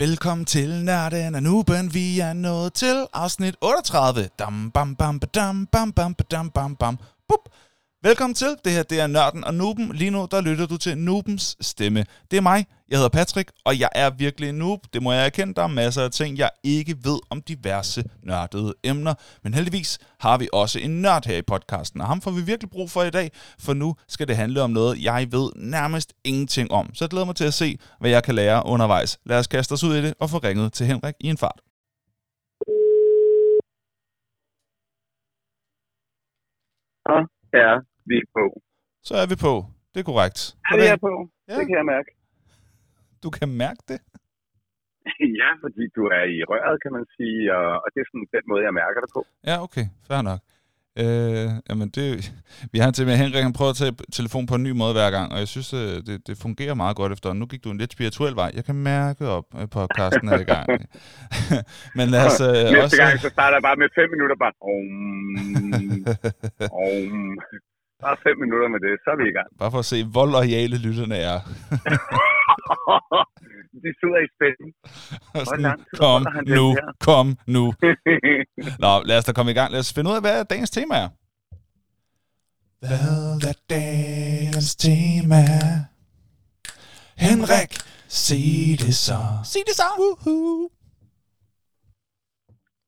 Velkommen til Nørden og Nuben. Vi er nået til afsnit 38. Dam, bam, bam, badam, bam, bam, badam, bam, bam. Bup. Velkommen til. Det her det er Nørden og Nuben. Lige nu der lytter du til Nubens stemme. Det er mig. Jeg hedder Patrick, og jeg er virkelig en noob. Det må jeg erkende. Der er masser af ting, jeg ikke ved om diverse nørdede emner. Men heldigvis har vi også en nørd her i podcasten, og ham får vi virkelig brug for i dag, for nu skal det handle om noget, jeg ved nærmest ingenting om. Så jeg glæder mig til at se, hvad jeg kan lære undervejs. Lad os kaste os ud i det og få ringet til Henrik i en fart. Ja, vi er på. Så er vi på. Det er korrekt. Ja, vi er på. Ja. Det kan jeg mærke. Du kan mærke det. ja, fordi du er i røret, kan man sige, og, og det er sådan den måde, jeg mærker det på. Ja, okay. Fair nok. Øh, jamen det, vi har til med Henrik, han prøver at tage telefon på en ny måde hver gang, og jeg synes, øh, det, det fungerer meget godt efter. Nu gik du en lidt spirituel vej. Jeg kan mærke op, at podcasten er i gang. Men lad os øh, Næste også... gang, så starter jeg bare med fem minutter, bare om, om. Bare fem minutter med det, så er vi i gang. Bare for at se, hvor lojale lytterne er. De sidder i spænding. Tid kom nu, kom nu. Nå, lad os da komme i gang. Lad os finde ud af, hvad dagens tema er. Hvad er dagens tema? Henrik, sig det så. Sig det så. Woohoo.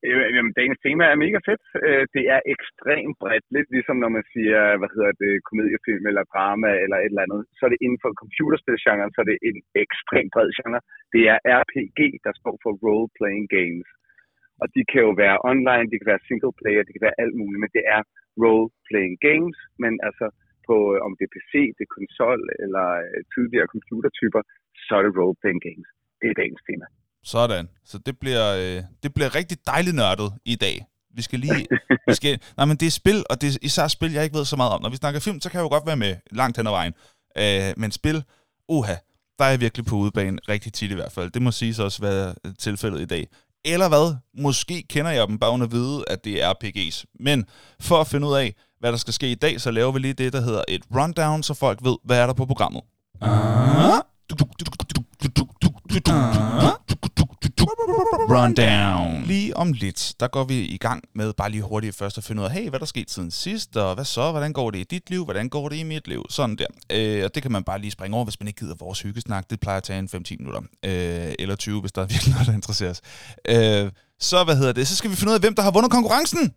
Øh, jamen, dagens tema er mega fedt. Øh, det er ekstremt bredt. Lidt ligesom når man siger, hvad hedder det, komediefilm eller drama eller et eller andet. Så er det inden for computerspilgenren, så er det en ekstremt bred genre. Det er RPG, der står for Role Playing Games. Og de kan jo være online, de kan være single player, de kan være alt muligt, men det er Role Playing Games. Men altså, på, øh, om det er PC, det er konsol eller tidligere computertyper, så er det Role Playing Games. Det er dagens tema. Sådan. Så det bliver, øh, det bliver rigtig dejligt nørdet i dag. Vi skal lige... vi skal, nej, men det er spil, og det er især spil, jeg ikke ved så meget om. Når vi snakker film, så kan jeg jo godt være med langt hen ad vejen. Øh, men spil, uha, der er jeg virkelig på udebane, rigtig tit i hvert fald. Det må siges også være tilfældet i dag. Eller hvad? Måske kender jeg dem bare under at vide, at det er RPG's. Men for at finde ud af, hvad der skal ske i dag, så laver vi lige det, der hedder et rundown, så folk ved, hvad er der på programmet. Rundown. Lige om lidt, der går vi i gang med bare lige hurtigt først at finde ud af, hey, hvad der skete siden sidst, og hvad så, hvordan går det i dit liv, hvordan går det i mit liv, sådan der. Øh, og det kan man bare lige springe over, hvis man ikke gider vores hyggesnak. Det plejer at tage en 5-10 minutter, øh, eller 20, hvis der er virkelig noget, der interesserer os. Øh, så, hvad hedder det, så skal vi finde ud af, hvem der har vundet konkurrencen.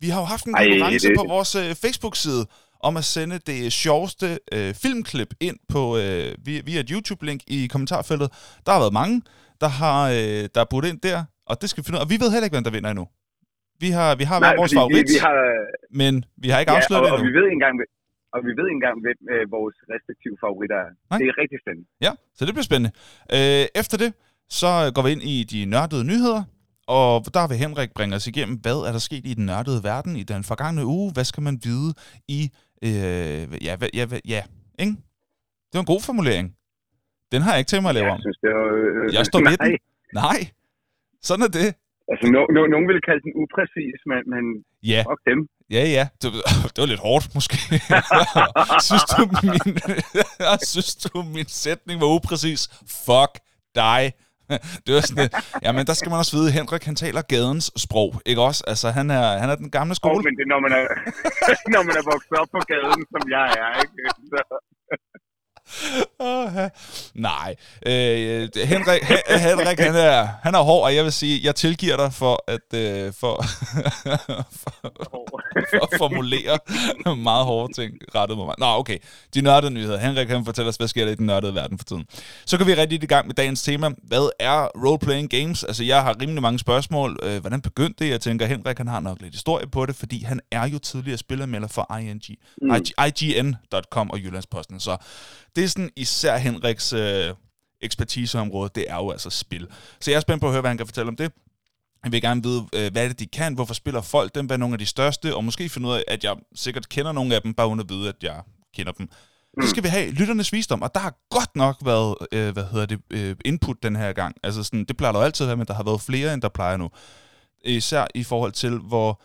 Vi har jo haft en Ej, konkurrence det- på vores øh, Facebook-side om at sende det sjoveste øh, filmklip ind på øh, via, via et YouTube-link i kommentarfeltet. Der har været mange, der har øh, der er budt ind der, og det skal vi finde ud af. Og vi ved heller ikke, hvem der vinder endnu. Vi har, vi har hver vores fordi vi, favorit, vi har, men vi har ikke afsløret og, det og, endnu. vi ved ikke engang, og vi ved ikke engang, hvem øh, vores respektive favoritter er. Nej. Det er rigtig spændende. Ja, så det bliver spændende. Øh, efter det, så går vi ind i de nørdede nyheder, og der vil Henrik bringe os igennem, hvad er der sket i den nørdede verden i den forgangne uge? Hvad skal man vide i... Øh, ja, ja, hvad- ja, ikke? Det var en god formulering. Den har jeg ikke tænkt mig at lave Jeg om. synes, det er, øh, Jeg står ved nej. den. Nej, sådan er det. Altså, no, no, nogen vil kalde den upræcis, men, men Ja, fuck dem. ja, ja. Det, det var lidt hårdt, måske. synes, du, min, synes du, min sætning var upræcis? Fuck dig. Det var sådan, lidt- jamen der skal man også vide, Henrik han taler gadens sprog, ikke også? Altså han er, han er den gamle Oh, skole. men det er, når man er, når man er vokset op på gaden, som jeg er, ikke? Så, Oh, nej, øh, Henrik, Hen- Henrik han, er, han er hård, og jeg vil sige, jeg tilgiver dig for at, øh, for, for, for at formulere meget hårde ting rettet mod mig. Nå, okay. De nørdede nyheder. Henrik kan fortælle os, hvad sker der i den nørdede verden for tiden. Så kan vi rigtig i gang med dagens tema. Hvad er role-playing games? Altså, jeg har rimelig mange spørgsmål. Øh, hvordan begyndte det? Jeg tænker, Henrik han har nok lidt historie på det, fordi han er jo tidligere spillermelder for ING, mm. IG, IGN.com og Jyllandsposten. Så det er sådan især Henriks øh, ekspertiseområde, det er jo altså spil. Så jeg er spændt på at høre, hvad han kan fortælle om det. Jeg vil gerne vide, øh, hvad er det, de kan, hvorfor spiller folk dem, hvad er nogle af de største, og måske finde ud af, at jeg sikkert kender nogle af dem, bare uden at vide, at jeg kender dem. Så skal vi have lytternes visdom, og der har godt nok været, øh, hvad hedder det, øh, input den her gang. Altså sådan, det plejer der jo altid at være, men der har været flere, end der plejer nu. Især i forhold til, hvor,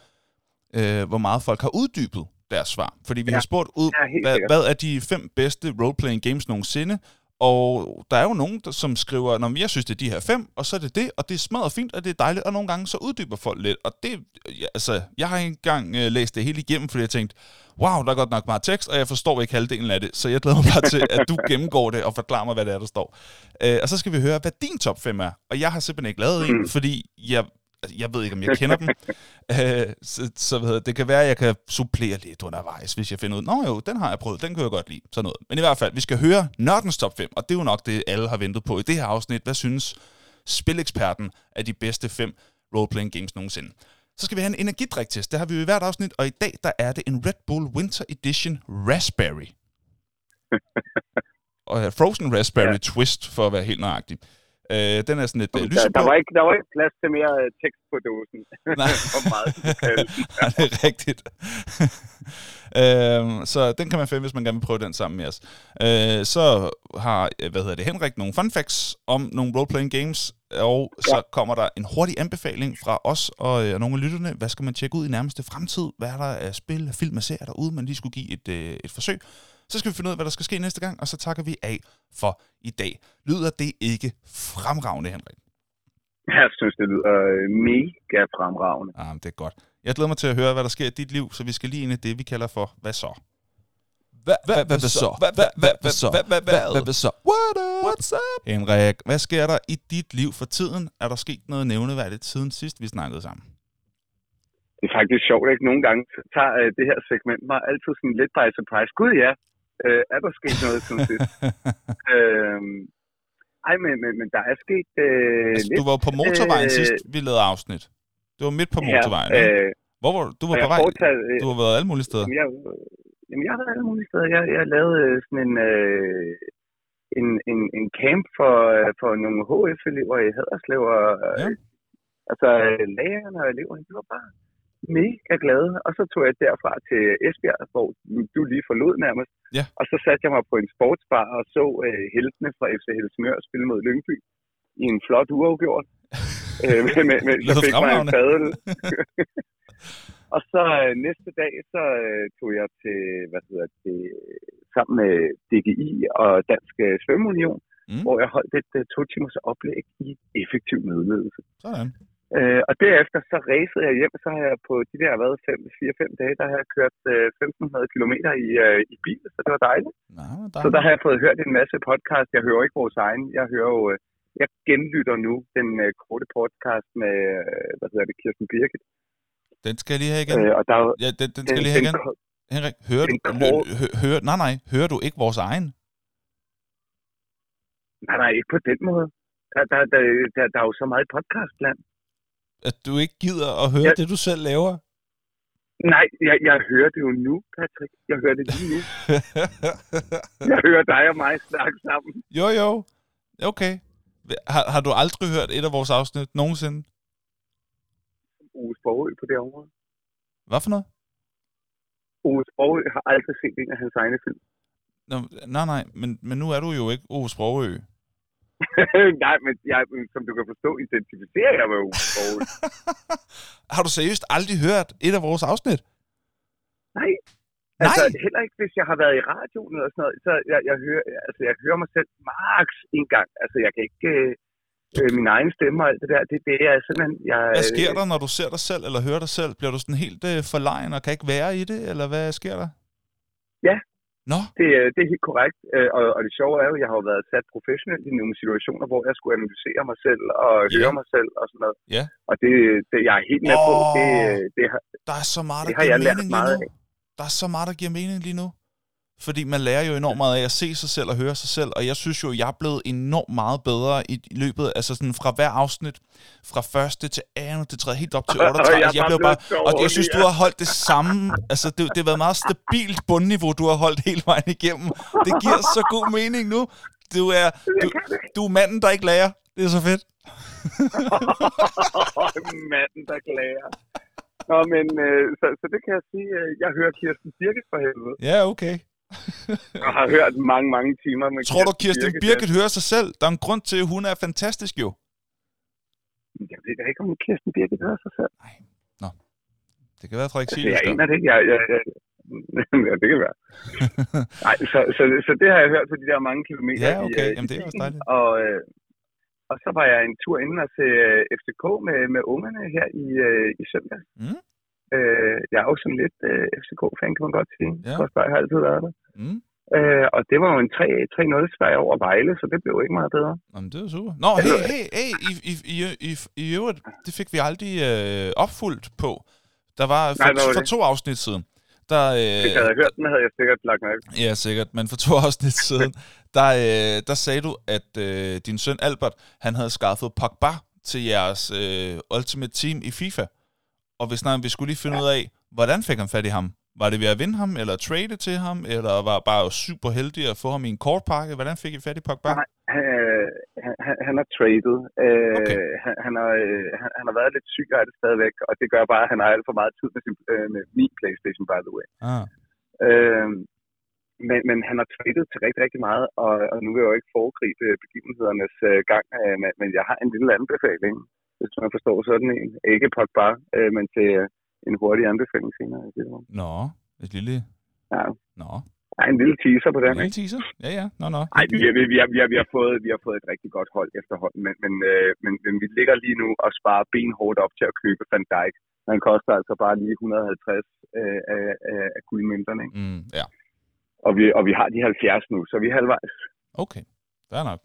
øh, hvor meget folk har uddybet deres svar. Fordi vi ja. Har spurgt ud, Ja, hvad, sikkert. hvad er de fem bedste role-playing games nogensinde, Og der er jo nogen, der, som skriver, når jeg synes, det er de her fem, og så er det det, og det er smadret fint, og det er dejligt, og nogle gange så uddyber folk lidt. Og det, ja, altså, jeg har ikke engang øh, læst det hele igennem, fordi jeg tænkte, wow, der er godt nok meget tekst, og jeg forstår ikke halvdelen af det, så jeg glæder mig bare til, at du gennemgår det og forklarer mig, hvad det er, der står. Øh, og så skal vi høre, hvad din top 5 er. Og jeg har simpelthen ikke lavet en, fordi jeg Altså, jeg ved ikke, om jeg kender dem. Øh, så, så ved jeg, det kan være, at jeg kan supplere lidt undervejs, hvis jeg finder ud, nå jo, den har jeg prøvet, den kan jeg godt lide, sådan noget. Men i hvert fald, vi skal høre Nørdens top 5, og det er jo nok det, alle har ventet på i det her afsnit. Hvad synes spileksperten af de bedste fem roleplaying games nogensinde? Så skal vi have en energidriktest. Det har vi jo i hvert afsnit, og i dag der er det en Red Bull Winter Edition Raspberry. og Frozen Raspberry ja. Twist, for at være helt nøjagtig. Øh, den er sådan lidt uh, lyseblå. Der, der, var ikke, der var ikke plads til mere uh, tekst på dåsen. Nej. Meget ja, det er rigtigt. øh, så den kan man finde, hvis man gerne vil prøve den sammen med os. Øh, så har, hvad hedder det, Henrik nogle fun facts om nogle role-playing games, og så ja. kommer der en hurtig anbefaling fra os og øh, nogle af lytterne. Hvad skal man tjekke ud i nærmeste fremtid? Hvad er der af spil, film og serier derude, man lige skulle give et, øh, et forsøg? Så skal vi finde ud af, hvad der skal ske næste gang, og så takker vi af for i dag. Lyder det ikke fremragende, Henrik? Jeg synes, det lyder øh, mega fremragende. Ah, det er godt. Jeg glæder mig til at høre, hvad der sker i dit liv, så vi skal lige ind i det, vi kalder for, hvad så? Hvad så? Hvad så? What's up? Henrik, hvad sker der i dit liv for tiden? Er der sket noget nævneværdigt siden sidst, vi snakkede sammen? Det er faktisk sjovt, ikke? Nogle gange tager uh, det her segment mig altid sådan lidt by surprise. Gud ja, uh, er der sket noget siden sidst? uh, ej, men, men, men der er sket uh, altså, lidt. Du var på motorvejen uh, sidst, vi lavede afsnit. Det var midt på motorvejen, ja, uh, Hvor var du? var på vej? Fortaget, uh, du har været alle mulige steder. Jamen, jeg, jamen, jeg har været alle mulige steder. Jeg, jeg lavede uh, sådan en... Uh, en, en, en camp for, for nogle HF-elever i Haderslev, og ja. altså lærerne og eleverne, de var bare mega glade, og så tog jeg derfra til Esbjerg, hvor du lige forlod nærmest. Ja. Og så satte jeg mig på en sportsbar og så uh, heltene fra FC Helsingør spille mod Lyngby i en flot uafgjort. med, med, med, så fik mig en fadel. og så uh, næste dag, så uh, tog jeg til, hvad hedder det, sammen med DGI og Dansk Svømmeunion, mm. hvor jeg holdt et uh, to timers oplæg i effektiv mødeledelse. Sådan. Øh, og derefter så racede jeg hjem, så har jeg på de der været 4-5 dage, der har jeg kørt øh, 1500 km i, øh, i bil, så det var dejligt. Nå, dejligt. Så der har jeg fået hørt en masse podcast. Jeg hører ikke vores egen. Jeg hører jo, øh, jeg genlytter nu den øh, korte podcast med, øh, hvad hedder det, Kirsten Birgit. Den skal jeg lige have igen. Øh, og der, ja, den, den skal den, lige have igen. Henrik, hører du, hø, hører, nej, nej, hører du ikke vores egen? Nej, nej, ikke på den måde. Der, der, der, der, der er jo så meget podcastland at du ikke gider at høre ja. det, du selv laver? Nej, jeg, jeg hører det jo nu, Patrick. Jeg hører det lige nu. jeg hører dig og mig snakke sammen. Jo, jo. Okay. Har, har du aldrig hørt et af vores afsnit nogensinde? Ove Sprogø på det område. Hvad for noget? Ove Sprogø har aldrig set en af hans egne film. Nå, nej, nej, men, men nu er du jo ikke Ove Sprogø. Nej, men jeg, som du kan forstå, identificerer jeg med Ove Har du seriøst aldrig hørt et af vores afsnit? Nej. Altså, Nej. heller ikke, hvis jeg har været i radioen eller sådan noget. Så jeg, jeg, hører, altså, jeg hører mig selv max en gang. Altså, jeg kan ikke... Øh, øh, min egen stemme og alt det der, det, det er simpelthen... Jeg, hvad sker der, når du ser dig selv eller hører dig selv? Bliver du sådan helt øh, forlegen og kan ikke være i det, eller hvad sker der? Ja, Nå. Det, det er helt korrekt, øh, og, og det sjove er jo, at jeg har jo været sat professionelt i nogle situationer, hvor jeg skulle analysere mig selv og ja. høre mig selv og sådan noget. Ja. Og det, det jeg er helt med oh, på. Det, det har, der er så meget, der det har jeg lært meget af. Der er så meget, der giver mening lige nu. Fordi man lærer jo enormt meget af at se sig selv og høre sig selv, og jeg synes jo, jeg er blevet enormt meget bedre i løbet, altså sådan fra hver afsnit, fra første til andet til tredje, helt op til 38. jeg, jeg blev bare, og jeg synes, du har holdt det samme, altså det, det har været meget stabilt bundniveau, du har holdt hele vejen igennem. Det giver så god mening nu. Du er, du, du er manden, der ikke lærer. Det er så fedt. manden, der ikke lærer. Nå, men øh, så, så det kan jeg sige, øh, jeg hører Kirsten Birgit for helvede. Ja, okay jeg har hørt mange, mange timer med Tror du, Kirsten Birgit, Birgit hører sig selv? Der er en grund til, at hun er fantastisk jo. Jeg ved ikke, om Kirsten Birgit hører sig selv. Nej. Nå. Det kan være, Frederik altså, jeg aner det ikke. Jeg, jeg, jeg, ja, det kan være. Nej, så, så, så, det har jeg hørt på de der mange kilometer. Ja, okay. I, Jamen, det er også dejligt. Og, øh, og så var jeg en tur inden og se øh, FCK med, med ungerne her i, øh, i søndag. Mm. Øh, jeg er jo sådan lidt øh, FCK-fan, kan man godt sige. Ja. Jeg har altid været der. Mm. Øh, og det var jo en 3 0 sejr over Vejle, så det blev ikke meget bedre. Jamen, det jo super. Nå, hey, hey, hey, i, i, i, i, i øvrigt, det fik vi aldrig øh, opfuldt på. Der var for, Nej, var for det? to afsnit siden. Der, øh, jeg havde hørt den, havde jeg sikkert lagt mærke. Ja, sikkert. Men for to afsnit siden, der, øh, der sagde du, at øh, din søn Albert, han havde skaffet Pogba til jeres øh, Ultimate Team i FIFA. Og hvis nej, vi skulle lige finde ja. ud af, hvordan fik han fat i ham? Var det ved at vinde ham, eller trade til ham, eller var bare super heldig at få ham i en kortpakke? Hvordan fik I fat i Pogba? Nej, øh, han, han- har traded. Øh, Okay. han, han, har, øh, han, han har været lidt syg af det stadigvæk, og det gør bare, at han har alt for meget tid med, sin, øh, med min Playstation, by the way. Ah. Øh, men, men han har traded til rigtig, rigtig meget, og, og nu vil jeg jo ikke foregribe begivenhedernes øh, gang, øh, men, men jeg har en lille anbefaling, hvis man forstår sådan en. Ikke Pogba, øh, men til øh, en hurtig anbefaling senere. i det. Nå, et lille... Ja, Nå, er en lille teaser på den, en lille teaser? Ja, ja. Nå, nå. Nej, vi, vi, vi, har, vi, har, vi, har fået, vi har fået et rigtig godt hold efterhånden, men, men, øh, men, men vi ligger lige nu og sparer benhårdt op til at købe Van Dijk. Han koster altså bare lige 150 øh, af, af, af guldmønterne, ikke? Mm, ja, Og vi, og vi har de 70 nu, så vi er halvvejs. okay. Fair nok.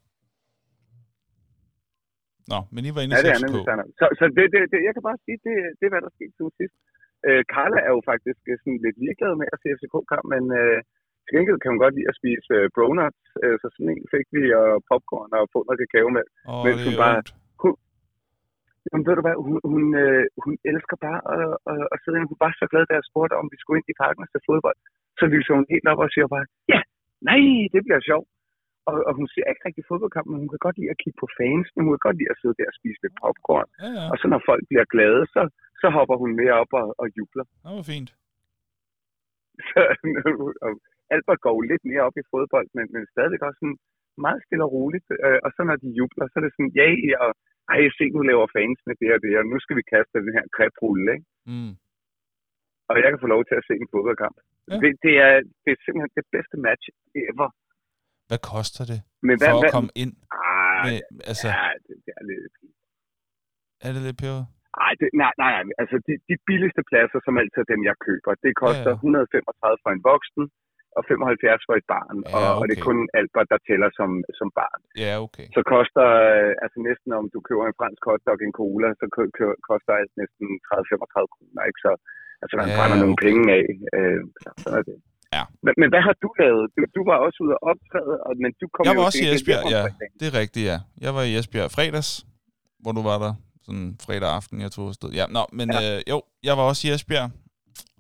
Nå, men I var inde Ja, i det er 6K. nemlig standard. Så, så det, det, det, jeg kan bare sige, det, det er, hvad der skete siden sidst. Øh, Carla er jo faktisk øh, sådan lidt ligeglad med at se FCK-kamp, men øh, til gengæld kan hun godt lide at spise øh, bronuts, øh, så sådan en fik vi, og popcorn og få noget kakao med. Og Mens hun bare- ondt. Jamen, ved du hvad, hun, hun, øh, hun elsker bare at, at, at sidde inde. Hun var så glad, da jeg spurgte, om vi skulle ind i parken og se fodbold. Så lyser hun helt op og siger bare, ja, nej, det bliver sjovt. Og, og hun ser ikke rigtig fodboldkamp, men hun kan godt lide at kigge på fans, men hun kan godt lide at sidde der og spise lidt popcorn. Ja, ja. Og så når folk bliver glade, så, så hopper hun mere op og, og jubler. Det var fint. Så, og Albert går lidt mere op i fodbold, men, men stadigvæk også sådan meget stille og roligt. Øh, og så når de jubler, så er det sådan, ja, og ej, se, nu laver fansene det og det, og nu skal vi kaste den her krebrulle, ikke? Mm. Og jeg kan få lov til at se en fodboldkamp. Ja. Det, det, er, det er simpelthen det bedste match ever. Hvad koster det Men hvad, for at hvad, komme ind? ah, Med, altså, ja, det, det er lidt... er det lidt pære? Ej, det, nej, nej, nej, altså de, de billigste pladser, som altid er dem, jeg køber, det koster Ja, ja. 135 for en voksen, og 75 for et barn, Ja, og, og det er okay. kun Albert, der tæller som, som barn. Ja, okay. Så koster, øh, altså næsten om du køber en fransk hotdog og en cola, så kø- kø- koster alt næsten 30-35 kroner, ikke? Så altså, man Ja, brænder nogle okay. penge af. Øh, så sådan er det. Ja. Men, men hvad har du lavet? Du, du var også ude og optræde, og, men du kom Jeg jo var også til i Esbjerg, ja. Det er rigtigt, ja. Jeg var i Esbjerg fredags, hvor du var der. Sådan fredag aften, jeg tog afsted. Ja, nå, men ja. Øh, jo, jeg var også i Esbjerg,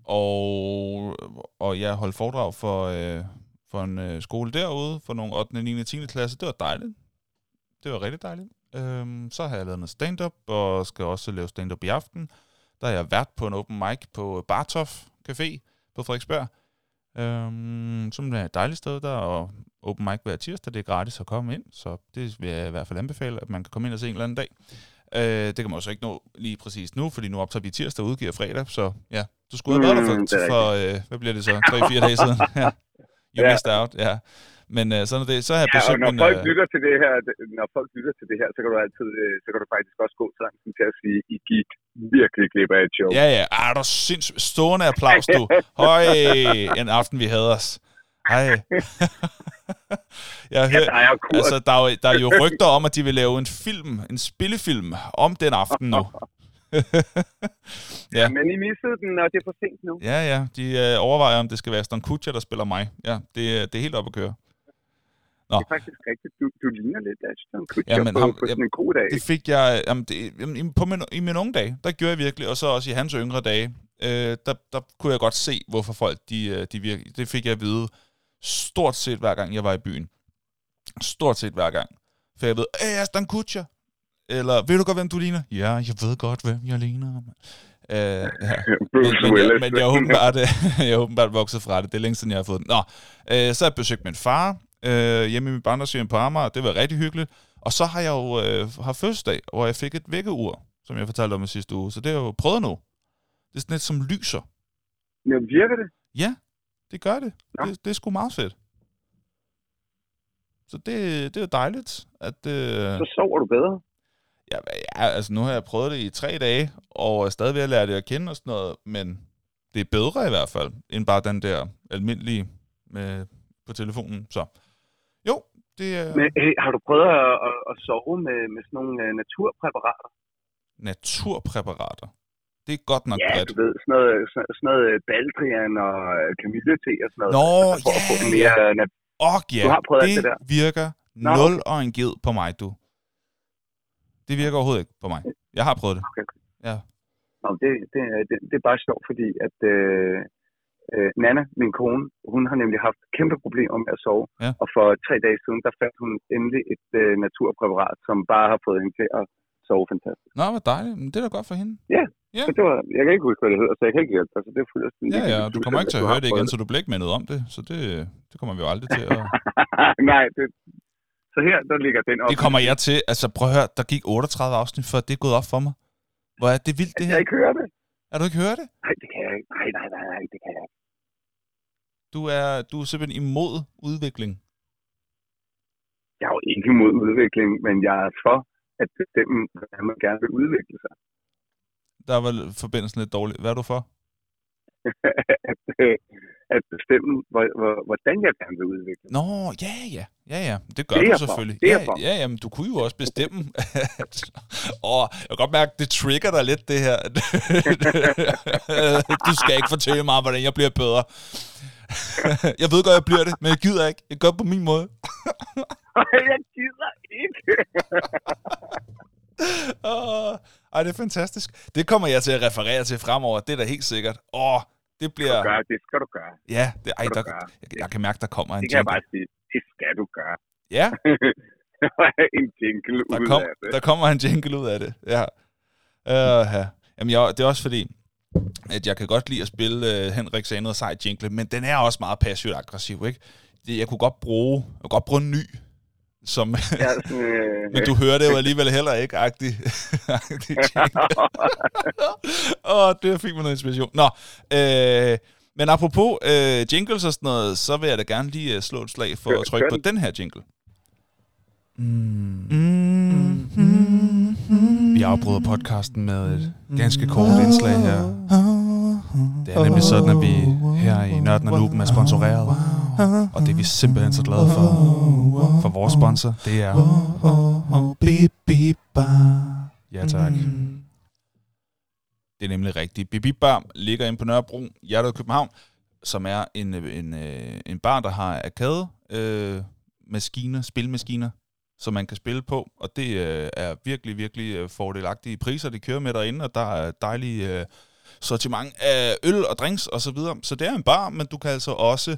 og, og jeg holdt foredrag for, øh, for en øh, skole derude, for nogle 8., 9. og 10. klasse. Det var dejligt. Det var rigtig dejligt. Øhm, så har jeg lavet noget stand-up, og skal også lave stand-up i aften. Der har jeg været på en open mic på Bartof Café på Frederiksberg. Øhm, som er et dejligt sted der, og open mic hver tirsdag, det er gratis at komme ind, så det vil jeg i hvert fald anbefale, at man kan komme ind og se en eller anden dag. Øh, det kan man også ikke nå lige præcis nu, fordi nu optager vi tirsdag og udgiver fredag, så ja, du skulle have været der Mm, det for, for øh, hvad bliver det så, 3-4 dage siden? ja. You Ja. missed out, ja. Men øh, sådan er det, så har jeg Ja, besøgt når min... folk Øh, lytter til det her, når folk lytter til det her, så kan du altid, øh, så kan du faktisk også gå så langt til at sige, I gik virkelig glip af et show. ja, ja, ah, der er sindssygt stående applaus, du. Høj, en aften vi havde os. Hej. jeg har Ja, der er kurs. Altså, der er, jo, der er jo rygter om, at de vil lave en film, en spillefilm, om den aften nu. ja. Men I missede den, og det er for sent nu. Ja, ja, de øh, overvejer, om det skal være Aston Kutcher, der spiller mig. Ja, det, er- det er helt op at køre. Nå. Det er faktisk rigtigt. Du, du ligner lidt Ashton Kutcher Ja, men på, ham- på sådan en god dag. Det fik jeg, jamen, det, jamen, i- på min, i mine unge dage, der gjorde jeg virkelig, og så også i hans yngre dage, øh, der, der kunne jeg godt se, hvorfor folk, de, øh, de virkelig, det fik jeg at vide, stort set hver gang, jeg var i byen. Stort set hver gang. For jeg ved, hey, Aston Kutcher. Eller, ved du godt, hvem du ligner? Ja, jeg ved godt, hvem jeg ligner. Øh, ja. Bruce men, men, jeg, men jeg er åbenbart, jeg er åbenbart vokset fra det. Det er længe siden, jeg har fået den. Nå, øh, så har jeg besøgt min far øh, hjemme i min barndomshjem på Amager. Det var rigtig hyggeligt. Og så har jeg jo øh, haft fødselsdag, hvor jeg fik et vækkeur, som jeg fortalte om i sidste uge. Så det har jeg jo prøvet nu. Det er sådan et, som lyser. Ja, virker det? Ja, Det gør det. Nå. Det, det er sgu meget fedt. Så det, det er jo dejligt, at... Øh, Så sover du bedre. ja, ja, altså nu har jeg prøvet det i tre dage, og er stadig ved at lære det at kende og sådan noget, men det er bedre i hvert fald, end bare den der almindelige med, på telefonen. Så jo, det er Men hey, har du prøvet at, at, at sove med, med sådan nogle uh, naturpræparater? naturpræparater. Det er godt nok Ja, bredt. du ved, sådan noget, sådan, noget øh, baldrian og øh, kamillete og sådan noget. Nå, altså, for at få ja, mere nat- Og ja, Du har prøvet det, det der? virker Nå, nul og en ged på mig, du. Det virker overhovedet ikke på mig. Jeg har prøvet det. Okay. Ja. Nå, det, det, er- det, det er bare sjovt, fordi at øh, øh, Nana, min kone, hun har nemlig haft kæmpe problemer med at sove. Ja. Og for tre dage siden, der fandt hun endelig et øh, naturpræparat, som bare har fået hende til at sove fantastisk. Nå, hvor dejligt. Men det er da godt for hende. Ja. Så det var, jeg kan ikke huske, hvad det hedder, så jeg kan ikke hjælpe dig. Så det er fuldstændig Ja, ja, du kommer ikke til at høre det igen, så du bliver ikke mindet om det. Så det, det kommer vi jo aldrig til at... Nej, det, så her, der ligger den op. Det kommer jeg til. Altså, prøv at høre, der gik 38 afsnit, før det er gået op for mig. Hvor er det vildt, det Jeg her? kan ikke høre det. Er du ikke hørt det? Nej, det kan jeg ikke. Nej, nej, nej, nej, det kan jeg ikke. Du er, du er simpelthen imod udvikling. Jeg er jo ikke imod udvikling, men jeg er for at bestemme, hvordan man gerne vil udvikle sig. Der var forbindelsen lidt dårlig. Hvad er du for? at, øh, at bestemme, hvor, hvor, hvordan jeg gerne vil udvikle mig. Nå, ja, ja. Ja, ja. Det gør Det du for. selvfølgelig. Det ja, for. ja, ja, men du kunne jo også bestemme. At, og jeg kan godt mærke, det trigger dig lidt, det her. du skal ikke fortælle mig, hvordan jeg bliver bedre. jeg ved godt, jeg bliver det, men jeg gider ikke. Jeg gør det på min måde. jeg gider ikke. Åh, ej, det er fantastisk. Det kommer jeg til at referere til fremover. Det er da helt sikkert. Åh, det Du bliver... gør, det skal du gøre. Ja, det, ej, der, gøre. jeg, jeg kan mærke, der kommer en Det kan jeg jingle. bare sige. Det skal du gøre. Ja, en jingle der, ud kom, af det. der kommer en jingle ud af det. Ja. Uh, ja. Jamen, jeg, det er også fordi, at jeg kan godt lide at spille uh, Henrik sagde noget sej jingle, men den er også meget passivt aggressiv, ikke? Det, jeg kunne godt bruge, jeg kunne godt bruge en ny, som, Ja, sådan, øh, men du hører det jo alligevel heller ikke, agtig, agtig. Åh, det fik mig noget inspiration. Nå, øh, men apropos øh, jingles og sådan noget, så vil jeg da gerne lige øh, slå et slag for Kør- at trykke på den her jingle. Vi afbryder podcasten med et ganske kort indslag her. Det er nemlig sådan, at vi her i Nørden og Nuben er sponsoreret. Og det er vi simpelthen så glade for. For vores sponsor, det er... Ja tak. Det er nemlig rigtigt. Bibi Bar ligger inde på Nørrebro, hjertet af København, som er en, en, øh, en bar, der har arcade øh, maskiner, spilmaskiner, som man kan spille på, og det øh, er virkelig, virkelig øh, fordelagtige priser, de kører med derinde, og der er dejlige øh, sortiment af øl og drinks og så videre. Så det er en bar, men du kan altså også,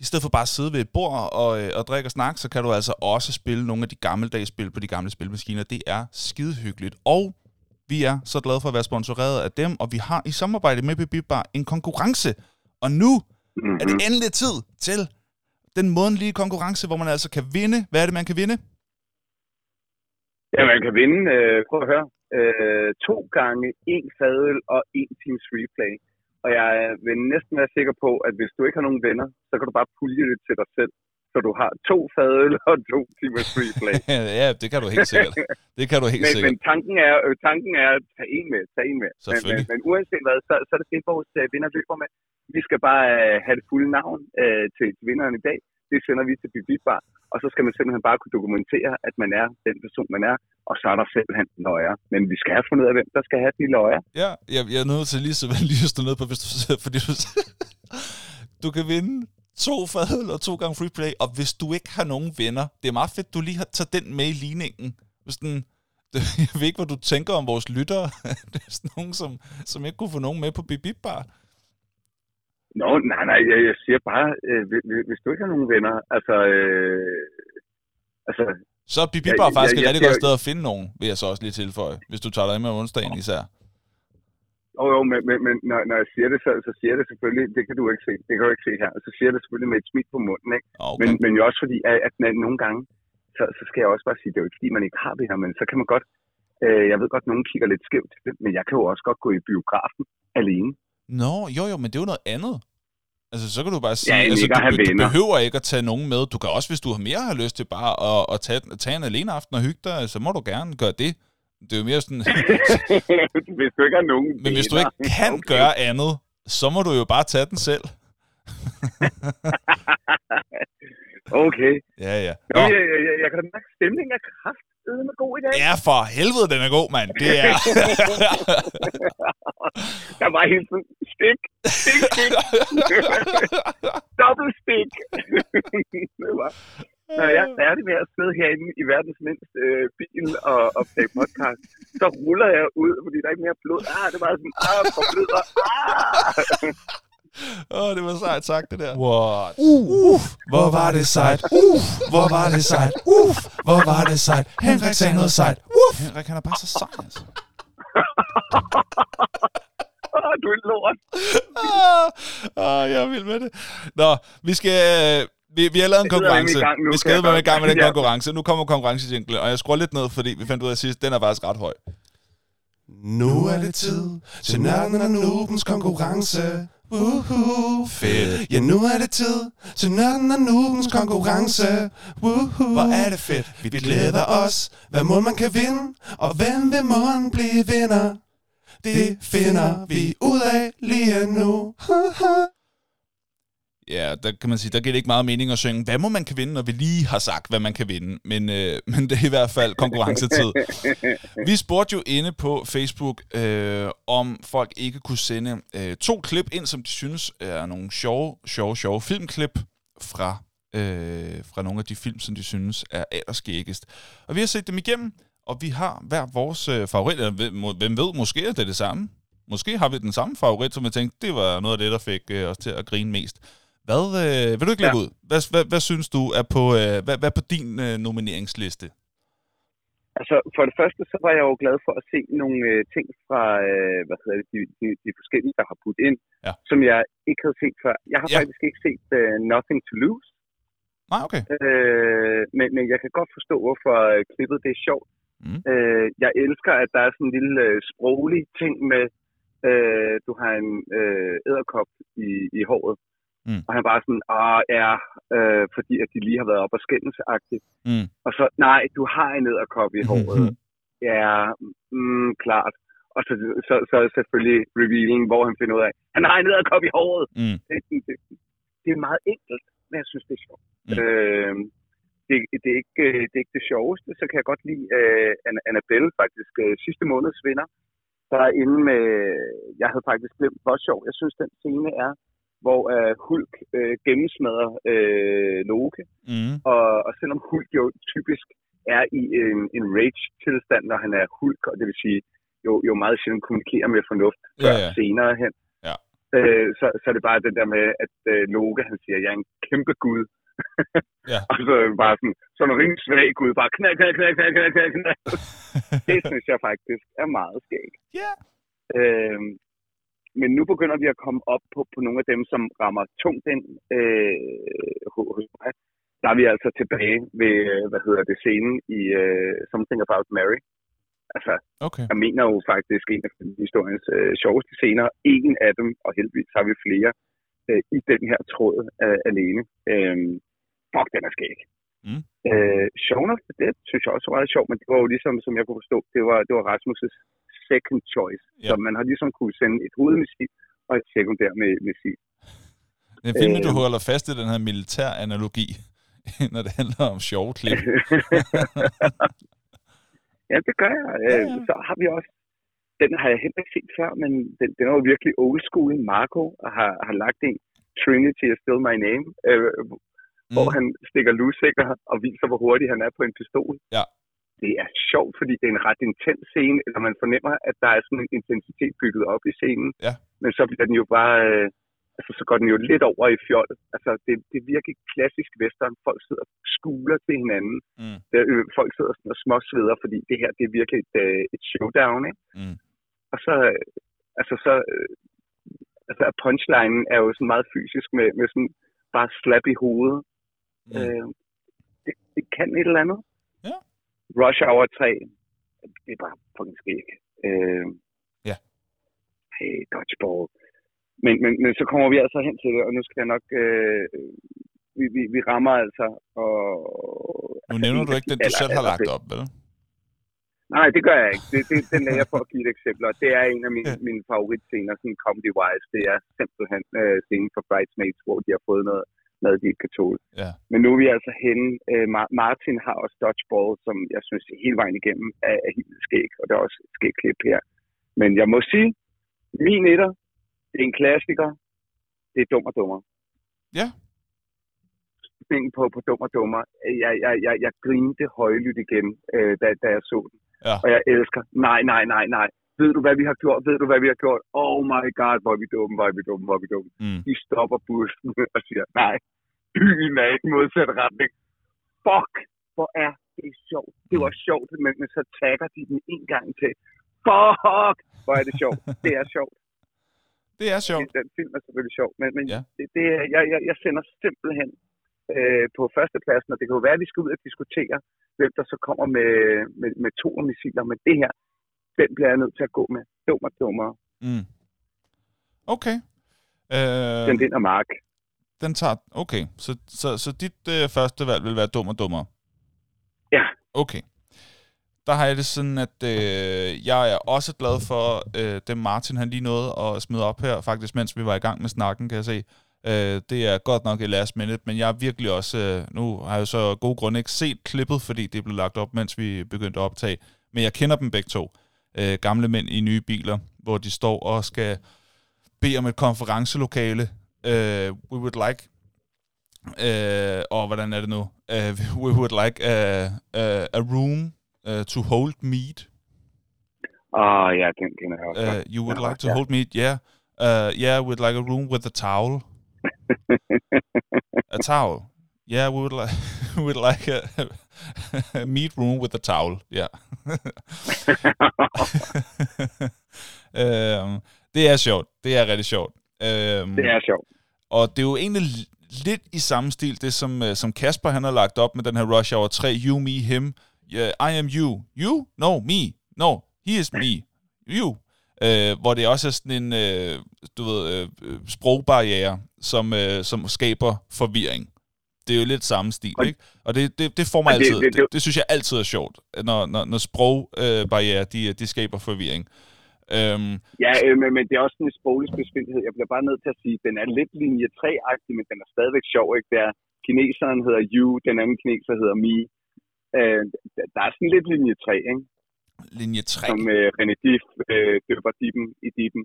i stedet for bare at sidde ved et bord og, øh, og drikke og snakke, så kan du altså også spille nogle af de gammeldags spil på de gamle spilmaskiner. Det er skide hyggeligt. Og vi er så glade for at være sponsoreret af dem, og vi har i samarbejde med Bibi Bar en konkurrence. Og nu Mhm. er det endelig tid til den månedlige konkurrence, hvor man altså kan vinde. Hvad er det, man kan vinde? Ja, man kan vinde, øh, prøv at høre, øh, to gange en fadøl og en times replay. Og jeg vil næsten være sikker på, at hvis du ikke har nogen venner, så kan du bare pulje det til dig selv. Så du har to fadøl og to timers replay. ja, det kan du helt sikkert. Det kan du helt men, sikkert. men tanken er, øh, tanken er at tage en med, tage en med. Men, men, men uanset hvad, så, så er det det, vores øh, vinder løber med. Vi skal bare øh, have det fulde navn øh, til vinderen i dag. Det sender vi til Bibitbar. Og så skal man simpelthen bare kunne dokumentere, at man er den person, man er. Og så er der simpelthen løjer. Men vi skal have fundet ud af, hvem der skal have de løjer. Ja, jeg, jeg er nødt til lige, så, lige at stå ned på, hvis du, fordi du, du kan vinde to fadøl og to gange free play, og hvis du ikke har nogen venner, det er meget fedt, du lige har taget den med i ligningen. Hvis den, jeg ved ikke, hvad du tænker om vores lyttere. det er sådan nogen, som, som ikke kunne få nogen med på Bibib Bar. Nå, nej, nej, jeg, jeg siger bare, øh, hvis- du ikke har nogen venner, altså, øh, altså, Så er Bibib Ja, faktisk et ja, rigtig godt sted at finde nogen, vil jeg så også lige tilføje, hvis du tager dig med onsdagen især. jo, jo, men, men, men når, når jeg siger det, så, så siger jeg det selvfølgelig, det kan du ikke se, det kan du ikke se her, så siger jeg det selvfølgelig med et smil på munden, ikke? Okay. Men, men jo også fordi, at, at nogle gange, så, så skal jeg også bare sige, det er jo ikke fordi, man ikke har venner, men så kan man godt, øh, jeg ved godt, nogen kigger lidt skævt til det, men jeg kan jo også godt gå i biografen alene. Nå, jo jo, men det er jo noget andet. Altså, så kan du bare sige, Ja, altså, du, du venner. behøver ikke at tage nogen med. Du kan også, hvis du har mere har lyst til bare at, at tage, tage en alene aften og hygge dig, så må du gerne gøre det. Det er jo mere sådan, Hvis du ikke har nogen men hvis du ikke kan Okay. gøre andet, så må du jo bare tage den selv. Okay. Ja, ja. Nå. Nå, Jeg, jeg, jeg, jeg kan da mærke, at stemningen er kraftedeme god i dag. ja, for helvede, den er god, mand. Det er... Der var helt sådan, stik, stik, stik, dobbelt stik. det var. Når jeg er færdig med at sidde herinde i verdens mindste øh, bil og optage podcast, så ruller jeg ud, fordi der er ikke mere blod. Ah, det var sådan, ah, for bløder. Ah. Åh, oh, det var sejt sagt, det der. What? Uh, uh, hvor var det sejt. Uh, hvor var det sejt. Uh, hvor var det sejt. Henrik sagde noget sejt. Uh. Henrik, han er bare så sej, altså. Ah, du er lort. Ah, ah, jeg er vild med det. Nå, vi skal... øh, Vi, vi har lavet en konkurrence. nu, Vi skal være i gang med den Ja. konkurrence. Nu kommer konkurrencejinglen, og jeg skruer lidt ned, fordi vi fandt ud af sidst, den er faktisk ret høj. Nu er det tid til nørden og noobens konkurrence. Woohoo, fedt. Ja, nu er det tid til nørden og noobens konkurrence. Woohoo, hvor er det fedt. Vi glæder os, hvad må man kan vinde, og hvem vil morgen blive vinder. Det finder vi ud af lige nu. Ja, der kan man sige, der giver det ikke meget mening at synge, hvad må man kan vinde, når vi lige har sagt, hvad man kan vinde. Men, øh, men det er i hvert fald konkurrencetid. Vi spurgte jo inde på Facebook, øh, om folk ikke kunne sende øh, to klip ind, som de synes er nogle sjove, sjove, sjove filmklip fra, øh, fra nogle af de film, som de synes er allerskæggest. Og vi har set dem igennem, og vi har hver vores øh, favorit. Eller hvem, ved, måske er det det samme. Måske har vi den samme favorit, som jeg tænkte, det var noget af det, der fik øh, os til at grine mest. Hvad, øh, vil du ikke lægge Ja. ud? Hvad, hvad, hvad synes du er på, øh, hvad, hvad er på din øh, nomineringsliste? Altså, for det første, så var jeg jo glad for at se nogle øh, ting fra, øh, hvad hedder det, de, de, de forskellige, der har budt ind, Ja. som jeg ikke havde set før. Jeg har Ja. ja. faktisk ikke set uh, Nothing to Lose, Nej, okay. øh, men, men jeg kan godt forstå, hvorfor øh, klippet det er sjovt. Mm. Øh, jeg elsker, at der er sådan en lille øh, sproglig ting med, øh, du har en øh, æderkop i, i håret, Mm. og han bare sådan, ah, ja, øh, fordi at de lige har været op og skændes -agtigt. Mm. Og så, nej, du har en æderkop i håret. Ja, mm, klart. Og så, så, så er selvfølgelig revealing, hvor han finder ud af, han har en æderkop i håret. Mm. Det, det, det er meget enkelt, men jeg synes, det er sjovt. Mm. Øh, det, det, er ikke, øh, det er ikke det sjoveste, så kan jeg godt lide uh, Annabelle, faktisk uh, sidste måneds vinder. Der er inde med, jeg havde faktisk glemt, hvor sjov jeg synes, den scene er, hvor uh, Hulk uh, gennemsmadrer uh, Loke. Mm. Og, og selvom Hulk jo typisk er i en, en rage-tilstand, når han er Hulk, og det vil sige, jo, jo meget sjældent kommunikerer med fornuft Ja, før ja. senere hen, Ja. øh, så, så er det bare den der med, at øh, Loke, han siger, jeg er en kæmpe gud. Ja. og så bare sådan, sådan en rimelig svag gud, bare knald, knald, knald, knald, knald, knald, knald. det synes jeg faktisk er meget skægt. Ja. Øh, men nu begynder vi at komme op på, på nogle af dem, som rammer tungt ind øh, ho- hos mig. Der er vi altså tilbage ved, øh, hvad hedder det, scenen i uh, Something About Mary. Altså, Okay. jeg mener jo faktisk en af historiens øh, sjoveste scener. En af dem, og heldigvis har vi flere, øh, i den her tråd øh, alene. Øh, fuck, den er skæg. Mm. Øh, Shaun of the Dead synes jeg også var meget sjov, men det var jo ligesom, som jeg kunne forstå, det var, det var Rasmus' second choice. Ja. Så man har ligesom kunne sende et hovedmissil og et sekundær med missil. Det er fint, at du Øhm. holder fast i den her militær-analogi, når det handler om sjove klip. ja, det gør jeg. Ja, Øh, ja. Så har vi også, den har jeg heller ikke set før, men den, den er jo virkelig old school. Marco har, har lagt en Trinity is still my name, øh, mm. hvor han stikker lusikker og viser, hvor hurtig han er på en pistol. Ja. Det er sjovt, fordi det er en ret intens scene, eller man fornemmer, at der er sådan en intensitet bygget op i scenen. Ja. Men så bliver den jo bare... Øh, altså, så går den jo lidt over i fjol. Altså, det, det er virkelig klassisk western. Folk sidder og skuler til hinanden. Mm. Der, øh, folk sidder sådan og småsveder, fordi det her, det er virkelig et, øh, et showdown, ikke? Mm. Og så, øh, altså så, øh, altså punchlinen er jo sådan meget fysisk med, med sådan bare slap i hovedet. Mm. Øh, det, det kan et eller andet. Rush Hour 3, det er bare fucking skæg. Øh, Ja. Hey, Dodgeball. men, men, men så kommer vi altså hen til det, og nu skal jeg nok... Øh, vi, vi, vi rammer altså... Og, nu nævner du ikke den, du selv har lagt op, vel? Nej, det gør jeg ikke. Det, det, den er jeg for at give et eksempel, og det er en af mine, mine favoritscener, sådan comedy-wise. Det er simpelthen øh, scenen for Bridesmaids, hvor de har fået noget mad, de ikke kan tåle. Ja. Men nu er vi altså henne. Øh, Martin har også dodgeball, som jeg synes hele vejen igennem er, er helt skæg, og der er også et skæg klip her. Men jeg må sige, min etter, det er en klassiker. Det er dum og dummer. Ja. På, på dum og dummer. Jeg, jeg, jeg, jeg grinte højlydt igen, øh, da, da jeg så den. Ja. Og jeg elsker, nej, nej, nej, nej. Ved du, hvad vi har gjort? Ved du, hvad vi har gjort? Oh my god, hvor er vi dumme, hvor er vi dumme, hvor er vi dumme. Mm. De stopper bussen og siger, nej, byen er ikke modsat retning. Fuck, hvor er det sjovt. Det var sjovt, men, så tagger de den en gang til. Fuck, hvor er det sjovt. Det er sjovt. Det er sjovt. Den film er selvfølgelig sjov, men, men Ja. det, det, er- jeg, jeg, jeg sender simpelthen øh, på førstepladsen, og det kan jo være, at vi skal ud og diskutere, hvem der så kommer med, med, med to missiler, men det her, den bliver jeg nødt til at gå med. Dummer, dummere. Mm. Okay. Øh, Den vinder Mark. den tager... Okay, så, så, så dit øh, første valg vil være dum og dummere? Ja. Okay. Der har jeg det sådan, at øh, jeg er også glad for øh, det Martin, han lige nåede at smide op her, faktisk mens vi var i gang med snakken, kan jeg se. Øh, det er godt nok i last minute, men jeg er virkelig også... Øh, nu har jeg så af gode grunde ikke set klippet, fordi det blev lagt op, mens vi begyndte at optage. Men jeg kender dem begge to. Øh, gamle mænd i nye biler, hvor de står og skal bede om et konferencelokale. Øh, we would like... Øh, og hvordan er det nu? Uh, we would like a, a, a room uh, to hold meat. Åh, ja, den kender jeg også. Uh, you would like to ja. hold meat, yeah. Uh, yeah, we'd like a room with a towel. A towel. Yeah, we would like would like a, a meat room with a towel. Yeah. um, det er sjovt. Det er rigtig sjovt. Um, det er sjovt. Og det er jo egentlig li- lidt i samme stil, det som, øh, som Kasper han har lagt op med den her Rush Hour 3, You, Me, Him, yeah, I am you. You? No, me. No, he is me. You. Øh, hvor det også er sådan en, øh, du ved, øh, øh, sprogbarriere, som, øh, som skaber forvirring. Det er jo lidt samme stil, Og- ikke? Og det, det, det får mig altid, det, det- det, det- det synes jeg altid er sjovt, når, når, når sprogbarriere, de, de skaber forvirring. Øhm, Ja, øh, men, men det er også en sproglig besvindelighed. Jeg bliver bare nødt til at sige, den er lidt linje 3-agtig, men den er stadigvæk sjov, ikke? Der kineseren hedder you, den anden kineser hedder me. Øh, der- der er sådan lidt linje 3, ikke? linje 3. Som øh, René Diff øh, døber dippen i dippen.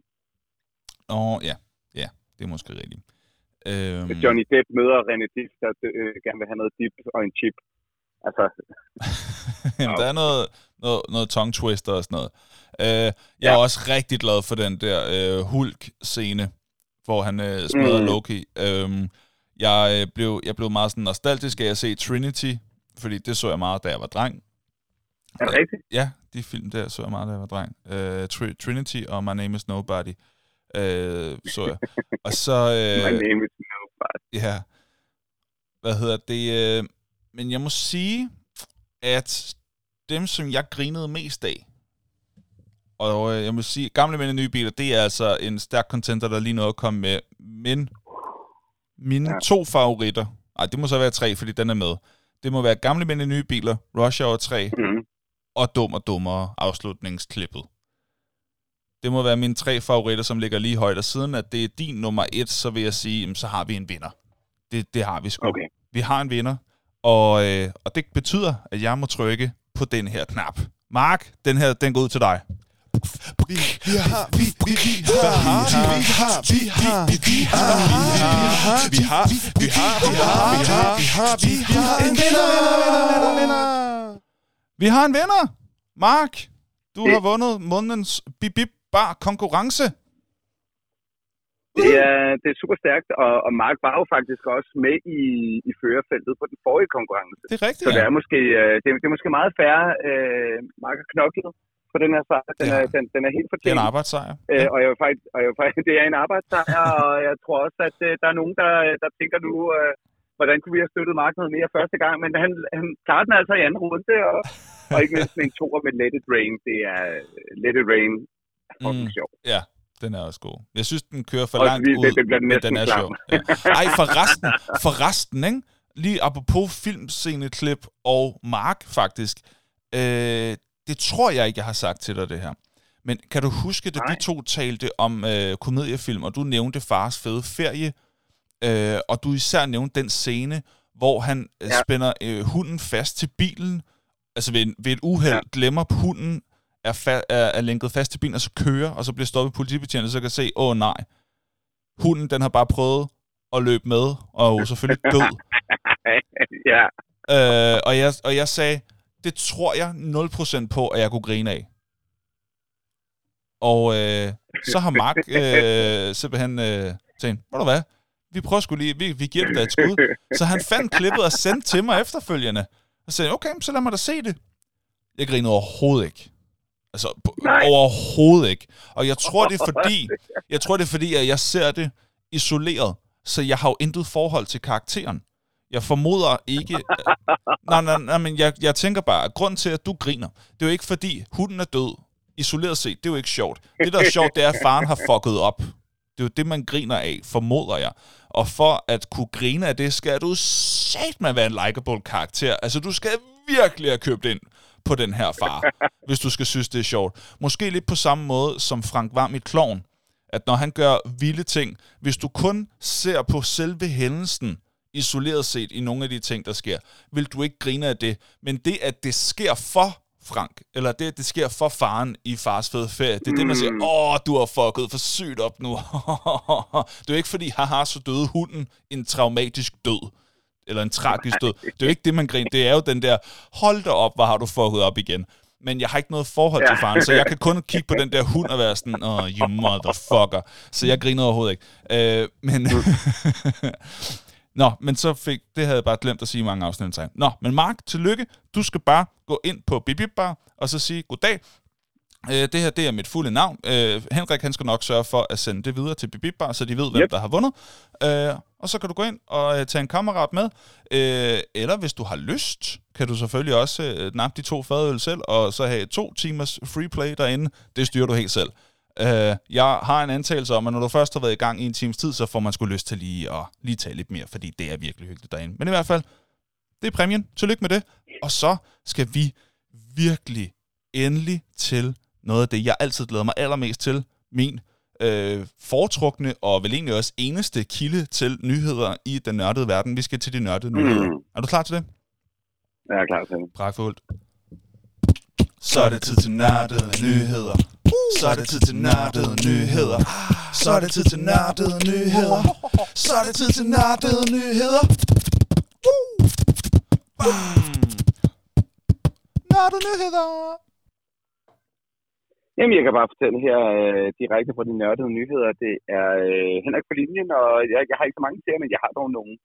Åh, oh, ja. Ja, det er måske rigtigt. Øhm, Johnny Depp møder René Diff, der øh, gerne vil have noget dip og en chip. Altså, Jamen, der er noget, noget, noget tongue twister og sådan noget. Øh, jeg er Ja. også rigtig glad for den der øh, Hulk-scene, hvor han øh, smadrer Mm. Loki. Øhm, jeg, øh, blev, jeg blev meget sådan nostalgisk af at se Trinity, fordi det så jeg meget, da jeg var dreng. er det rigtigt? Ja, de film der så jeg meget, da jeg var dreng. Øh, Tri- Trinity og My Name is Nobody øh, så jeg. Og så... My Øh, name is nobody. Ja. Hvad hedder det? Øh, men jeg må sige, at dem, som jeg grinede mest af, og øh, jeg må sige, gamle mænd i nye biler, det er altså en stærk contenter, der lige noget at komme med. Men mine Ja. to favoritter, ej, det må så være tre, fordi den er med. Det må være gamle mænd i nye biler, Rush Hour 3 Mm. og Dum og Dummere afslutningsklippet. Det må være mine tre favoritter, som ligger lige højt. Og siden at det er din nummer et, så vil jeg sige, jamen, så har vi en vinder. Det, det har vi sgu. Okay. Vi har en vinder, og, øh, og det betyder, at jeg må trykke på den her knap. Mark, den her, den går ud til dig. Vi, vi har, vi, vi, vi har, vi har, vi har, vi har, vi har, vi har, vi har, vi har, vi har, vi har, vi har en vinder. Vi har en vinder! Mark, du har vundet månedens Bip Bip Bar konkurrence. Det er, det er super stærkt, og, og Mark var jo faktisk også med i, i førerfeltet på den forrige konkurrence. Det er rigtigt, Så det ja. er måske, øh, det, er, det er måske meget færre. Øh, Mark har knoklet på den her sejr. Den, Ja. er, den, den er helt Det er fortjent. en arbejdssejr. Øh, og jeg vil faktisk, og jeg vil faktisk, det er en arbejdssejr, og jeg tror også, at øh, der er nogen, der, der tænker nu, øh, hvordan kunne vi have støttet Mark noget mere første gang, men han, han klarer den altså i anden runde, og, og ikke mindst med en toer med Let It Rain. Det er øh, Let It Rain. Er Fucking Mm. sjov. Ja, den er også god. Jeg synes, den kører for Også langt fordi ud, det- det bliver men den er klam. sjov. Ja. Ej, for resten, for resten, ikke? Lige apropos filmsceneklip og Mark, faktisk. Øh, det tror jeg ikke, jeg har sagt til dig, det her. Men kan du huske, da vi to talte om øh, komediefilm, og du nævnte Fars fede ferie, øh, og du især nævnte den scene, hvor han ja. Ja. spænder øh, hunden fast til bilen, altså ved, en- ved et uheld. Ja. glemmer hunden er, fa- er, er lænket fast til bilen, og så kører, og så bliver stoppet politibetjent, og så kan se, åh nej, hunden den har bare prøvet at løbe med, og er jo selvfølgelig død. ja, Øh, og, jeg, og jeg sagde, det tror jeg 0% på, at jeg kunne grine af. Og øh, så har Mark øh, simpelthen øh, tænkt, ved du hvad, vi prøver sgu lige, vi, vi giver det et skud. Så han fandt klippet og sendte til mig efterfølgende. Og sagde, okay, så lad mig da se det. Jeg grinede overhovedet ikke. Altså, Nej. overhovedet ikke. Og jeg tror, det er fordi, jeg tror, det er fordi, at jeg ser det isoleret. Så jeg har jo intet forhold til karakteren. Jeg formoder ikke... nej, nej, nej, men jeg, jeg tænker bare, at grund til, at du griner, det er jo ikke fordi, hunden er død. Isoleret set, det er jo ikke sjovt. Det, der er sjovt, det er, at faren har fucket op. Det er jo det, man griner af, formoder jeg. Og for at kunne grine af det, skal du sat med være en likable karakter. Altså, du skal virkelig have købt ind på den her far, hvis du skal synes, det er sjovt. Måske lidt på samme måde som Frank Varm i Kloven, at når han gør vilde ting, hvis du kun ser på selve hændelsen, isoleret set i nogle af de ting, der sker, vil du ikke grine af det. Men det, at det sker for Frank, eller det, at det sker for faren i fars fede ferie, det er det, man siger, åh, du har fucket for sygt op nu. det er jo ikke fordi, haha, så døde hunden en traumatisk død eller en tragisk død. Det er jo ikke det, man griner. Det er jo den der, hold da op, hvor har du fucket op igen. Men jeg har ikke noget forhold til faren, så jeg kan kun kigge på den der hund og være sådan, oh, you motherfucker. Så jeg griner overhovedet ikke. Øh, men... Nå, men så fik, det havde jeg bare glemt at sige mange afsnit. Nå, men Mark, tillykke. Du skal bare gå ind på Bibib Bar, og så sige, goddag, Øh, det her, det er mit fulde navn. Øh, Henrik, han skal nok sørge for at sende det videre til Bibib Bar, så de ved, hvem Yep. der har vundet. Øh, og så kan du gå ind og øh, tage en kammerat med. Øh, eller hvis du har lyst, kan du selvfølgelig også øh, nappe de to fadøl selv, og så have to timers free play derinde. Det styrer du helt selv. Øh, jeg har en antagelse om, at når du først har været i gang i en times tid, så får man sgu lyst til lige at lige tage lidt mere, fordi det er virkelig hyggeligt derinde. Men i hvert fald, det er præmien. Tillykke med det. Og så skal vi virkelig endelig til noget af det, jeg altid glæder mig allermest til. Min øh, foretrukne og vel egentlig også eneste kilde til nyheder i den nørdede verden. Vi skal til de nørdede nyheder. Mm. Er du klar til det? Jeg er klar til det. Pragtfuldt. Så er det tid til nørdede nyheder. Så er det tid til nørdede nyheder. Så er det tid til nørdede nyheder. Så er det tid til nørdede nyheder. Nørdede nyheder. Jamen, jeg kan bare fortælle her øh, direkte fra de nørdede nyheder. Det er øh, Henrik på linjen, og jeg, jeg har ikke så mange til men jeg har dog nogen.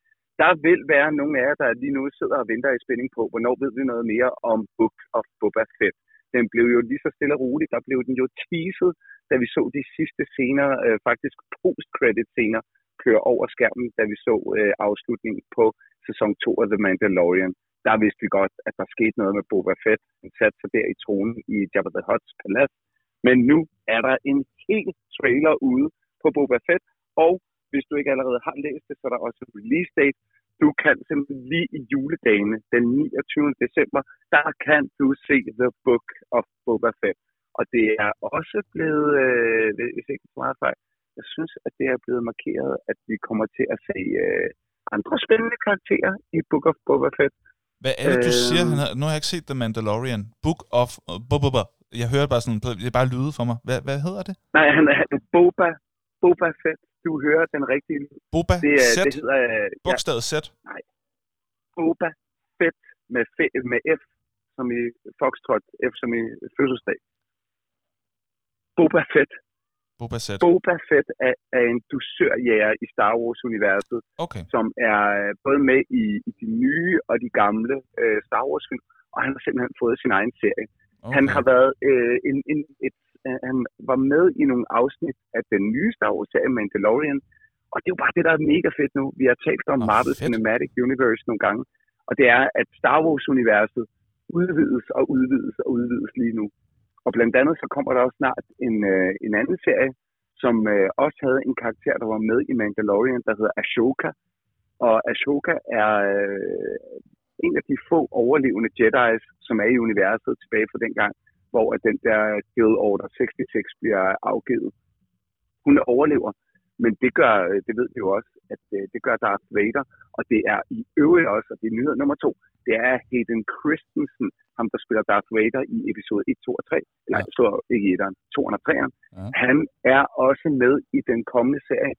Der vil være nogle af jer, der lige nu sidder og venter i spænding på, hvornår ved vi noget mere om Book of Boba Fett. Den blev jo lige så stille og roligt, der blev den jo teaset, da vi så de sidste scener, øh, faktisk post-credit scener, køre over skærmen, da vi så øh, afslutningen på sæson 2 af The Mandalorian. Der vidste vi godt, at der skete noget med Boba Fett. Han satte sig der i tronen i Jabba the Hutt's palads. Men nu er der en hel trailer ude på Boba Fett, og hvis du ikke allerede har læst det, så er der også release date. Du kan simpelthen lige i juledagene, den 29. december, der kan du se The Book of Boba Fett. Og det er også blevet, øh, hvis ikke så meget fejl, jeg synes, at det er blevet markeret, at vi kommer til at se øh, andre spændende karakterer i Book of Boba Fett. Hvad er det, du Øh. siger? Han har, nu har jeg ikke set The Mandalorian. Book of... Uh, bu. Jeg hører bare sådan... Det er bare lyde for mig. Hvad, hvad hedder det? Nej, han er Boba, Boba Fett. Du hører den rigtige lyd. Boba Det, er, Z? det hedder øh, ja, Bogstavet Z? Boba Fett med, F, med F, som i Foxtrot, F som i fødselsdag. Boba Fett. Boba Z. Boba Fett er, er en dusørjæger i Star Wars-universet, Okay. som er øh, både med i, i de nye og de gamle øh, Star Wars-film, og han har simpelthen fået sin egen serie. Okay. Han har været øh, en, en, et, øh, han var med i nogle afsnit af den nye Star Wars-serie Mandalorian, og det er jo bare det, der er mega fedt nu. Vi har talt om Nå, Marvel fedt. Cinematic Universe nogle gange, og det er, at Star Wars-universet udvides og udvides og udvides lige nu. Og blandt andet så kommer der også snart en, øh, en anden serie, som øh, også havde en karakter, der var med i Mandalorian, der hedder Ashoka. Og Ashoka er øh, en af de få overlevende Jedi's, som er i universet tilbage fra dengang, hvor at den der Guild Order 66 bliver afgivet. Hun overlever, men det gør, det ved vi jo også, at øh, det gør Darth Vader, og det er i øvrigt også, og det er nyhed nummer to, det er Hayden Christensen, ham der spiller Darth Vader i episode 1, 2 og 3, eller ja. så ikke i 1'eren, 2 og 3'eren. Ja. Han er også med i den kommende serie,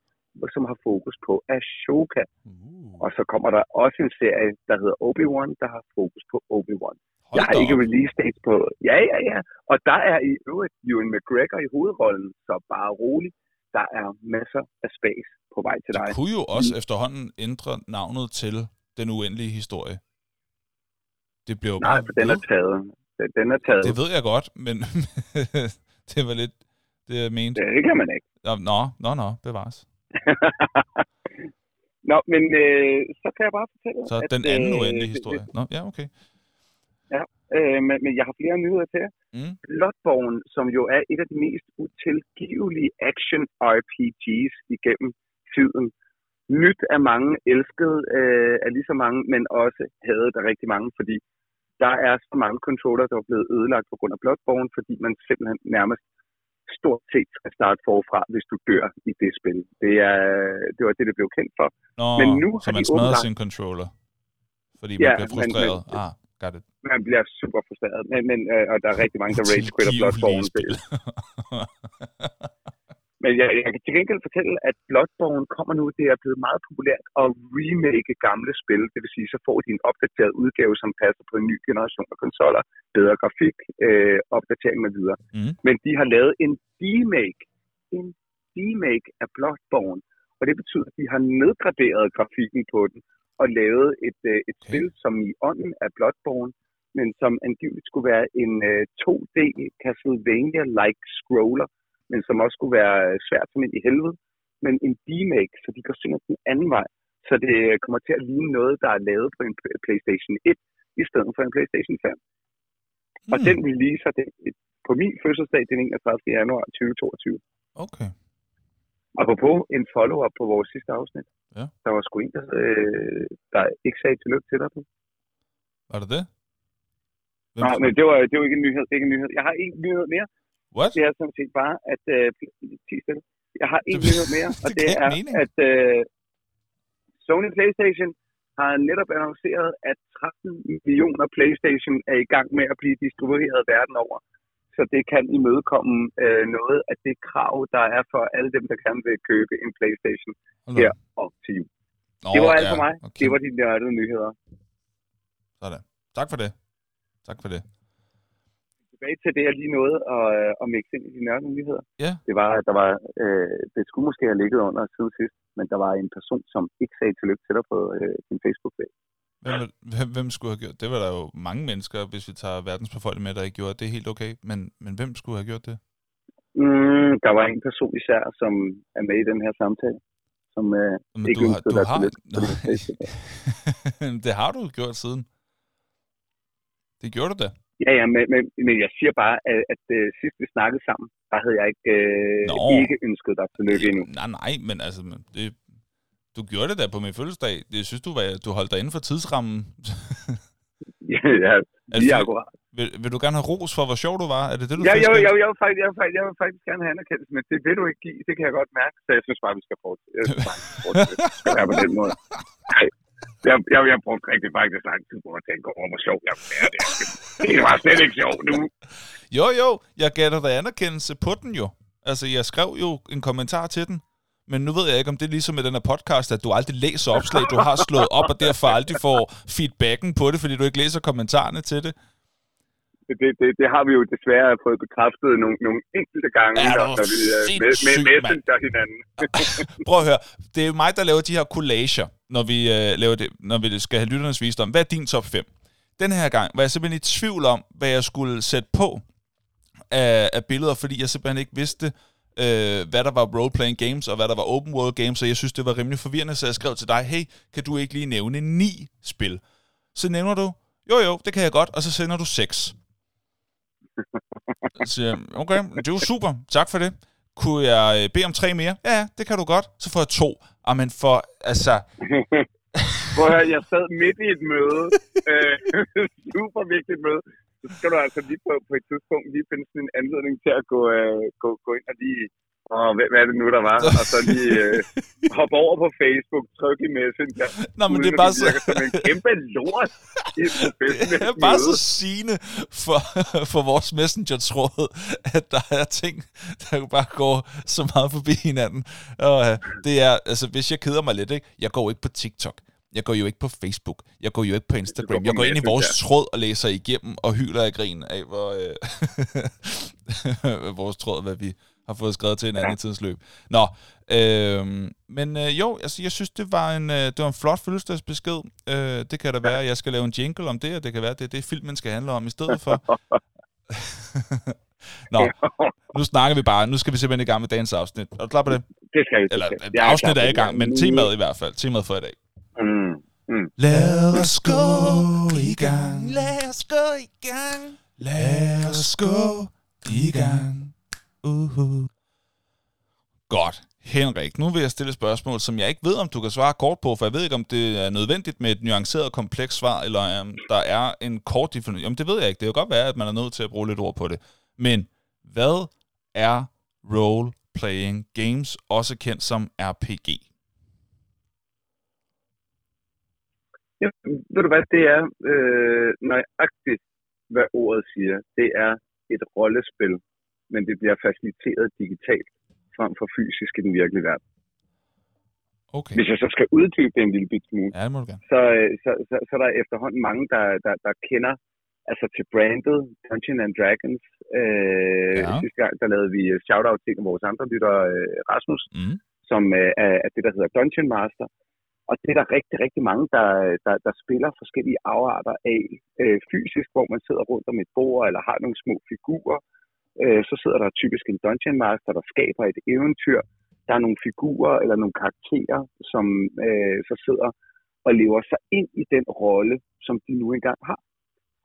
som har fokus på Ashoka. Uh. Og så kommer der også en serie, der hedder Obi-Wan, der har fokus på Obi-Wan. Hold jeg har ikke release date på... Ja, ja, ja. Og der er i øvrigt Ewan McGregor i hovedrollen, så bare rolig. Der er masser af space på vej til dig. Du kunne jo også mm. efterhånden ændre navnet til Den Uendelige Historie. Det blev Nej, for den er taget. Den er taget. Det ved jeg godt, men det var lidt det, jeg mente. Det kan man ikke. Nå, nå, nå, bevares. Nå, men øh, så kan jeg bare fortælle, Så at, den anden øh, uendelige historie. Nå, ja, okay. Ja, øh, men, men jeg har flere nyheder til jer. Mm. Bloodborne, som jo er et af de mest utilgivelige action RPG's igennem tiden. Nyt af mange, elsket øh, af lige så mange, men også havde der rigtig mange, fordi der er så mange controller, der er blevet ødelagt på grund af Bloodborne, fordi man simpelthen nærmest stort set skal starte forfra, hvis du dør i det spil. Det, er, det var det, det blev kendt for. Nå, Men nu så man smadrer sin controller, fordi man ja, bliver frustreret. Men, ah, got it. Man bliver super frustreret, men, men, øh, og der er rigtig mange, der rage quitter Bloodborne. Men jeg, jeg kan til gengæld fortælle, at Bloodborne kommer nu, det er blevet meget populært at remake gamle spil. Det vil sige, så får de en opdateret udgave, som passer på en ny generation af konsoller, bedre grafik, øh, opdatering med videre. Mm. Men de har lavet en remake, en remake af Bloodborne, og det betyder, at de har nedgraderet grafikken på den og lavet et, øh, et okay. spil, som i ånden er Bloodborne, men som angiveligt skulle være en øh, 2D Castlevania-like scroller, men som også skulle være svært som ind i helvede, men en remake, så de går simpelthen den anden vej. Så det kommer til at ligne noget, der er lavet på en PlayStation 1, i stedet for en PlayStation 5. Mm. Og hmm. den releaser det på min fødselsdag den 31. januar 2022. Okay. Apropos en follow-up på vores sidste afsnit. Ja. Der var sgu en, der, øh, der ikke sagde tillykke til dig. Var det det? Hvem Nej, men det var, det var ikke en nyhed. Det er ikke en nyhed. Jeg har en nyhed mere. What? Det er sådan set bare, at... Øh, jeg har en nyhed mere, og det, det er, mening. at øh, Sony PlayStation har netop annonceret, at 13 millioner PlayStation er i gang med at blive distribueret verden over. Så det kan imødekomme øh, noget af det krav, der er for alle dem, der kan vil købe en PlayStation okay. her op til jul. Nå, det var alt ja, for mig. Okay. Det var de nørdede nyheder. Sådan. Tak for det. Tak for det tilbage til det, jeg lige nåede at, øh, at mixe ind i de nørdede nyheder. Ja. Det var, at der var, øh, det skulle måske have ligget under siden sidst, men der var en person, som ikke sagde tillykke til dig på øh, sin Facebook-side. Hvem, hvem, hvem skulle have gjort det? var der jo mange mennesker, hvis vi tager verdensbefolkningen med, der ikke gjorde det. Det er helt okay. Men, men hvem skulle have gjort det? Mm, der var en person især, som er med i den her samtale, som øh, men ikke du har, du har... det har du gjort siden. Det gjorde du da. Ja, ja, men, men, men jeg siger bare, at, at, uh, sidst vi snakkede sammen, der havde jeg ikke, uh, ikke ønsket dig lykke endnu. Nej, nej, men altså, det, du gjorde det da på min fødselsdag. Det synes du, var, du holdt dig inden for tidsrammen. ja, ja, altså, lige akkurat. Vil, vil du gerne have ros for, hvor sjov du var? Er det det, du ja, jeg, jeg, jeg, vil faktisk, jeg, vil faktisk, jeg vil faktisk gerne have anerkendelse, men det vil du ikke give. Det kan jeg godt mærke, så jeg synes bare, vi skal fortsætte. Jeg synes bare, vi skal fortsætte. på den måde. Nej, jeg, jeg, jeg brugte rigtig faktisk lang tid på at tænke over, hvor sjov jeg er. Det, det var slet ikke sjovt nu. Jo, jo, jeg gav dig anerkendelse på den jo. Altså, jeg skrev jo en kommentar til den. Men nu ved jeg ikke, om det er ligesom med den her podcast, at du aldrig læser opslag, du har slået op, og derfor aldrig får feedbacken på det, fordi du ikke læser kommentarerne til det. Det, det, det har vi jo desværre fået bekræftet nogle, nogle enkelte gange, ja, når, når vi er med, med messenger hinanden. Prøv at høre, det er mig, der laver de her collager, når vi, uh, laver det, når vi skal have lytternes visdom. Hvad er din top 5? Den her gang var jeg simpelthen i tvivl om, hvad jeg skulle sætte på af, af billeder, fordi jeg simpelthen ikke vidste, øh, hvad der var role-playing games, og hvad der var open world games, så jeg synes, det var rimelig forvirrende, så jeg skrev til dig, hey, kan du ikke lige nævne ni spil? Så nævner du, jo jo, det kan jeg godt, og så sender du seks. Så okay, det er jo super, tak for det. kunne jeg øh, bede om tre mere? Ja, det kan du godt. Så får jeg to. Jamen for, altså... Hvor jeg, jeg sad midt i et møde, øh, super vigtigt møde, så skal du altså lige på, på et tidspunkt lige finde sådan en anledning til at gå, øh, gå, gå ind og lige og hvad, hvad er det nu, der var? Og så lige øh, hoppe over på Facebook, trykke i Messenger. Nå, men det er bare så... Som en kæmpe lort i Det er bare så sigende for, for vores Messenger-tråd, at der er ting, der bare går så meget forbi hinanden. Og uh, det er, altså, hvis jeg keder mig lidt, ikke? Jeg går ikke på TikTok. Jeg går jo ikke på Facebook. Jeg går jo ikke på Instagram. Jeg går ind i vores tråd og læser igennem og hyler af grin af, hvor øh, vores tråd, hvad vi har fået skrevet til en anden ja. tidsløb. Nå, øh, men øh, jo, altså, jeg synes, det var en, øh, det var en flot fødselsdagsbesked. Øh, det kan da være, at jeg skal lave en jingle om det, og det kan være, at det er det, filmen skal handle om i stedet for. Nå, nu snakker vi bare. Nu skal vi simpelthen i gang med dagens afsnit. Er du klar på det? Det skal vi. Eller, afsnit er, er i gang, men temaet i hvert fald. Temaet for i dag. Mm. Mm. Lad os gå i gang. Lad os gå i gang. Lad os gå i gang. Uh-huh. Godt. Henrik, nu vil jeg stille et spørgsmål, som jeg ikke ved, om du kan svare kort på, for jeg ved ikke, om det er nødvendigt med et nuanceret, komplekst svar, eller om der er en kort definition. Jamen, det ved jeg ikke. Det kan godt være, at man er nødt til at bruge lidt ord på det. Men hvad er role-playing games, også kendt som RPG? Ja, ved du hvad, det er øh, nøjagtigt, hvad ordet siger. Det er et rollespil, men det bliver faciliteret digitalt frem for fysisk i den virkelige verden. Okay. Hvis jeg så skal uddybe det en lille bit smule, ja, så, så, så, så er der efterhånden mange, der, der, der kender altså til brandet Dungeons and Dragons. Øh, ja. Sidste gang, der lavede vi shout-out til vores andre lytter, øh, Rasmus, mm. som øh, er, er det, der hedder Dungeon Master. Og det er der rigtig, rigtig mange, der, der, der spiller forskellige afarter af øh, fysisk, hvor man sidder rundt om et bord eller har nogle små figurer, øh, så sidder der typisk en dungeon master, der skaber et eventyr. Der er nogle figurer eller nogle karakterer, som øh, så sidder og lever sig ind i den rolle, som de nu engang har.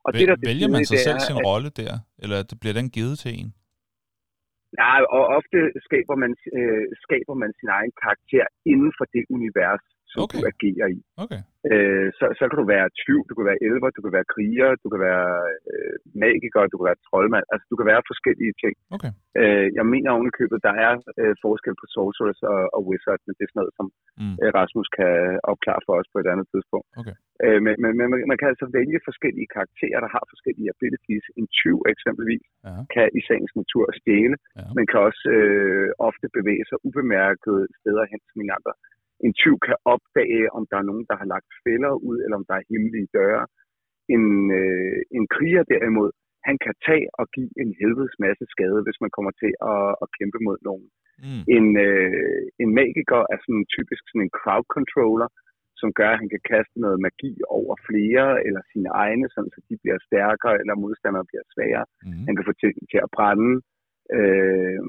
Og Vel, det, der vælger man sig selv er, sin at, rolle der, eller bliver den givet til en? Ja, og ofte skaber man, øh, skaber man sin egen karakter inden for det univers, som okay. du agerer i. Okay. Øh, så, så kan du være tyv, du kan være elver, du kan være kriger, du kan være øh, magiker, du kan være troldmand. Altså, du kan være forskellige ting. Okay. Øh, jeg mener oven i købet, der er øh, forskel på sorcerers og, og wizard, men det er sådan noget, som mm. øh, Rasmus kan opklare for os på et andet tidspunkt. Okay. Øh, men men, men man kan altså vælge forskellige karakterer, der har forskellige abilities. En tyv eksempelvis ja. kan i sagens natur stjæle, ja. men kan også øh, ofte bevæge sig ubemærket steder hen, som en andre en tyv kan opdage, om der er nogen, der har lagt fælder ud, eller om der er hemmelige døre. En, øh, en kriger derimod, han kan tage og give en helvedes masse skade, hvis man kommer til at, at kæmpe mod nogen. Mm. En, øh, en magiker er sådan typisk sådan en crowd controller, som gør, at han kan kaste noget magi over flere, eller sine egne, sådan så de bliver stærkere, eller modstandere bliver svagere. Mm. Han kan få til, til at brænde. Øh,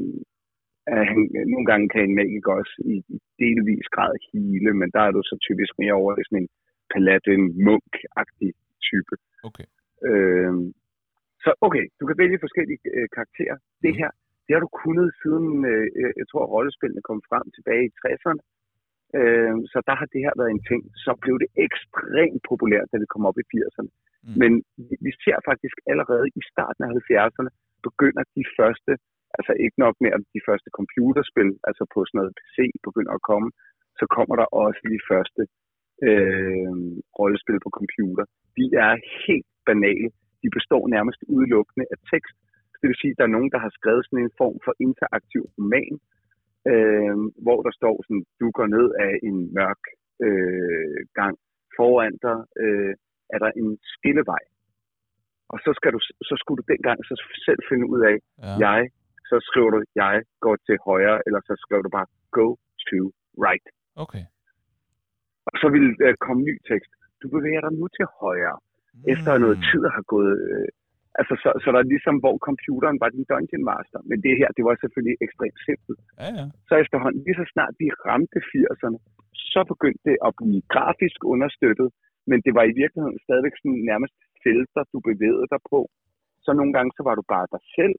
at han, nogle gange kan en magiker også i, delvis grad hele, men der er du så typisk mere over i sådan en paladin munk-agtig type. Okay. Øh, så okay, du kan vælge forskellige øh, karakterer. Det her, det har du kunnet siden, øh, jeg tror, rollespillene kom frem tilbage i 60'erne. Øh, så der har det her været en ting. Så blev det ekstremt populært, da det kom op i 80'erne. Mm. Men vi, vi ser faktisk allerede i starten af 70'erne, begynder de første altså ikke nok med, at de første computerspil, altså på sådan noget PC, begynder at komme, så kommer der også de første øh, rollespil på computer. De er helt banale. De består nærmest udelukkende af tekst. Det vil sige, at der er nogen, der har skrevet sådan en form for interaktiv roman, øh, hvor der står sådan, du går ned af en mørk øh, gang. Foran dig øh, er der en skillevej. Og så, skal du, så skulle du dengang så selv finde ud af, ja. jeg så skriver du, jeg går til højre, eller så skriver du bare, go to right. Okay. Og så vil øh, komme ny tekst. Du bevæger dig nu til højre, mm. efter noget tid har gået... Øh, altså, så, så der er ligesom, hvor computeren var din dungeon master. Men det her, det var selvfølgelig ekstremt simpelt. Ja, ja. Så efterhånden, lige så snart vi ramte 80'erne, så begyndte det at blive grafisk understøttet, men det var i virkeligheden stadigvæk sådan nærmest felter, du bevægede dig på. Så nogle gange, så var du bare dig selv,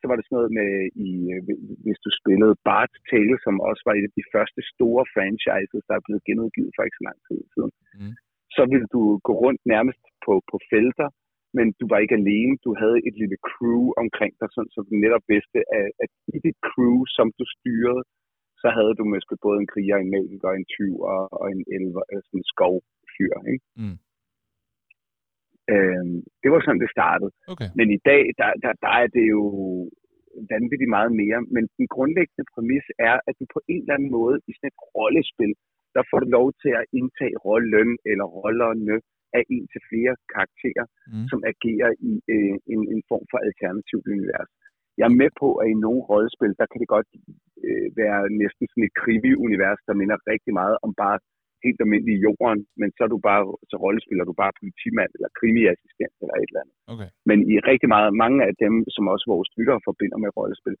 så var det sådan noget med, i, øh, hvis du spillede Bart's Tale, som også var et af de første store franchises, der er blevet genudgivet for ikke så lang tid siden, Mm. så ville du gå rundt nærmest på, på felter, men du var ikke alene. Du havde et lille crew omkring dig, sådan, så du netop vidste, at, at i dit crew, som du styrede, så havde du måske både en kriger, en magiker, en tyv og, og en elver, altså en skovfyr. Ikke? Mm. Øhm, det var sådan, det startede. Okay. Men i dag, der, der, der er det jo vanvittigt meget mere. Men den grundlæggende præmis er, at du på en eller anden måde i sådan et rollespil, der får du lov til at indtage rollen eller rollerne af en til flere karakterer, Mm. som agerer i øh, en, en form for alternativt univers. Jeg er med på, at i nogle rollespil, der kan det godt øh, være næsten sådan et krimi-univers, der minder rigtig meget om bare helt almindelig jorden, men så er du bare, så rollespiller du bare politimand eller krimiassistent eller et eller andet. Okay. Men i rigtig meget, mange af dem, som også vores lyttere forbinder med rollespil,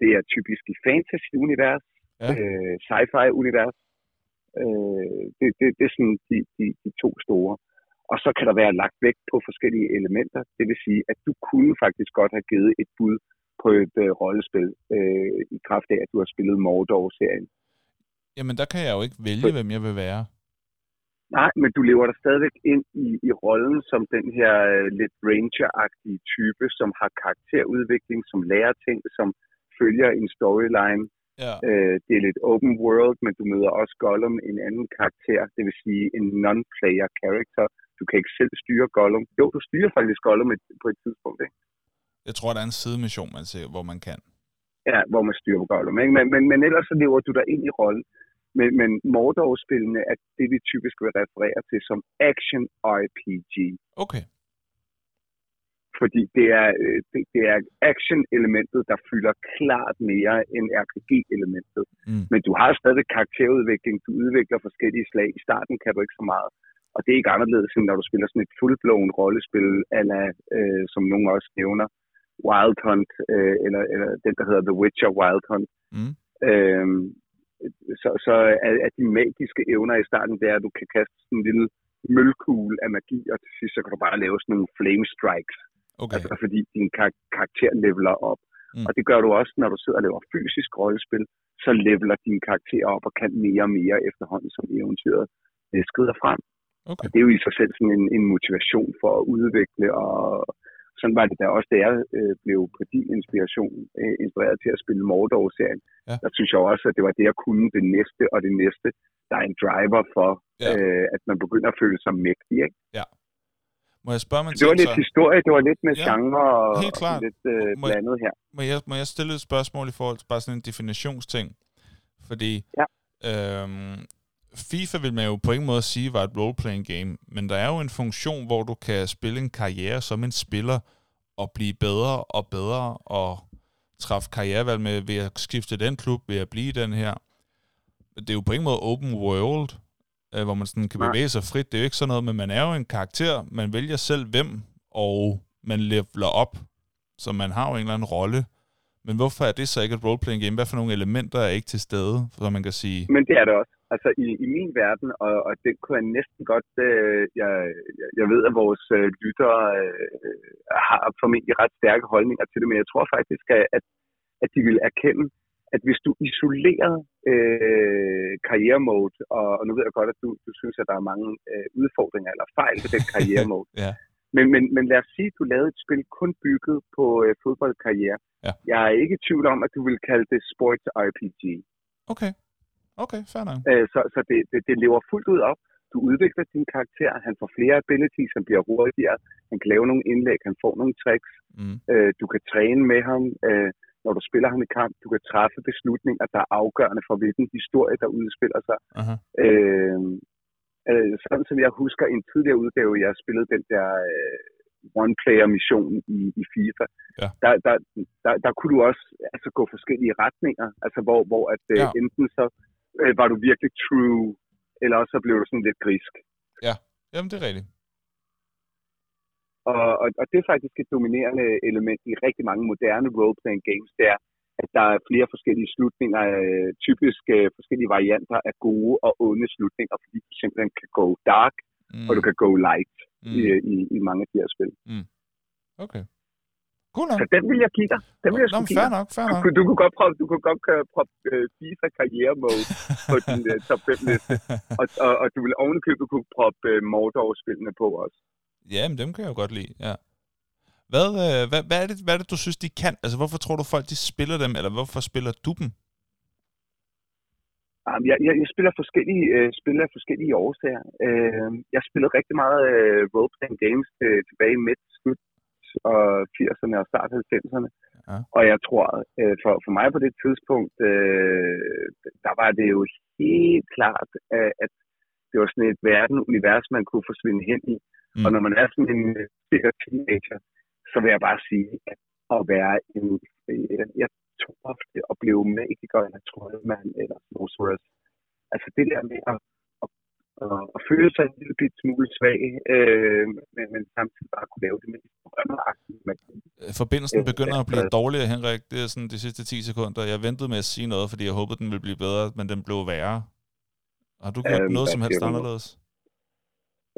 det er typisk i fantasy-univers, Ja. øh, sci-fi-univers. Øh, det, det, det er sådan de, de, de to store. Og så kan der være lagt vægt på forskellige elementer. Det vil sige, at du kunne faktisk godt have givet et bud på et øh, rollespil øh, i kraft af, at du har spillet Mordor-serien. Jamen, der kan jeg jo ikke vælge, hvem jeg vil være. Nej, men du lever der stadigvæk ind i, i rollen som den her øh, lidt ranger-agtige type, som har karakterudvikling, som lærer ting, som følger en storyline. Ja. Øh, det er lidt open world, men du møder også Gollum, en anden karakter, det vil sige en non-player character. Du kan ikke selv styre Gollum. Jo, du styrer faktisk Gollum et, på et tidspunkt, ikke? Jeg tror, der er en sidemission, man ser, hvor man kan. Ja, hvor man styrer Gollum, ikke? Men, men, men ellers så lever du der ind i rollen. Men, men Mordor-spillene er det, vi typisk vil referere til som action RPG. Okay. fordi det er, øh, det, det er action-elementet, der fylder klart mere end RPG-elementet. Mm. Men du har stadig karakterudvikling, du udvikler forskellige slag. I starten kan du ikke så meget. Og det er ikke anderledes, end når du spiller sådan et fuldblåen rollespil, ala, øh, som nogen også nævner, Wild Hunt, øh, eller, eller den, der hedder The Witcher Wild Hunt. Mm. Øhm, så, så er, er de magiske evner i starten, det er, at du kan kaste sådan en lille mølkugle af magi, og til sidst så kan du bare lave sådan nogle flame strikes. Okay. Altså fordi din kar- karakter leveler op. Mm. Og det gør du også, når du sidder og laver fysisk rollespil, så leveler din karakter op og kan mere og mere efterhånden, som eventyret øh, skrider frem. Okay. Og det er jo i sig selv sådan en, en motivation for at udvikle, og sådan var det da også, da jeg øh, blev på din inspiration øh, inspireret til at spille Mordor-serien. Ja. Der synes jeg også, at det var det, jeg kunne det næste og det næste. Der er en driver for, Ja. øh, at man begynder at føle sig mægtig. Ikke? Må jeg spørge mig Det var lidt historie, det var lidt med Ja, genre og, helt klart. og lidt øh, Må blandet her. må jeg, må jeg stille et spørgsmål i forhold til bare sådan en definitionsting? Fordi Ja. øhm, FIFA vil man jo på ingen måde sige var et role-playing game, men der er jo en funktion, hvor du kan spille en karriere som en spiller og blive bedre og bedre og træffe karrierevalg med ved at skifte den klub, ved at blive den her. Det er jo på ingen måde open world, øh, hvor man sådan kan bevæge sig frit. Det er jo ikke sådan noget, men man er jo en karakter. Man vælger selv hvem, og man leveler op. Så man har jo en eller anden rolle. Men hvorfor er det så ikke et roleplaying game? Hvad for nogle elementer er ikke til stede, så man kan sige... Men det er det også. Altså i, i min verden, og, og det kunne jeg næsten godt, øh, jeg, jeg- ved, at vores øh, lyttere øh, har formentlig ret stærke holdninger til det, men jeg tror faktisk, at, at, at de vil erkende, at hvis du isolerer øh, karrieremode, og, og nu ved jeg godt, at du, du synes, at der er mange øh, udfordringer eller fejl ved den karrieremode, Ja. men, men, men lad os sige, at du lavede et spil kun bygget på øh, fodboldkarriere. Ja. Jeg er ikke i tvivl om, at du vil kalde det sports RPG. Okay. Okay, fair nok. Øh, så så det, det, det lever fuldt ud op. Du udvikler din karakter, han får flere abilities, han bliver hurtigere, han kan lave nogle indlæg, han får nogle tricks, Mm. øh, du kan træne med ham, øh, når du spiller ham i kamp, du kan træffe beslutninger, der er afgørende for, hvilken historie, der udspiller sig. Aha. Øh, øh, sådan som jeg husker en tidligere udgave, jeg spillede den der øh, one-player-mission i, i FIFA, Ja. der, der, der, der kunne du også altså, gå forskellige retninger, altså hvor, hvor at, øh, Ja. enten så øh, var du virkelig true, eller også så blev du sådan lidt grisk. Jamen, det er rigtigt. Og, og, og det er faktisk et dominerende element i rigtig mange moderne role-playing games, det er, at der er flere forskellige slutninger, øh, typisk øh, forskellige varianter af gode og onde slutninger, fordi du simpelthen kan gå dark, Mm. og du kan gå light mm. i, i, i mange af de her spil. Okay. Cool nok. Så den vil jeg dig. Den vil jeg Nå, fair nok, fair Du, nok. kunne- du kunne godt prøve, du kunne godt køre uh, FIFA karriere mode på din uh, top 5 liste. Og, og, og, du vil ovenikøbet kunne proppe uh, Mordor-spillene på også. Ja, men dem kan jeg jo godt lide, ja. Hvad, øh, hvad, hvad, er det, hvad er det, du synes, de kan? Altså, hvorfor tror du, folk de spiller dem, eller hvorfor spiller du dem? Jeg, jeg, jeg spiller forskellige øh, spiller af forskellige årsager. Øh, jeg spillede rigtig meget øh, role-playing games øh, tilbage i midt, slut og 80'erne og start 90'erne. Ja. Og jeg tror, øh, for, for mig på det tidspunkt, øh, der var det jo helt klart, øh, at det var sådan et verden, univers, man kunne forsvinde hen i. Mm. Og når man er sådan en øh, teenager, så vil jeg bare sige, at at være en, øh, jeg tror ofte at blive magiker, eller troldmand, eller sorceress. Altså det der med at, at, at, at føle sig en lille bit smule svag, øh, men, men samtidig bare kunne lave det drømmeagtige magi. Øh, Forbindelsen Øh, begynder at blive altså- dårligere, Henrik. Det er sådan de sidste 10 sekunder. Jeg ventede med at sige noget, fordi jeg håbede, den ville blive bedre, men den blev værre. Har du gjort Øhm, noget som helst anderledes?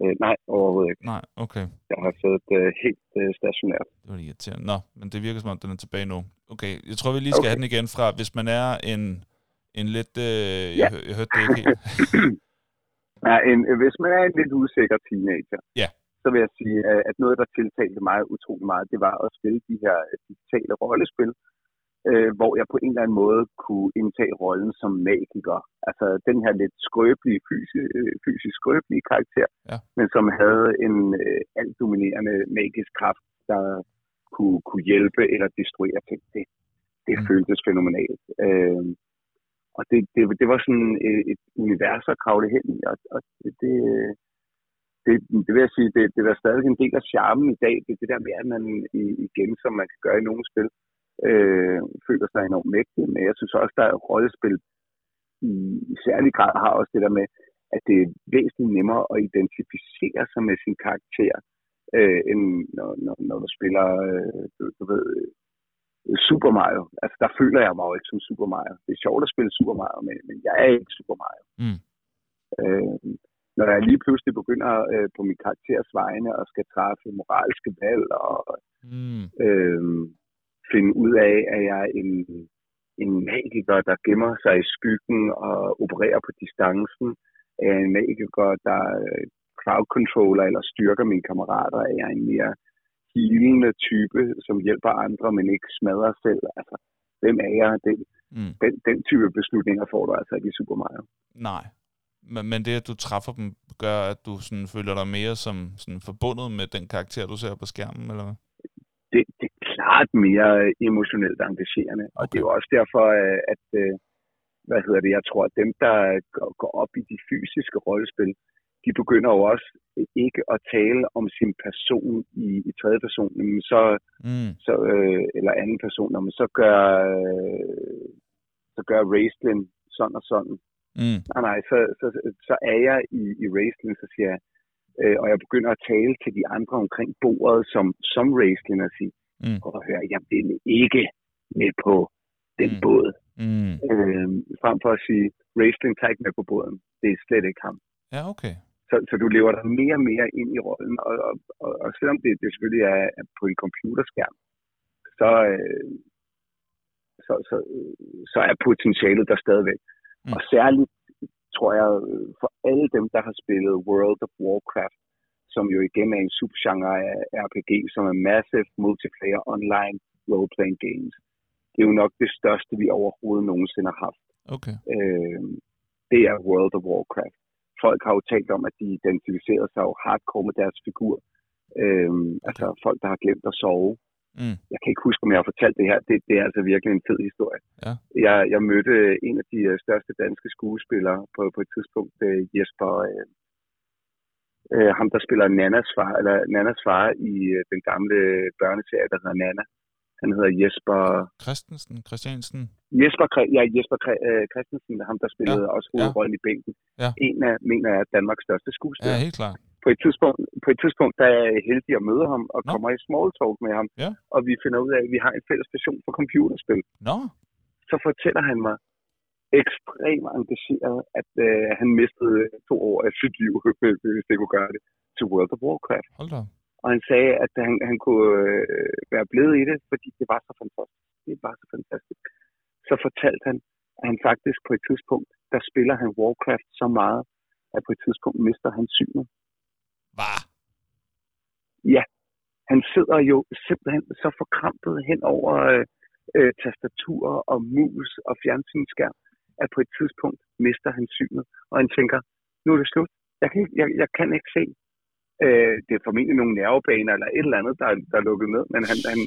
Øh, nej, overhovedet ikke. Nej, okay. Jeg har siddet øh, helt øh, stationært. Det var lige irriterende. Nå, men det virker som om, den er tilbage nu. Okay, jeg tror, vi lige skal Okay. have den igen fra, hvis man er en, en lidt... Øh, Ja. jeg, jeg hørte det ikke helt. Ja, en, hvis man er en lidt usikker teenager, Ja. så vil jeg sige, øh, at noget, der tiltalte mig utrolig meget, det var at spille de her øh, digitale rollespil, øh, hvor jeg på en eller anden måde kunne indtage rollen som magiker. Altså den her lidt skrøbelige, fysisk, fysisk skrøbelige karakter, Ja. men som havde en øh, altdominerende magisk kraft, der kunne, kunne hjælpe eller destruere ting. Det, det mm. føltes fænomenalt. Øh, og det, det, det var sådan et, et univers at kravle hen i, og, og det, det, det, det vil jeg sige, det, det er stadig en del af charmen i dag, det er det der med, at man igen, som man kan gøre i nogle spil, øh, føler sig enormt mægtig, men jeg synes også, der er rollespil i, i særlig grad har også det der med, at det er væsentligt nemmere at identificere sig med sin karakter, øh, end når, når, når du spiller, øh, du, du ved, øh, Super Mario. Altså, der føler jeg mig jo ikke som Super Mario. Det er sjovt at spille Super Mario, men, men jeg er ikke Super Mario. Mm. Øh, når jeg lige pludselig begynder øh, på min karakters vegne og skal træffe moralske valg og Mm. øh, finde ud af, at jeg er en, en magiker, der gemmer sig i skyggen og opererer på distancen, er en magiker, der øh, crowd controller eller styrker mine kammerater, er jeg en mere healende type, som hjælper andre, men ikke smadrer selv. Altså, hvem er jeg? Den, Mm. den, den type beslutninger får du altså ikke i Super Mario. Nej. Men, men det, at du træffer dem, gør, at du sådan føler dig mere som sådan forbundet med den karakter, du ser på skærmen, eller hvad? det, det er klart mere emotionelt engagerende. Og det er jo også derfor, øh, at øh, hvad hedder det, jeg tror, at dem, der går- går op i de fysiske rollespil, de begynder jo også ikke at tale om sin person i, i tredje person, men så, Mm. så øh, eller anden person, men så gør, øh, så gør Raistlin sådan og sådan. Mm. Nej, nej, så, så, så er jeg i, i Raistlin, så siger jeg, øh, og jeg begynder at tale til de andre omkring bordet som, som Raistlin og sige, Mm. og høre, jeg vil ikke med på den mm. båd. Mm. Øh, frem for at sige, Raistlin tager ikke med på båden. Det er slet ikke ham. Ja, okay. Så, så du lever dig mere og mere ind i rollen, og, og, og, og selvom det, det selvfølgelig er, på en computerskærm, så, øh, så, så, så er potentialet der stadigvæk. Mm. Og særligt tror jeg for alle dem, der har spillet World of Warcraft, som jo igen er en subgenre af RPG, som er massive multiplayer online role-playing games. Det er jo nok det største, vi overhovedet nogensinde har haft. Okay. Øh, det er World of Warcraft. Folk har jo talt om, at de identificerer sig jo hardcore med deres figur. Øh, altså folk, der har glemt at sove. Mm. Jeg kan ikke huske, om jeg har fortalt det her. Det, det er altså virkelig en fed historie. Ja. Jeg, jeg mødte en af de øh, største danske skuespillere på, på et tidspunkt, øh, Jesper, øh, øh, ham der spiller Nannas far, eller Nannas far i øh, den gamle børneserie, der hedder Nana. Han hedder Jesper, Christensen, Christiansen. Jesper, ja, Jesper øh, Christensen, ham der spillede ja. også ja. hovedrollen i bænken. Ja. En af, mener jeg, Danmarks største Ja, skuespiller. helt klart. På et tidspunkt, på et tidspunkt der er jeg heldig at møde ham og Nå. kommer i small talk med ham. Ja. Og vi finder ud af, at vi har en fælles passion for computerspil. Nå, så fortæller han mig ekstremt engageret, at øh, han mistede to år af sit liv, hvis det kunne gøre det, til World of Warcraft. hold da. Og han sagde, at han, han kunne øh, være blevet i det, fordi det var så fantastisk. Det var så fantastisk. Så fortalte han, at han faktisk på et tidspunkt, der spiller han Warcraft så meget, at på et tidspunkt mister han synet. Hvad? Ja, han sidder jo simpelthen så forkrampet hen over øh, øh, tastaturer og mus og fjernsynsskærm, at på et tidspunkt mister han synet, og han tænker, nu er det slut. Jeg kan ikke, jeg, jeg kan ikke se. Øh, det er formentlig nogle nervebaner eller et eller andet, der, der er lukket ned, men han, han,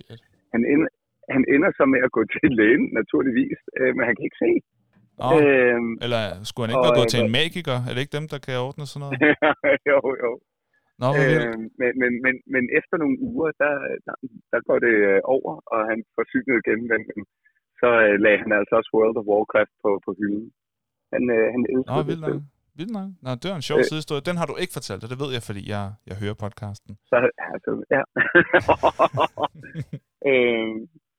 han, ender, han ender så med at gå til lægen, naturligvis, øh, men han kan ikke se. Oh. Øhm, Eller skulle han ikke være gået til en magiker? Er det ikke dem, der kan ordne sådan noget? jo, jo. Nå, øh, men, men, men, men efter nogle uger, der, der, der går det øh, over, og han får synet igen, men, men så øh, lagde han altså også World of Warcraft på, på hylden. Han, øh, han elskede Nå, nok. Vildt nok. Nå, det var en sjov øh, sidehistorie. Den har du ikke fortalt, og det ved jeg, fordi jeg, jeg hører podcasten. Så, altså, ja. øh,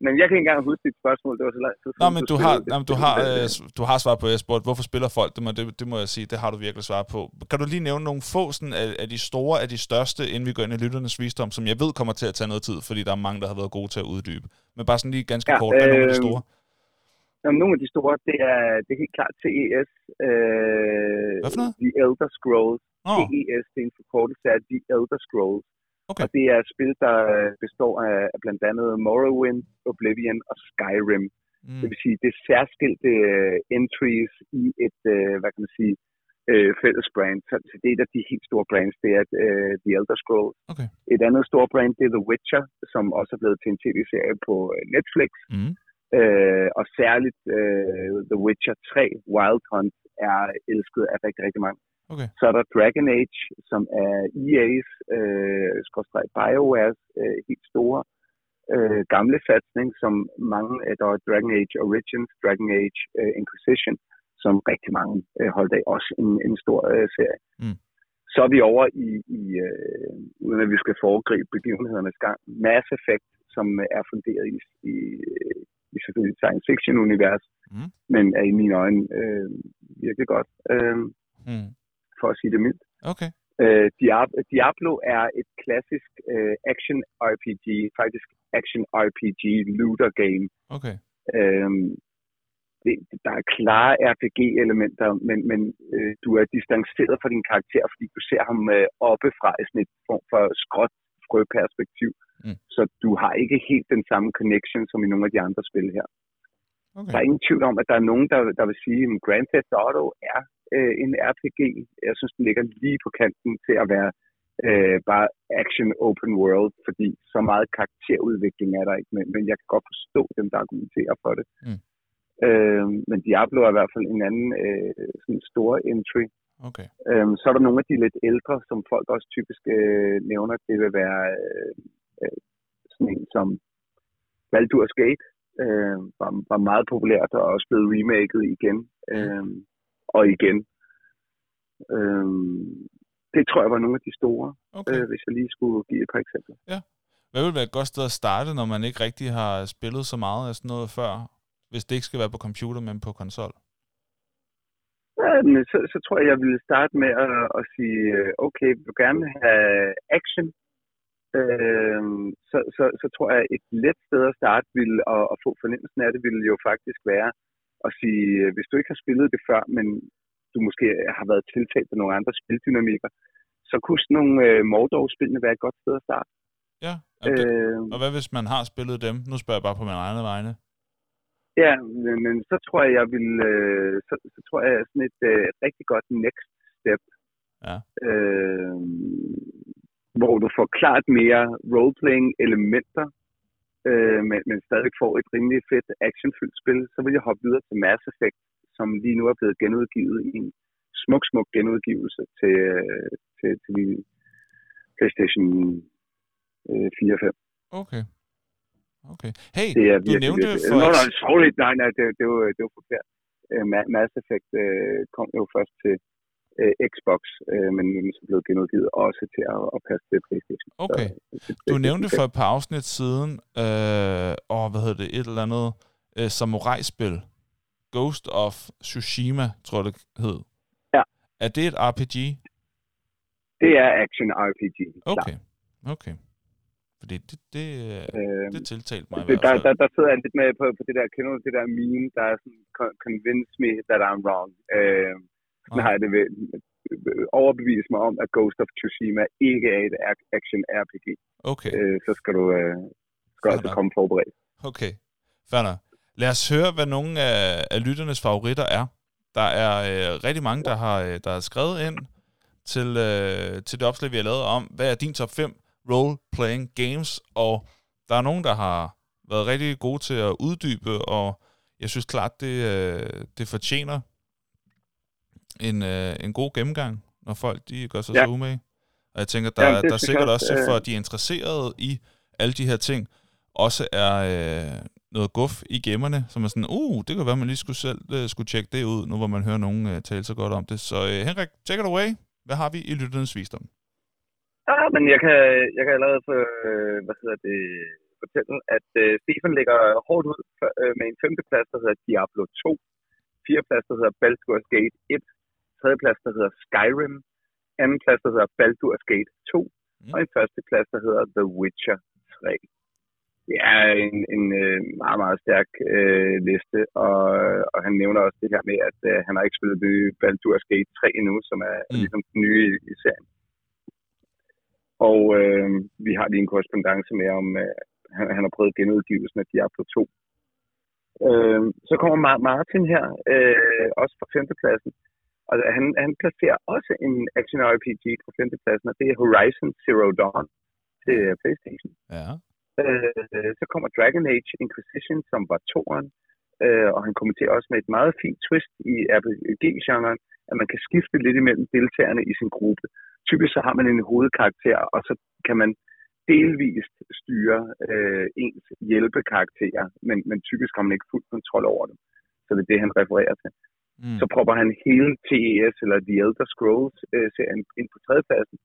men jeg kan ikke engang huske dit spørgsmål. Det var så langt. Nå, men du har, jamen, du, har, øh, du har svaret på, jeg spurgte, hvorfor spiller folk det, det, det må jeg sige, det har du virkelig svaret på. Kan du lige nævne nogle få sådan, af, af de store, af de største, inden vi går ind i lytternes visdom, som jeg ved kommer til at tage noget tid, fordi der er mange, der har været gode til at uddybe. Men bare sådan lige ganske ja, kort, hvad er nogle af de store? Jamen, nogle af de store, det er, det er helt klart CES. Øh, Hvad for noget? The Elder Scrolls. Oh. CES, det er en forkortelse af The Elder Scrolls. Okay. Og det er et spil, der består af, af blandt andet Morrowind, Oblivion og Skyrim. Mm. Det vil sige, det er særskilte uh, entries i et, uh, hvad kan man sige, uh, fælles brand. Så, så det er et af de helt store brands, det er uh, The Elder Scrolls. Okay. Et andet stort brand, det er The Witcher, som også er blevet til en tv-serie på Netflix. Mm. Uh, og særligt uh, The Witcher 3 Wild Hunt er elsket af rigtig, rigtig mange. Okay. Så er der Dragon Age, som er EA's, øh, skorstræk BioWare's øh, helt store øh, gamle satsning, som mange, øh, der er Dragon Age Origins, Dragon Age øh, Inquisition, som rigtig mange øh, holdt af, også en, en stor øh, serie. Mm. Så er vi over i, i øh, uden at vi skal foregribe begivenhedernes gang, Mass Effect, som er funderet i, i, i selvfølgelig science fiction-univers, mm. men er i mine øjne øh, virkelig godt. Øh, mm for at sige det mildt. Okay. Øh, Diablo er et klassisk øh, action RPG, faktisk action RPG looter game. Okay. Øhm, det, der er klare RPG-elementer, men, men øh, du er distanceret fra din karakter, fordi du ser ham øh, oppefra i sådan et form for skråt frøperspektiv. Mm. Så du har ikke helt den samme connection som i nogle af de andre spil her. Okay. Der er ingen tvivl om, at der er nogen, der, der vil sige, at Grand Theft Auto er øh, en RPG. Jeg synes, den ligger lige på kanten til at være øh, bare action open world, fordi så meget karakterudvikling er der ikke, men, men jeg kan godt forstå dem, der argumenterer for det. Mm. Øh, men Diablo er i hvert fald en anden øh, sådan stor entry. Okay. Øh, så er der nogle af de lidt ældre, som folk også typisk øh, nævner. Det vil være øh, øh, sådan en som Baldur's Gate, øh, var, var meget populært og også blevet remaket igen. Øh, og igen. Øhm, det tror jeg var nogle af de store, okay. øh, hvis jeg lige skulle give et par eksempler. Ja. Hvad vil være et godt sted at starte, når man ikke rigtig har spillet så meget af sådan noget før, hvis det ikke skal være på computer, men på konsol? Ja, så, så tror jeg, jeg ville starte med at, at sige, øh, okay, vil du gerne have action, øh, så, så, så tror jeg, et let sted at starte ville, at, at få fornemmelsen af det, ville jo faktisk være at sige, øh, hvis du ikke har spillet det før, men du måske har været tiltalt af nogle andre spildynamikker, så kunne sådan nogle øh, Mordor-spillene være et godt sted at starte. Ja, og, det, øh, og hvad hvis man har spillet dem? Nu spørger jeg bare på min egne vegne. Ja, men, men så tror jeg, jeg vil, øh, så, så tror jeg sådan et øh, rigtig godt next step, ja. øh, hvor du får klart mere roleplaying elementer, øh, men, men stadig får et rimelig fedt actionfyldt spil, så vil jeg hoppe videre til Mass Effect, som lige nu er blevet genudgivet i en smuk, smuk genudgivelse til, øh, til, til PlayStation øh, 4 og 5. Okay. Okay. Hey, det er virkelig, du nævnte virkelig. for... Nå, nej, sorry, nej, nej, det, det, var, det var forkert. Uh, Mass Effect uh, kom jo først til uh, Xbox, uh, men nu er den så blevet genudgivet også til at, at passe til PlayStation. Okay. Så, det, du nævnte for et par afsnit siden, øh, og hvad hedder det, et eller andet uh, samurai-spil. Ghost of Tsushima, tror jeg det hed. Ja. Er det et RPG? Det er action RPG. Okay. Okay. Fordi det, det, Øh, det tiltalte mig det, der, der, der sidder jeg lidt med på, på det der, kender du det der meme, der er sådan, "Con- convince me that I'm wrong. Øh, sådan Nej. har jeg det ved, overbevise mig om, at Ghost of Tsushima ikke er et ac- action RPG. Okay, Øh, så skal du, øh, skal altså komme forberedt. okay. Fair. Lad os høre, hvad nogle af, af lytternes favoritter er. Der er øh, rigtig mange, der har, øh, der har skrevet ind til, øh, til det opslag, vi har lavet om, hvad er din top 5 role-playing games, og der er nogen, der har været rigtig gode til at uddybe, og jeg synes klart, det, øh, det fortjener en, øh, en god gennemgang, når folk de gør sig Ja. så umage. Og jeg tænker, der, ja, der synes sikkert også, også, for øh. de er interesserede i alle de her ting, også er øh, noget guf i gemmerne, som er sådan, uh, det kan være, man lige skulle selv øh, skulle tjekke det ud, nu hvor man hører nogen øh, tale så godt om det. Så øh, Henrik, take it away. Hvad har vi i lytternes visdom? Ah, men jeg kan, jeg kan allerede for, øh, hvad hedder det, fortælle, at øh, Stefan ligger hårdt ud for, øh, med en femteplads, der hedder Diablo 2. Fjerdeplads, der hedder Baldur's Gate 1. Tredjeplads, der hedder Skyrim. Anden plads, der hedder Baldur's Gate 2. Mm. Og en første plads, der hedder The Witcher 3. Det er en, en øh, meget, meget stærk øh, liste, og, og han nævner også det her med, at øh, han har ikke spillet det Baldur's Gate 3 endnu, som er Mm. ligesom den nye i, i serien. Og øh, vi har lige en korrespondence med om, øh, han, han har prøvet genudgivelsen af Diablo 2. Øh, så kommer Mar- Martin her, øh, også på femtepladsen. Og han, han placerer også en action RPG på femtepladsen, og det er Horizon Zero Dawn til øh, Playstation. Ja. Øh, så kommer Dragon Age Inquisition, som var toeren, øh, og han kommenterer også med et meget fint twist i RPG-genren, at man kan skifte lidt imellem deltagerne i sin gruppe. Typisk så har man en hovedkarakter, og så kan man delvist styre øh, ens hjælpekarakterer, men, men typisk har man ikke fuld kontrol over dem. Så det er det, han refererer til. Mm. Så propper han hele TES, eller The Elder Scrolls-serien ind på tredjepladsen.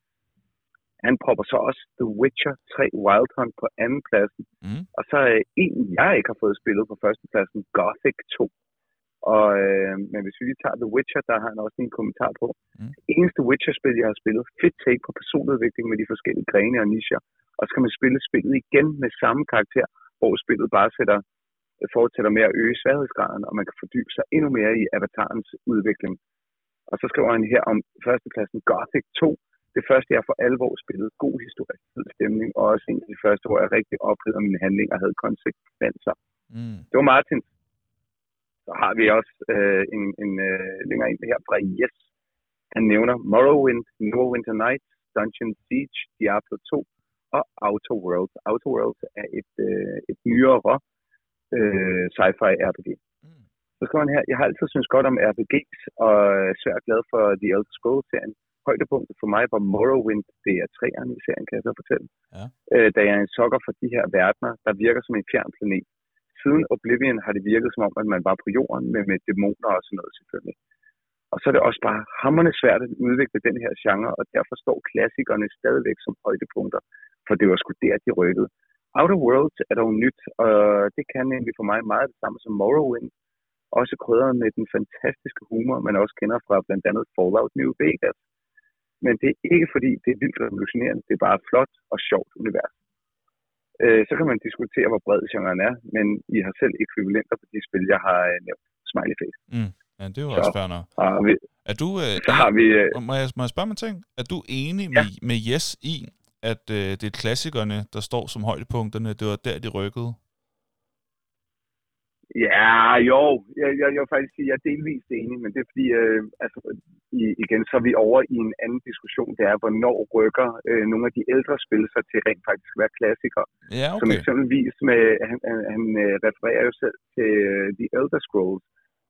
Han propper så også The Witcher 3 Wild Hunt på andenpladsen. Mm. Og så er en, jeg ikke har fået spillet på førstepladsen, Gothic 2. Og, øh, men hvis vi lige tager The Witcher, der har han også en kommentar på. Mm. Eneste Witcher-spil, jeg har spillet, fedt take på personudvikling med de forskellige grene og nischer. Og så kan man spille spillet igen med samme karakter, hvor spillet bare sætter, fortsætter med at øge sværhedsgraden, og man kan fordybe sig endnu mere i avatarens udvikling. Og så skriver han her om førstepladsen Gothic 2. Det første, jeg for alvor spillede. God historie, fed stemning, og også en af de første, hvor jeg rigtig oplevede, mine handlinger havde konsekvenser. Mm. Det var Martin. Så har vi også øh, en, en øh, længere en her fra Yes. Han nævner Morrowind, Neverwinter Nights, Dungeon Siege, Diablo 2 og Outer Worlds. Outer Worlds er et, øh, et nyere øh, sci-fi RPG. Mm. Så skriver han her, jeg har altid synes godt om RPG's, og svært glad for The Elder Scrolls-serien. Højdepunktet for mig var Morrowind, det er træerne i serien, kan jeg så fortælle. Ja. Øh, da jeg er en sokker for de her verdener, der virker som en fjern planet. Siden Oblivion har det virket som om, at man var på jorden, men med dæmoner og sådan noget selvfølgelig. Og så er det også bare hammerne svært at udvikle den her genre, og derfor står klassikerne stadigvæk som højdepunkter, for det var sgu der, de rykkede. Outer Worlds er dog nyt, og det kan nemlig for mig meget det samme som Morrowind, også krydret med den fantastiske humor, man også kender fra blandt andet Fallout New Vegas. Men det er ikke fordi, det er vildt revolutionerende, det er bare et flot og sjovt univers. Øh, så kan man diskutere, hvor bred genren er, men I har selv ekvivalenter på de spil, jeg har øh, nævnt. Smiley face. Mm. Ja, det er jo Så- også fair nok. Og vi, Er du, øh, så har vi... Øh, må, jeg, må jeg spørge mig ting? Er du enig Ja. med, med Yes i, at øh, det er klassikerne, der står som højdepunkterne? Det var der, de rykkede? Ja, jo. Jeg, jeg, jeg vil faktisk sige, at jeg er delvist enig, men det er fordi, øh, altså, i, igen, så er vi over i en anden diskussion. Det er, hvornår rykker øh, nogle af de ældre spil sig til rent faktisk at være klassikere. Ja, Som okay. eksempelvis med, han, han, han øh, refererer jo selv til øh, The Elder Scrolls.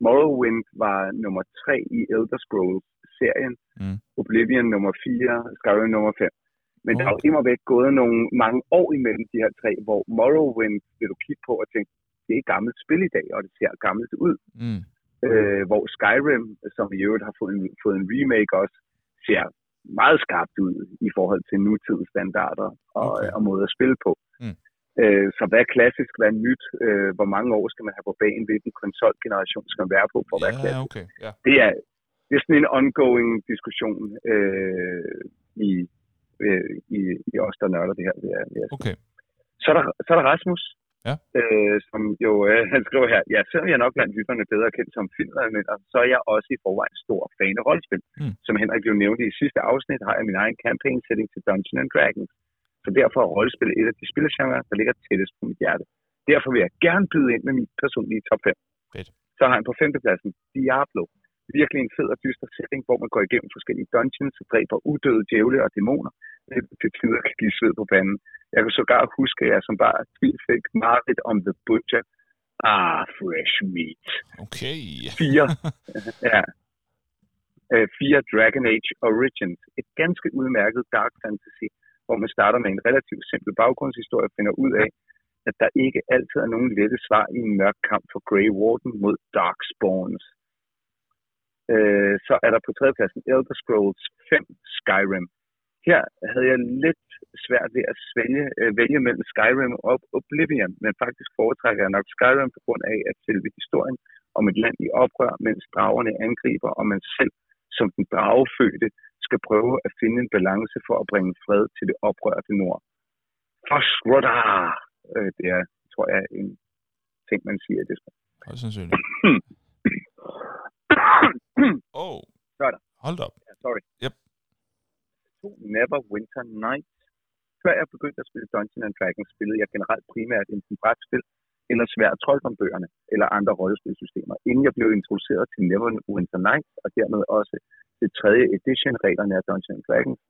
Morrowind var nummer 3 i Elder Scrolls-serien. Mm. Oblivion nummer 4, Skyrim nummer 5. Men der er jo Okay. immer væk gået nogle mange år imellem de her tre, hvor Morrowind vil du kigge på og tænke, det er et gammelt spil i dag, og det ser gammelt ud. Mm. Øh, hvor Skyrim, som i øvrigt har fået en, fået en remake også, ser meget skarpt ud i forhold til nutidens standarder og, Okay. okay. og måder at spille på. Mm. Øh, så hvad er klassisk, hvad er nyt, øh, hvor mange år skal man have på banen, hvilken konsolgeneration skal man være på for at være Ja, klassisk. okay. Ja. Det er, det er sådan en ongoing diskussion øh, i, øh, i, i os, der nørder det her. Det er, det er. Okay. Så, er der, så er der Rasmus, Ja. øh, som jo, øh, han skriver her, ja, selvom jeg er nok blandt lytterne bedre kendt som filmanmelder, så er jeg også i forvejen stor fan af rollespil. Mm. Som Henrik jo nævnte i sidste afsnit, har jeg min egen campaign setting til Dungeons and Dragons. Så derfor er rollespil et af de spillergenre, der ligger tættest på mit hjerte. Derfor vil jeg gerne byde ind med min personlige top 5. Fedt. Så har han på femtepladsen Diablo. Virkelig en fed og dyster setting, hvor man går igennem forskellige dungeons og dræber udøde djævle og dæmoner. Det til tider kan give sved på panden. Jeg kan sågar huske, at jeg som bare fik mareridt om The Butcher. Ah, fresh meat. Okay. Fire. ja. Øh, fire Dragon Age Origins. Et ganske udmærket dark fantasy, hvor man starter med en relativt simpel baggrundshistorie og finder ud af, at der ikke altid er nogen lette svar i en mørk kamp for Grey Warden mod Darkspawns. Øh, så er der på tredjepladsen Elder Scrolls 5 Skyrim. Her havde jeg lidt svært ved at svælge, øh, vælge mellem Skyrim og Oblivion, men faktisk foretrækker jeg nok Skyrim på grund af, at selve historien om et land i oprør, mens dragerne angriber, og man selv som den dragefødte skal prøve at finde en balance for at bringe fred til det oprørte nord. Fosroda! Øh, det er, tror jeg, en ting, man siger i det spørgsmål. Højst sandsynligt. Oh. Der. Hold op. Ja, sorry. Yep. To Neverwinter Nights. Før jeg begyndte at spille Dungeons and Dragons, spillede jeg generelt primært enten brætspil eller svært troldombøgerne eller andre rollespilsystemer, inden jeg blev introduceret til Neverwinter Nights og dermed også til tredje edition reglerne af Dungeons and Dragons.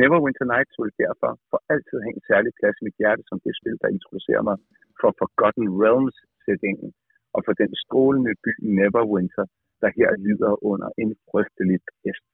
Neverwinter Nights vil derfor for altid have en særlig plads i mit hjerte som det spil, der introducerer mig for Forgotten Realms sætningen og for den strålende by Neverwinter, der her lider under en frygtelig pest.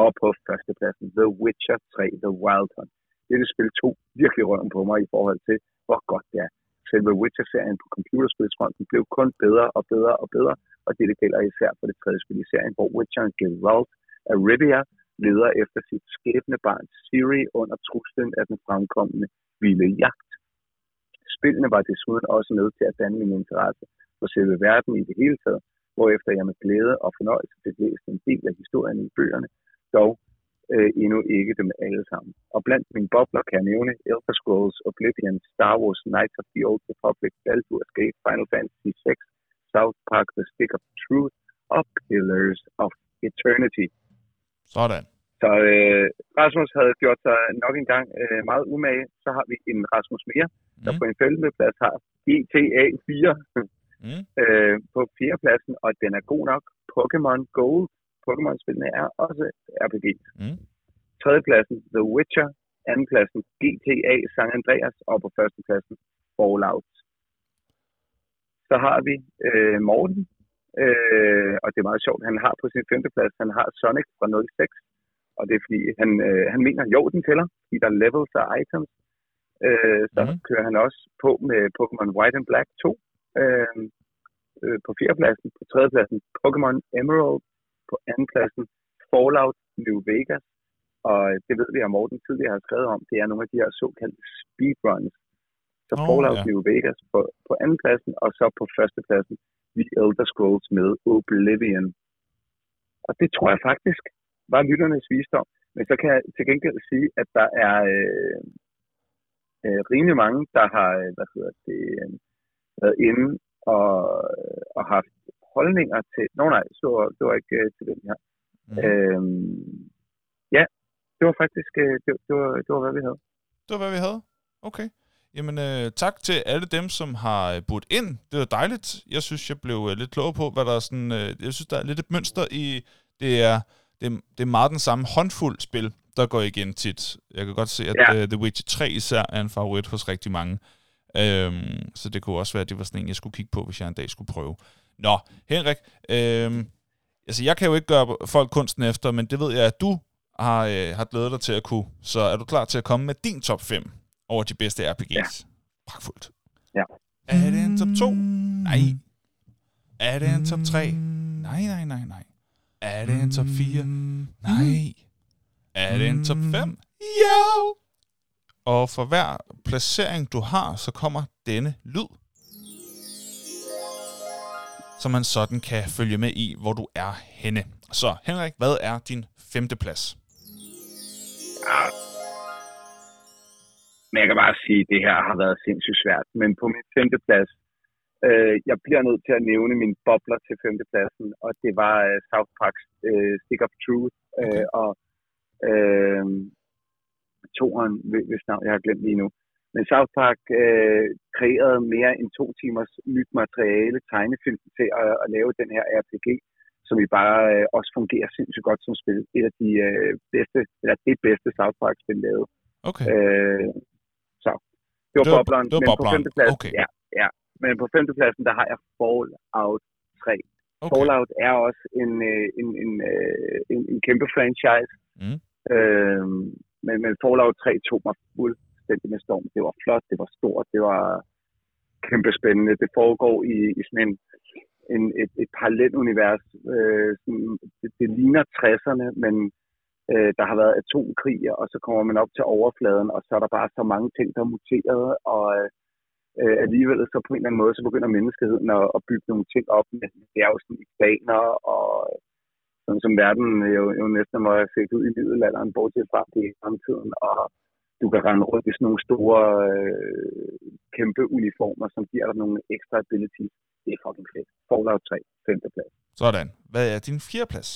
Og på førstepladsen The Witcher 3 The Wild Hunt. Det er spil to virkelig røven på mig i forhold til, hvor godt det er. Selve Witcher-serien på computerspilsfronten blev kun bedre og bedre og bedre, og det gælder især for det tredje spil i serien, hvor Witcheren Geralt af Rivia leder efter sit skæbne barn Siri under truslen af den fremkommende vilde jagt. Spillene var desuden også med til at danne min interesse for selve verden i det hele taget, hvorefter jeg med glæde og fornøjelse fik læst en del af historien i bøgerne, dog øh, endnu ikke dem alle sammen. Og blandt mine bobler kan jeg nævne Elder Scrolls, Oblivion, Star Wars, Knights of the Old Republic, Baldur's Gate, Final Fantasy VI, South Park, The Stick of Truth og Pillars of Eternity. Sådan. Så øh, Rasmus havde gjort sig nok en gang øh, meget umage. Så har vi en Rasmus mere, der Mm. på en femteplads har GTA 4 Mm. øh, på fjerdepladsen, og den er god nok. Pokémon Gold. Pokémon-spillene er også RPG. Mm. Tredjepladsen The Witcher. Andenpladsen GTA San Andreas. Og på førstepladsen Fallout. Så har vi øh, Morten. Øh, og det er meget sjovt. Han har på sin femteplads, han har Sonic fra 06. Og det er fordi, han, øh, han mener, jo, den tæller, fordi der er levels og items. Øh, så mm. kører han også på med Pokémon White and Black 2 øh, øh, på fjerdepladsen. På tredjepladsen Pokémon Emerald. På andenpladsen Fallout New Vegas. Og det ved vi, at Morten tidligere har skrevet om. Det er nogle af de her såkaldte speedruns. Så Nå, Fallout ja. New Vegas på, på andenpladsen, og så på førstepladsen The Elder Scrolls med Oblivion. Og det tror jeg faktisk var lytternes visdom. Men så kan jeg til gengæld sige, at der er øh, øh, rimelig mange, der har øh, hvad hedder det, øh, været inde og, og haft holdninger til... Nå nej, så, det var ikke øh, til den her. Mm. Øhm, ja, det var faktisk øh, det, det, var, det var, hvad vi havde. Det var, hvad vi havde. Okay. Jamen, øh, tak til alle dem, som har øh, budt ind. Det var dejligt. Jeg synes, jeg blev øh, lidt klogere på, hvad der er sådan... Øh, jeg synes, der er lidt et mønster i... Det er, det, det er meget den samme håndfuld spil, der går igen tit. Jeg kan godt se, at ja. uh, The Witcher 3 især er en favorit hos rigtig mange. Øhm, så det kunne også være, at det var sådan en, jeg skulle kigge på, hvis jeg en dag skulle prøve. Nå, Henrik, øhm, altså jeg kan jo ikke gøre folk kunsten efter, men det ved jeg, at du har, øh, har glædet dig til at kunne. Så er du klar til at komme med din top 5 over de bedste RPG's? Ja. Pragtfuldt. Ja. Er det en top 2? Nej. Er det en top 3? Nej, nej, nej, nej. Er det en top 4? Nej. Er det en top 5? Jo! Og for hver placering, du har, så kommer denne lyd. Så man sådan kan følge med i, hvor du er henne. Så Henrik, hvad er din femte plads? Men jeg kan bare sige, at det her har været sindssygt svært. Men på min femte plads, øh, jeg bliver nødt til at nævne min bobler til femtepladsen, og det var øh, South Park's øh, Stick of Truth, øh, okay. og øh, toeren, hvis navn jeg har glemt lige nu. Men South Park øh, kreerede mere end to timers nyt materiale, tegnefilm til at, at lave den her RPG, som i bare øh, også fungerer sindssygt godt som spil. Et af de øh, bedste, eller det bedste South Park-spil lavet. Okay. Øh, så, det var, det var bobleren. Det var men bobleren. på femtepladsen, Okay. ja, ja, men på femtepladsen, der har jeg Fallout 3. Okay. Fallout er også en, øh, en, en, øh, en, en kæmpe franchise. Mm. Øh, men, men Fallout 3 tog mig fuldstændig med storm. Det var flot, det var stort, det var kæmpe spændende. Det foregår i, i sådan en, en, et, et parallelt univers. Øh, sådan, det, det ligner 60'erne, men øh, der har været atomkrig, og så kommer man op til overfladen, og så er der bare så mange ting, der er muteret, og øh, øh alligevel så på en eller anden måde, så begynder menneskeheden at, at bygge nogle ting op. Men det er og sådan som verden jo, jo næsten må have set ud i middelalderen, bortset fra det i fremtiden, og du kan rende rundt i sådan nogle store, øh, kæmpe uniformer, som giver dig nogle ekstra abilities. Det er fucking fedt. Fallout 3, 5. plads. Sådan. Hvad er din fjerde plads?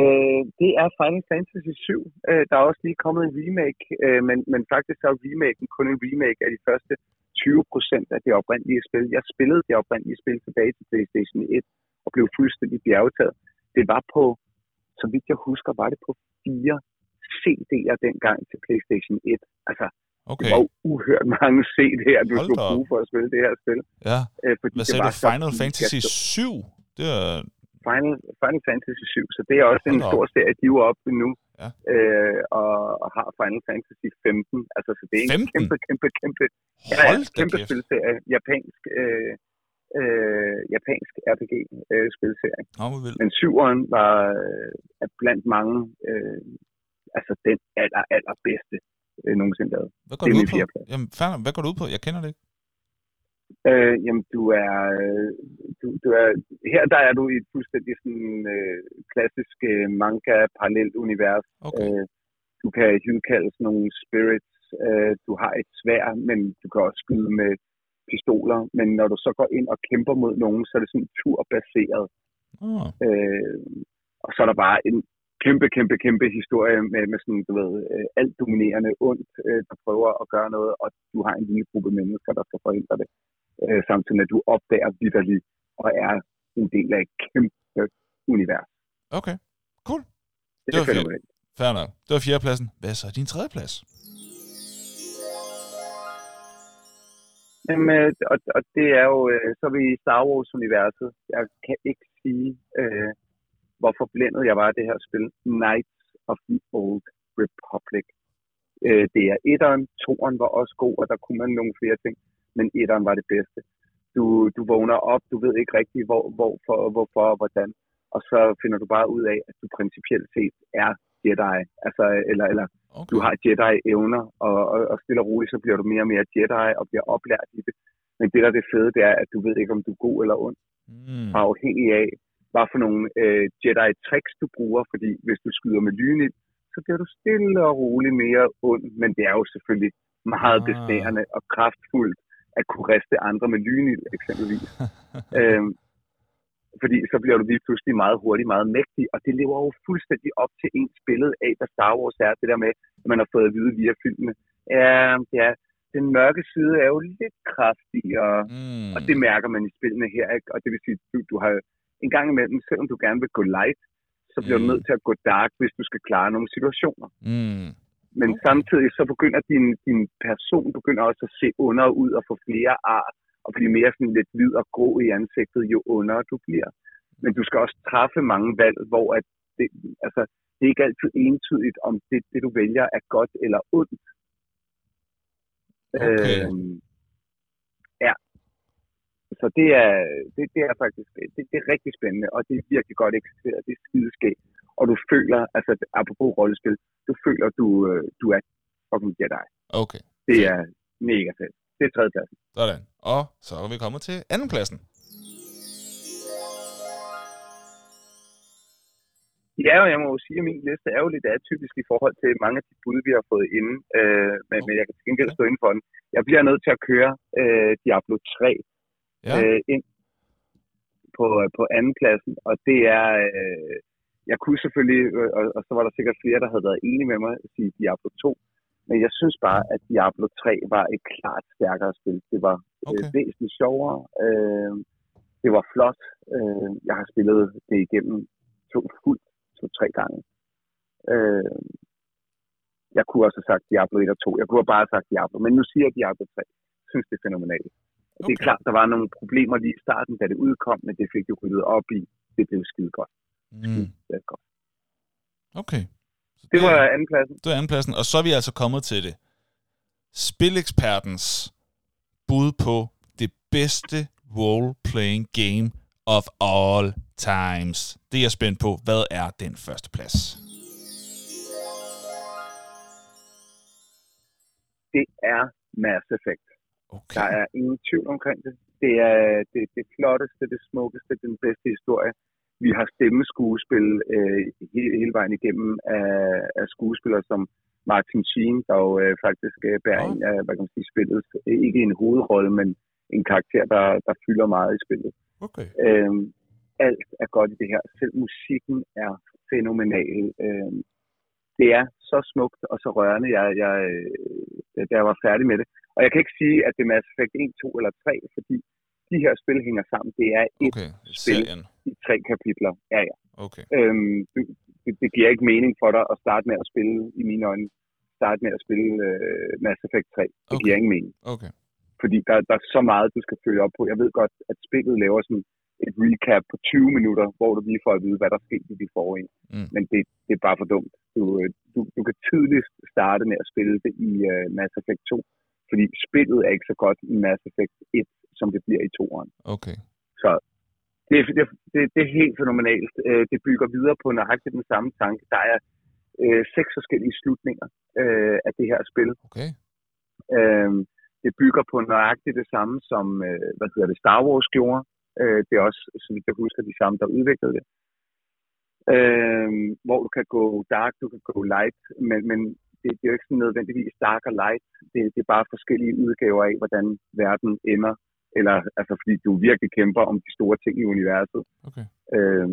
Øh, det er Final Fantasy 7. Øh, der er også lige kommet en remake, øh, men, men faktisk er remaken kun en remake af de første 20 procent af det oprindelige spil. Jeg spillede det oprindelige spil tilbage til PlayStation 1 og blev fuldstændig bjergtaget. Det var på, så vidt jeg husker, var det på fire CD'er dengang til PlayStation 1. Altså, Okay. det var uhørt mange CD'er, du Hold skulle op. bruge for at spille det her spil. Ja. Øh, fordi Hvad det sagde var du? Final Fantasy gigantisk. 7? Det er... Final, Final Fantasy 7, så det er også Hold en op. stor serie, de er jo oppe nu, Ja. øh, og, og har Final Fantasy 15, altså så det er en 15? kæmpe, kæmpe, kæmpe, ja, kæmpe kæft. spilserie, japansk, øh, øh, japansk RPG øh. Men syveren var øh, blandt mange, øh, altså den aller, aller bedste øh, nogensinde lavet. Hvad går det du min ud på? Jamen, nok. hvad går du ud på? Jeg kender det ikke. Øh, jamen, du er, øh, du, du er, her der er du i et fuldstændig sådan, øh, klassisk øh, manga-parallelt univers. Okay. Øh, du kan hidkalde sådan nogle spirits. Øh, du har et svær, men du kan også skyde med pistoler. Men når du så går ind og kæmper mod nogen, så er det sådan turbaseret. Oh. Øh, og så er der bare en kæmpe, kæmpe, kæmpe historie med, med sådan, du ved, øh, alt dominerende ondt, øh, der prøver at gøre noget, og du har en lille gruppe mennesker, der skal forhindre det. Øh, samtidig med, at du opdager vidderligt og er en del af et kæmpe univers. Okay. Cool. Det, Det var er fænomenalt. Fair nok. Det var fjerdepladsen. Hvad er så din tredje plads? Jamen, øh, og, og det er jo, øh, så er vi i Star Wars-universet. Jeg kan ikke sige, øh, hvor forblændet jeg var af det her spil. Knights of the Old Republic. Øh, det er etteren, toeren var også god, og der kunne man nogle flere ting, men etteren var det bedste. Du, du vågner op, du ved ikke rigtig, hvor, hvorfor, hvorfor og hvordan, og så finder du bare ud af, at du principielt set er Jedi, altså, eller, eller Okay. du har Jedi-evner, og, og, og stille og roligt, så bliver du mere og mere Jedi, og bliver oplært i det. Men det, der er det fede, det er, at du ved ikke, om du er god eller ond, Mm. afhængig af, hvad for nogle øh, Jedi-tricks du bruger, fordi hvis du skyder med lynild, så bliver du stille og roligt mere ond, men det er jo selvfølgelig meget Ah. besnærende og kraftfuldt at kunne riste andre med lynild, eksempelvis. øhm, fordi så bliver du lige pludselig meget hurtigt, meget mægtig, og det lever jo fuldstændig op til ens billede af, hvad Star Wars er, det der med, at man har fået at vide via filmene. Ja, ja, den mørke side er jo lidt kraftig, og, Mm. og det mærker man i spillene her, ikke? og det vil sige, du, du har en gang imellem, selvom du gerne vil gå light, så bliver Mm. du nødt til at gå dark, hvis du skal klare nogle situationer. Mm. Men Okay. samtidig så begynder din, din person begynder også at se under ud og få flere ar, og blive mere sådan lidt hvid og grå i ansigtet, jo under du bliver. Men du skal også træffe mange valg, hvor at det, altså, det er ikke altid entydigt, om det, det du vælger er godt eller ondt. Okay. Øhm, ja. Så det er, det, det er faktisk det, det er rigtig spændende, og det er virkelig godt eksekveret. Det er skideskægt. Og du føler, altså apropos rollespil, du føler, du, øh, du er fucking Jedi. Okay. Det er mega fedt. Det er tredjepladsen. Sådan. Og så er vi kommet til andenpladsen. Ja, og jeg må jo sige, at min liste er jo lidt atypisk i forhold til mange af de bud, vi har fået inde, øh, men, men jeg kan til gengæld stå inden for den. Jeg bliver nødt til at køre øh, Diablo 3 Ja. øh, ind på, på anden pladsen, og det er, øh, jeg kunne selvfølgelig, øh, og, og så var der sikkert flere, der havde været enige med mig, at sige Diablo 2, men jeg synes bare, at Diablo 3 var et klart stærkere spil. Det var okay. Okay. øh, væsentligt sjovere, øh, det var flot, øh, jeg har spillet det igennem to fuldt, to-tre gange. Øh, jeg kunne også have sagt Diablo 1 og 2, jeg kunne have bare sagt Diablo, men nu siger jeg Diablo 3. Jeg synes, det er fænomenalt. Okay. Det er klart, der var nogle problemer lige i starten, da det udkom, men det fik jo ryddet op i. Det blev skide godt. Mm. Det, er. Okay. Så det var andenpladsen. det var andenpladsen. Og så er vi altså kommet til det. Spilekspertens bud på det bedste role-playing game of all times. Det er jeg spændt på. Hvad er den første plads? Det er Mass Effect. Okay. Der er ingen tvivl omkring det. Det er det, det flotteste, det smukkeste, den bedste historie. Vi har stemmeskuespil øh, hele, hele vejen igennem af, af skuespillere som Martin Sheen, der jo øh, faktisk øh, bærer Nå. en af, hvad kan man sige, spillet. Ikke en hovedrolle, men en karakter, der, der fylder meget i spillet. Okay. Øhm, alt er godt i det her. Selv musikken er fænomenal. Øhm, det er så smukt og så rørende, jeg, jeg, øh, da jeg var færdig med det. Og jeg kan ikke sige, at det er Mass Effect 1, 2 eller 3, fordi de her spil hænger sammen. Det er et Okay. spil. Serien. i tre kapitler. Ja, ja. Okay. Øhm, det, det, det giver ikke mening for dig at starte med at spille, i mine øjne, starte med at spille øh, Mass Effect 3. Det Okay. giver ingen mening. Okay. Fordi der, der er så meget, du skal følge op på. Jeg ved godt, at spillet laver sådan et recap på 20 minutter, hvor du lige får at vide, hvad der skete i de forrige. Mm. Men det, det er bare for dumt. Du, øh, du, du kan tydeligt starte med at spille det i uh, Mass Effect 2, fordi spillet er ikke så godt i Mass Effect 1, som det bliver i 2'eren. Okay. Så det, er- det, det, det er helt fænomenalt. Øh, Det bygger videre på nøjagtigt den samme tanke. Der er øh, seks forskellige slutninger øh, af det her spil. Okay. Øh, det bygger på nøjagtigt det samme, som øh, hvad hedder det, Star Wars gjorde. Øh, det er også, så vidt jeg husker, de samme, der udviklede det. Øh, hvor du kan gå dark, du kan gå light, men, men det, det er jo ikke sådan nødvendigvis dark og light. Det, det er bare forskellige udgaver af, hvordan verden ender. Eller, altså fordi du virkelig kæmper om de store ting i universet. Okay. Øh,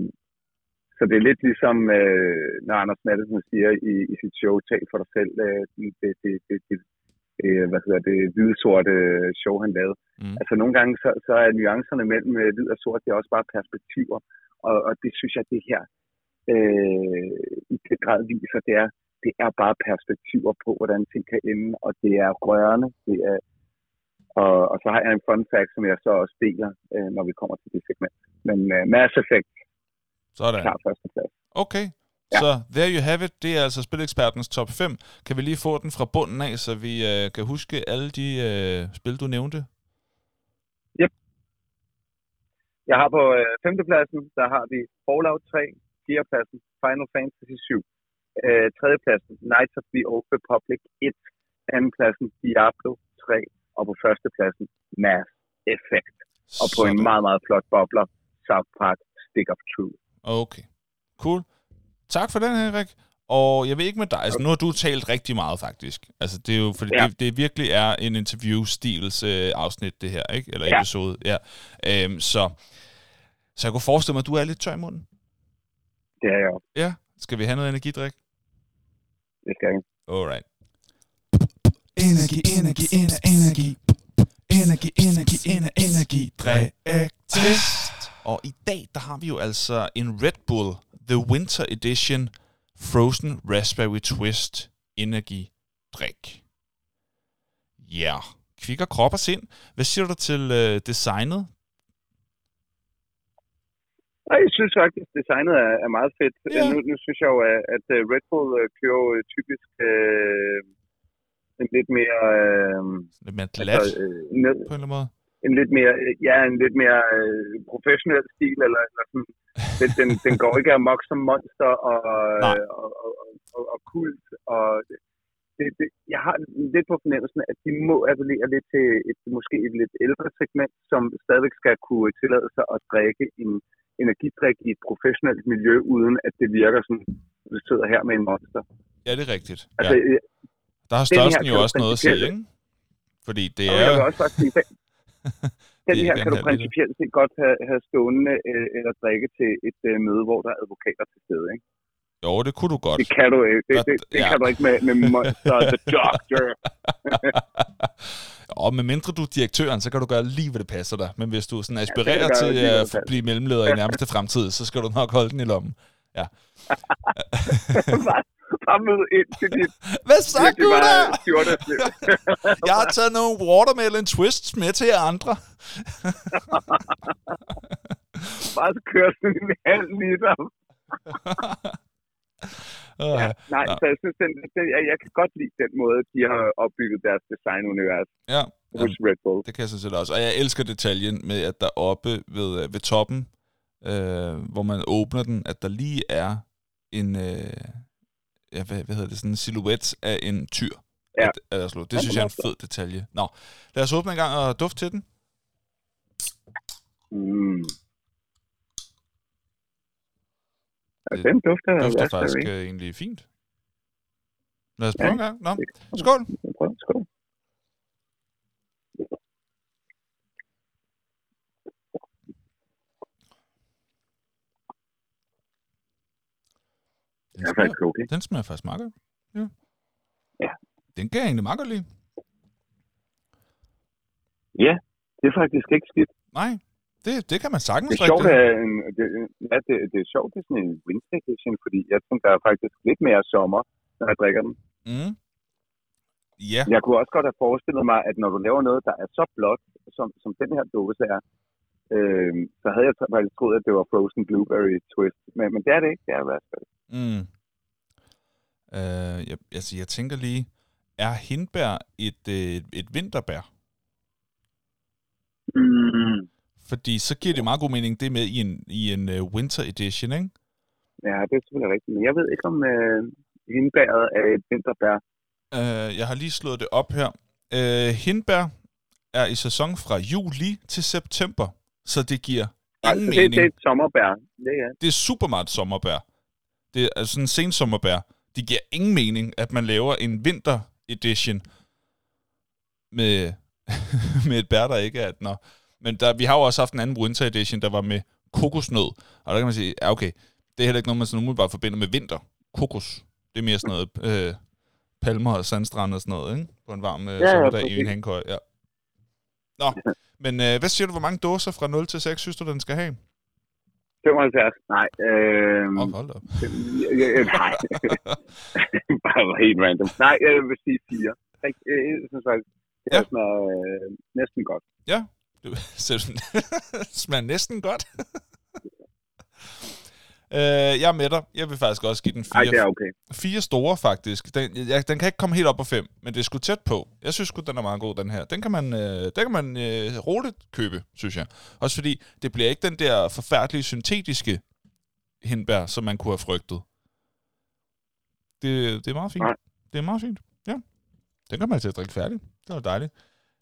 så det er lidt ligesom, øh, når Anders Madsen siger i, i sit show, Tal for dig selv, øh, det, det, det, det, det, øh, hvad hedder det, hvide-sorte show, han lavede. Mm. Altså nogle gange, så, så er nuancerne mellem øh, hvid og sort, det er også bare perspektiver. Og, og det synes jeg, det her øh, i den grad viser, det er, det er bare perspektiver på, hvordan ting kan ende, og det er rørende. Det er, og, og så har jeg en fun fact, som jeg så også deler, øh, når vi kommer til det segment. Men øh, Mass Effect, Sådan. klar førsteplads. Okay. Ja. Så there you have it. Det er altså Spilekspertens top 5. Kan vi lige få den fra bunden af, så vi øh, kan huske alle de øh, spil, du nævnte? Jeg har på øh, femtepladsen, der har vi Fallout 3, fjerdepladsen Final Fantasy 7, øh, tredjepladsen Knights of the Old Republic 1, andenpladsen Diablo 3, og på førstepladsen Mass Effect. Og på en Sådan. meget, meget flot bobler, South Park Stick of Truth. Okay. Cool. Tak for den, Henrik. Og jeg ved ikke med dig, altså nu har du talt rigtig meget faktisk. Altså det er jo, fordi Ja. det, det virkelig er en interview-stils øh, afsnit det her, ikke? Eller Ja. episode, ja. Øhm, så, så jeg kunne forestille mig, at du er lidt tør i munden. Det er jeg. Ja. Skal vi have noget energidrik? Det skal jeg. Alright. Energi, energi, ener, energi. Energi, energi, ener, energi. Drik test. Og i dag, der har vi jo altså en Red Bull The Winter Edition Frozen Raspberry Twist energidrik. Ja, yeah. kvikker krop og sind. Hvad siger du til øh, designet? Og jeg synes faktisk, at designet er, er meget fedt. Ja. Nu, nu synes jeg jo, at, at øh, Red Bull øh, kører jo typisk øh, en lidt mere... Øh, Lidt mere glat altså, øh, ned, på en eller anden måde? en lidt mere, ja, en lidt mere øh, professionel stil, eller, eller sådan. Den, den, den går ikke amok som monster og, Nej. og, og, og, og, og kult. Og det, det, jeg har lidt på fornemmelsen, at de må appellere lidt til et, måske et lidt ældre segment, som stadigvæk skal kunne tillade sig at drikke en, energidrik i et professionelt miljø, uden at det virker sådan, at du sidder her med en monster. Ja, det er rigtigt. Altså, ja. Øh, Der har størrelsen jo også noget at sige, ikke? Fordi det og er... jeg vil også sige, den, den Det er her kan du principielt set godt have, have stående øh, eller drikke til et øh, møde, hvor der er advokater til stede. Ikke? Jo, det kunne du godt. Det kan du ikke. Det, Godt, det, det ja. kan du ikke med, med Monster the Doctor. Og med mindre du er direktøren, så kan du gøre lige, hvad det passer dig. Men hvis du sådan aspirerer gøre til lige, det at passer. blive mellemleder i nærmeste fremtid, så skal du nok holde den i lommen. bare, bare møde ind til dit Hvad gutter? bare stjortesliv. Jeg har taget nogle watermelon twists med til jer andre. bare så køre sådan en halv liter. Uh, Ja, nej, Nå. så jeg synes, den, den, jeg, jeg kan godt lide den måde, de har opbygget deres designunivers ja, hos Red Bull. det kan jeg sådan set også. Og jeg elsker detaljen med, at der oppe ved, øh, ved toppen, øh, hvor man åbner den, at der lige er en, øh, ja, hvad, hvad hedder det, sådan en silhuet af en tyr. Ja. At. Det synes jeg er en fed detalje. Nå, lad os åbne en gang og dufte til den. Mm. Ja, den dufter Det dufter faktisk øh, egentlig fint. Lad os prøve Ja, en gang. Nå, skål! Skål. Den Det er smager, faktisk okay. den smager faktisk meget godt. Ja. Ja. Den kan jeg egentlig meget godt lide. Ja, det er faktisk ikke skidt. Nej, det, det kan man sagtens Det er sjovt, at, en- det, ja, det, det er sjovt, det er sådan en winter edition, fordi jeg tænker, der er faktisk lidt mere sommer, når jeg drikker den. Mm. Ja, Jeg kunne også godt have forestillet mig, at når du laver noget, der er så blåt, som, som den her dåse er, øh, så havde jeg faktisk troet, at det var frozen blueberry twist. Men, men det er det ikke. Det er raspberry. mm. Øh, jeg, altså, jeg tænker lige, er hindbær et, øh, et vinterbær? Mm. Fordi så giver det meget god mening, det med i en, i en uh, winter edition, ikke? Ja, det er selvfølgelig rigtigt. Men jeg ved ikke, om øh, hindbæret er et vinterbær. Øh, jeg har lige slået det op her. Øh, hindbær er i sæson fra juli til september, så det giver ingen så det, mening. det er et sommerbær. Det er. det er super meget sommerbær. Det er altså sådan en sen sommerbær. Det giver ingen mening, at man laver en vinter edition med, med et bær, der ikke er nå. Men der, vi har jo også haft en anden winter edition, der var med kokosnød. Og der kan man sige, ja okay, det er heller ikke noget, man sådan umiddelbart forbinder med vinter. Kokos. Det er mere sådan noget øh, palmer og sandstrand og sådan noget, ikke? På en varm øh, ja, sommerdag i en hængekøj, ja. Nå, men øh, hvad siger du, hvor mange dåser fra 0 til 6 synes du, den skal have? 75. Nej. Øh, oh, hold op. ja, ja, nej. Bare helt random. Nej, jeg vil sige 4. Jeg, synes faktisk, det Ja. ja. smager øh, næsten godt. Du, så sådan, smager næsten godt. Øh, jeg er med dig. Jeg vil faktisk også give den Nej, det fire, er okay. fire store, faktisk. Den, jeg, den kan ikke komme helt op på fem, men det er sgu tæt på. Jeg synes sgu, den er meget god, den her. Den kan man, øh, den kan man øh, roligt købe, synes jeg. Også fordi, det bliver ikke den der forfærdelige syntetiske hindbær, som man kunne have frygtet. Det, det er meget fint. Nej. Det er meget fint, ja. Den kan man til at drikke færdig. Det var dejligt.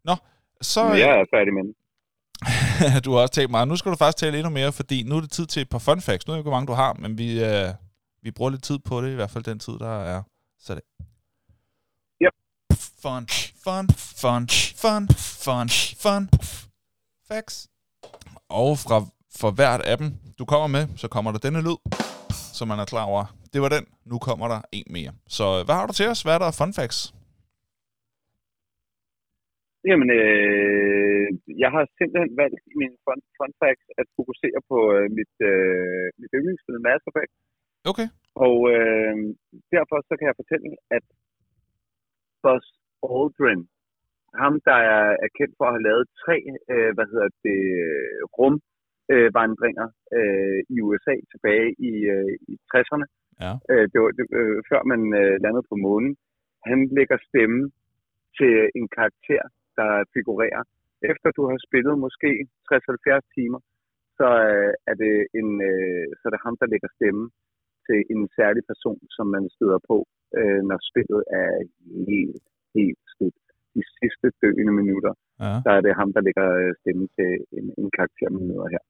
Nå, så... Jeg er færdig med den. du har også talt meget. Nu skal du faktisk tale endnu mere, fordi nu er det tid til et par fun facts. Nu ved jeg ikke, hvor mange du har, men vi, øh, vi bruger lidt tid på det, i hvert fald den tid, der er. Så det. Yep. Fun, fun, fun, fun, fun, fun. Facts. Og fra for hvert af dem, du kommer med, så kommer der denne lyd, så man er klar over. Det var den. Nu kommer der en mere. Så hvad har du til os? Hvad er der fun facts? Jamen, øh, jeg har simpelthen valgt i min fun, fun facts at fokusere på øh, mit, øh, mit yndlingsspil Mass Effect. Okay. Og øh, derfor så kan jeg fortælle, at Buzz Aldrin, ham der er, kendt for at have lavet tre, øh, hvad hedder det, rumvandringer vandringer, øh, i USA tilbage i, øh, i 60'erne, Ja. øh, det var, det, øh, før man øh, landede på månen. Han lægger stemme til en karakter, der figurerer. Efter du har spillet måske 60-70 timer, så øh, er det en, øh, så er det ham, der lægger stemme til en særlig person, som man støder på, øh, når spillet er helt, helt slut. De sidste døende minutter, Ja. der er det ham, der lægger øh, stemme til en, en karakter, man møder her.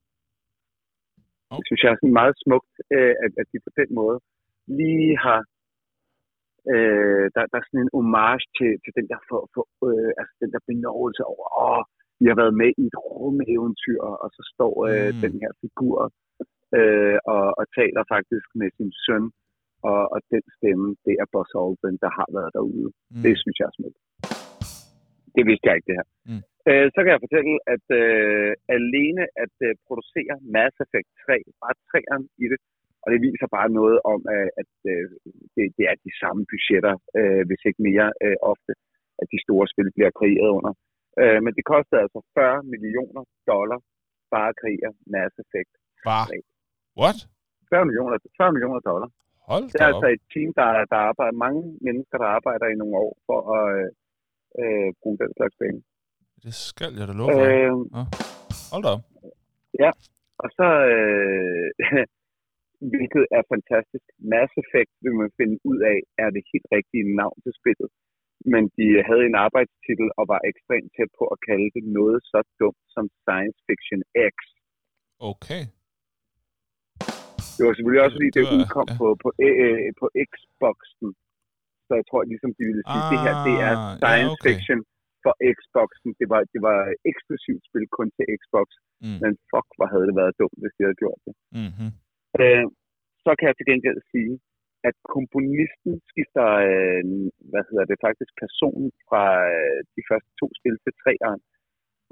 Oh. Det synes jeg er sådan meget smukt, øh, at, at de på den måde lige har øh, der, der er sådan en homage til, til den der, for, for, øh, altså den der benovelse over, åh, vi har været med i et rumeventyr, og så står øh, Mm. den her figur øh, og, og taler faktisk med sin søn, og, og den stemme, det er Boss Aldrin, der har været derude. Mm. Det synes jeg er smukt. Det vidste jeg ikke, det her. Mm. Øh, så kan jeg fortælle, at øh, alene at øh, producere Mass Effect 3, bare træeren i det, og det viser bare noget om, at, at øh, det, det er de samme budgetter, øh, hvis ikke mere øh, ofte, at de store spil bliver kreeret under. Øh, men det kostede altså 40 millioner dollar bare at kreere Mass Effect. Bare. What? 40 millioner, 40 millioner dollar. Hold Det er op. altså et team, der, der arbejder, mange mennesker, der arbejder i nogle år for at øh, øh, bruge den slags penge. Det skal jeg da love for. Øh, Hold da op. og så, øh, hvilket er fantastisk, Mass Effect vil man finde ud af, er det helt rigtige navn til spillet. Men de havde en arbejdstitel og var ekstremt tæt på at kalde det noget så dumt som Science Fiction X. Okay. Det var selvfølgelig også, fordi Det det, udkom ja. på, på, øh, på Xboxen. Så jeg tror ligesom, de ville sige, at det her det er Ah, ja, science okay. fiction for Xboxen. Det var, det var eksklusivt spil kun til Xbox. Mm. Men fuck, hvor havde det været dumt, hvis de havde gjort det. Mm-hmm. Øh, så kan jeg til gengæld sige, at komponisten skifter, øh, hvad hedder det, faktisk personen fra øh, de første to spil til treeren.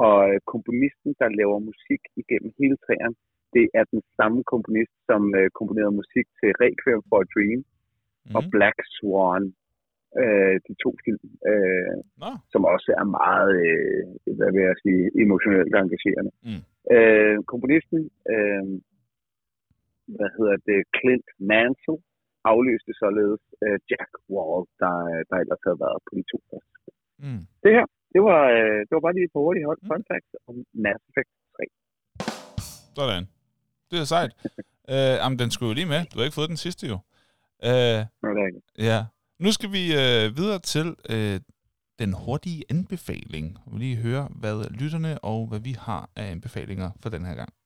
Og øh, komponisten, der laver musik igennem hele treeren, det er den samme komponist, som øh, komponerede musik til Requiem for a Dream mm. og. Black Swan. Øh, de to film, øh, Nå. som også er meget, øh, hvad vil jeg sige, emotionelt engagerende. Mm. Øh, komponisten, øh, hvad hedder det, Clint Mansell, afløste således øh, Jack Wall, der, der ellers havde været på de to første. Mm. Det her, det var, øh, det var bare lige på hurtigt hold Mm. fun facts om Mass Effect 3. Sådan. Det er sejt. øh, jamen, den skulle jo lige med. Du har ikke fået den sidste jo. Øh, ikke. ja. Nu skal vi øh, videre til øh, den hurtige anbefaling. Vi vil lige høre, hvad lytterne og hvad vi har af anbefalinger for den her gang.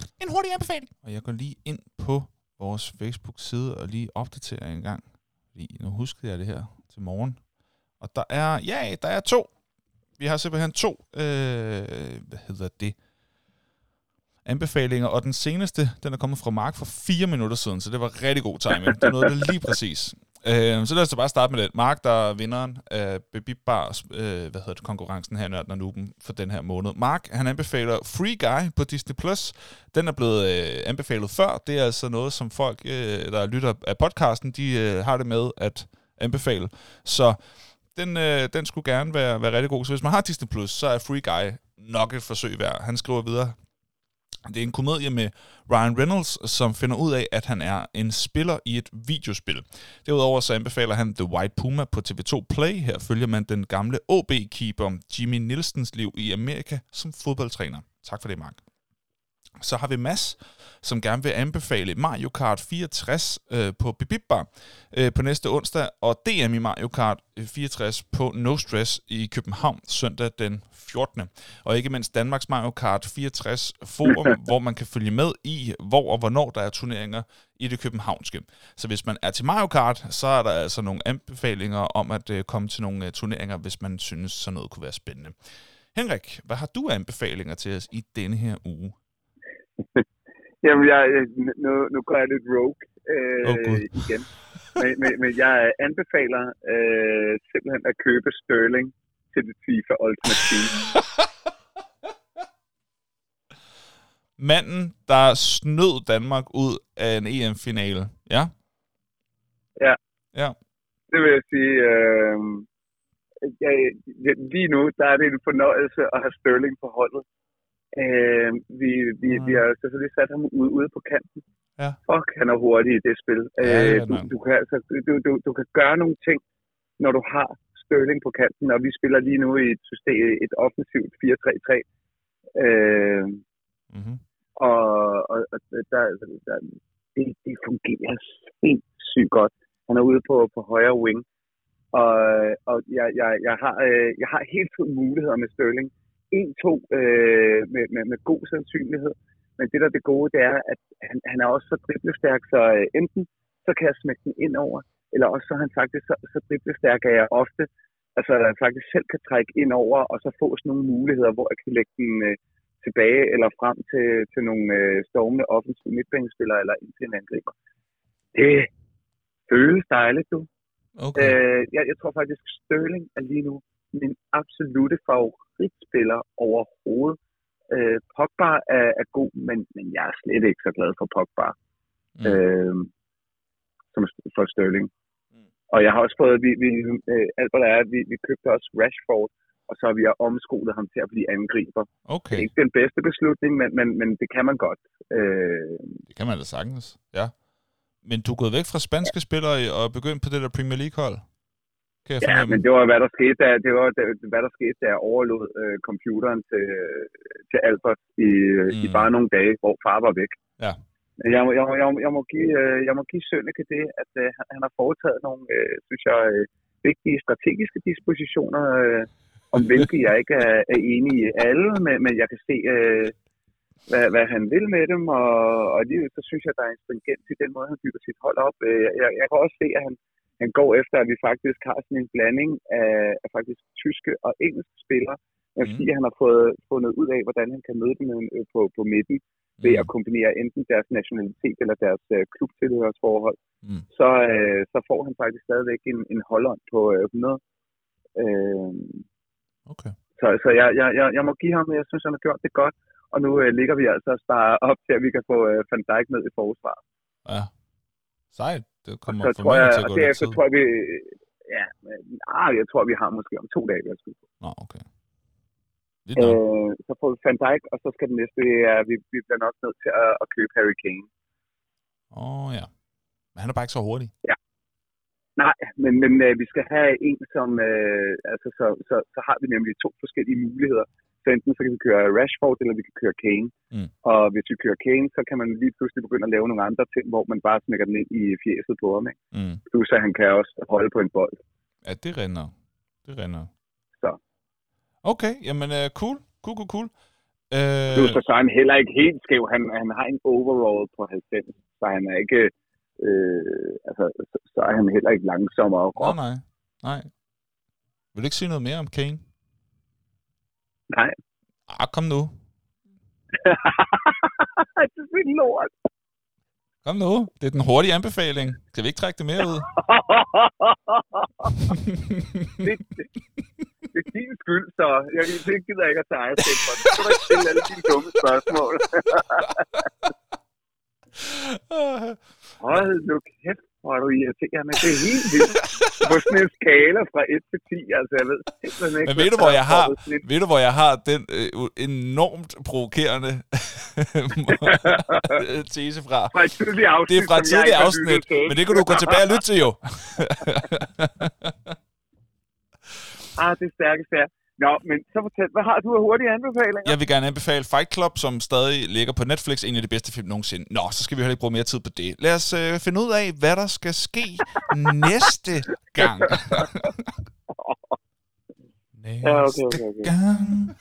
En hurtig anbefaling. Og jeg går lige ind på vores Facebook-side og lige opdaterer en gang. Fordi nu huskede jeg det her til morgen. Og der er, ja, der er to. Vi har simpelthen to, øh, hvad hedder det, anbefalinger. Og den seneste, den er kommet fra Mark for fire minutter siden, så det var rigtig god timing. Det nåede det lige præcis. Øh, så lad os da bare starte med det. Mark, der er vinderen af Baby Bars, øh, hvad hedder det, konkurrencen her, Nørden og Nuben, for den her måned. Mark, han anbefaler Free Guy på Disney+. Plus. Den er blevet øh, anbefalet før. Det er altså noget, som folk, øh, der lytter af podcasten, de øh, har det med at anbefale. Så den, øh, den skulle gerne være, være rigtig god. Så hvis man har Disney+, Plus, så er Free Guy nok et forsøg værd. Han skriver videre, det er en komedie med Ryan Reynolds, som finder ud af, at han er en spiller i et videospil. Derudover så anbefaler han The White Puma på TV2 Play. Her følger man den gamle OB-keeper Jimmy Nielsens liv i Amerika som fodboldtræner. Tak for det, Mark. Så har vi Mads, som gerne vil anbefale Mario Kart 64 øh, på Bibibbar øh, på næste onsdag, og DM i Mario Kart 64 på No Stress i København søndag den 14. Og ikke mindst Danmarks Mario Kart 64 forum, hvor man kan følge med i, hvor og hvornår der er turneringer i det københavnske. Så hvis man er til Mario Kart, så er der altså nogle anbefalinger om at øh, komme til nogle øh, turneringer, hvis man synes, sådan noget kunne være spændende. Henrik, hvad har du af anbefalinger til os i denne her uge? Jamen, jeg, nu, nu går jeg lidt rogue øh, Gud. igen. Men, men, men jeg anbefaler øh, simpelthen at købe Sterling til det FIFA Ultimate Team. Manden, der snød Danmark ud af en EM-finale. Ja? Ja. Ja. Det vil jeg sige, øh, jeg, lige nu der er det en fornøjelse at have Sterling på holdet. Øh, vi, vi, Mm. vi har selvfølgelig sat ham ude, ude på kanten. Ja. Fuck, han er hurtig i det spil. Ja, øh, du, du, kan, altså, du, du, du kan gøre nogle ting, når du har Sterling på kanten, og vi spiller lige nu i et system, et offensivt 4-3-3. Øh, Mm-hmm. og, og, og der, der, det, det fungerer sindssygt godt. Han er ude på, på højre wing, og, og jeg, jeg, jeg, har, øh, jeg har helt tiden muligheder med Sterling. 1-2 øh, med, med, med god sandsynlighed. Men det der er det gode, det er, at han, han er også så driblestærk, så øh, enten så kan jeg smække den ind over, eller også så er han faktisk så, så driblestærk, at jeg ofte altså, at jeg faktisk selv kan trække ind over, og så få sådan nogle muligheder, hvor jeg kan lægge den øh, tilbage eller frem til, til nogle øh, stormende offensive midtbanespillere eller ind til en angriber. Det føles dejligt, du. Okay. Øh, jeg, jeg tror faktisk, Sterling er lige nu min absolute favoritspiller overhovedet. Øh, Pogba er, er god, men, men jeg er slet ikke så glad for Pogba. Mm. Øh, som for Sterling. Mm. Og jeg har også fået, vi, vi, øh, alt hvad der er, vi, vi købte også Rashford, og så har vi omskolet ham til at blive angriber. Det Okay, er ikke den bedste beslutning, men, men, men det kan man godt. Øh, det kan man da sagtens. Ja. Men du er gået væk fra spanske spillere og begyndt på det der Premier League-hold? Kan jeg Ja, fornemme? men det var, hvad der skete, da, det var, det, hvad der skete, da jeg overlod øh, computeren til, til Albert i, mm. i bare nogle dage, hvor far var væk. Ja. Jeg, må- jeg, jeg, må- jeg, må give, øh, jeg må give Sønneke det, at øh, han, han har foretaget nogle, øh, synes jeg, øh, vigtige strategiske dispositioner, øh, om hvilke jeg ikke er, er enig i alle, men, men jeg kan se, øh, hvad, hvad han vil med dem, og, og alligevel så synes jeg, der er en stringens i den måde, han bygger sit hold op. Øh, Jeg, jeg kan også se, at han, han går efter, at vi faktisk har sådan en blanding af, af faktisk tyske og engelske spillere, men Mm. fordi han har fået fundet ud af, hvordan han kan møde dem øh, på, på midten, ved at kombinere enten deres nationalitet eller deres øh, klubtilhørsforhold, Mm. så, øh, så får han faktisk stadigvæk en, en holdånd på øh, 100. Øh, Okay. så så jeg, jeg, jeg, jeg må give ham, jeg synes, han har gjort det godt, og nu øh, ligger vi altså og sparer op til, at vi kan få øh, Van Dijk ned i forsvar. Ja. Sejt. Det kommer Så tror jeg, formentlig til at og gå lidt derefter tror jeg, vi, ja, ah, jeg tror, vi har måske om to dage, vi har skudt på. Nå, okay. Øh, så får vi Van Dijk, og så skal den næste, det er, vi, vi bliver nok nødt til at, at købe Harry Kane. Åh, oh, ja. Men han er bare ikke så hurtig. Nej, men, men øh, vi skal have en, som, øh, altså, så, så, så har vi nemlig to forskellige muligheder. Så enten så kan vi køre Rashford, eller vi kan køre Kane. Mm. Og hvis vi kører Kane, så kan man lige pludselig begynde at lave nogle andre ting, hvor man bare smækker den ind i fjeset på ham. Ikke? Mm. Plus at han kan også holde på en bold. Ja, det render. Det render. Så. Okay, jamen uh, cool. Cool, cool, cool. Øh, Plus så er han heller ikke helt skæv. Han, han har en overall på 90, så han er ikke... Øh, altså, så, så er han heller ikke langsommere. nej, nej. Nej. Vil du ikke sige noget mere om Kane? Nej. Ah, kom nu. det er lort. Kom nu. Det er den hurtige anbefaling. Skal vi ikke trække det mere ud? det, det, det er din skyld, så jeg, det gider ikke at tage ejerskab for. Så skal du ikke stille alle dine dumme spørgsmål. Hold nu kæft, hvor er du irriterende. Det er helt vildt. På sådan en skala fra 1 til 10, altså jeg ved simpelthen ikke. Men ved du, hvor er jeg har, ved du, hvor jeg har den øh, enormt provokerende tese fra? Fra et tidligere afsnit, Det er fra et har afsnit, men det kan du gå tilbage og lytte til jo. Ah, det er stærke stærke. Nå, men så fortæl, hvad har du af hurtige anbefalinger? Jeg vil gerne anbefale Fight Club, som stadig ligger på Netflix, en af de bedste film nogensinde. Nå, så skal vi heller ikke bruge mere tid på det. Lad os øh, finde ud af, hvad der skal ske næste gang. næste Ja, okay, okay, okay. gang,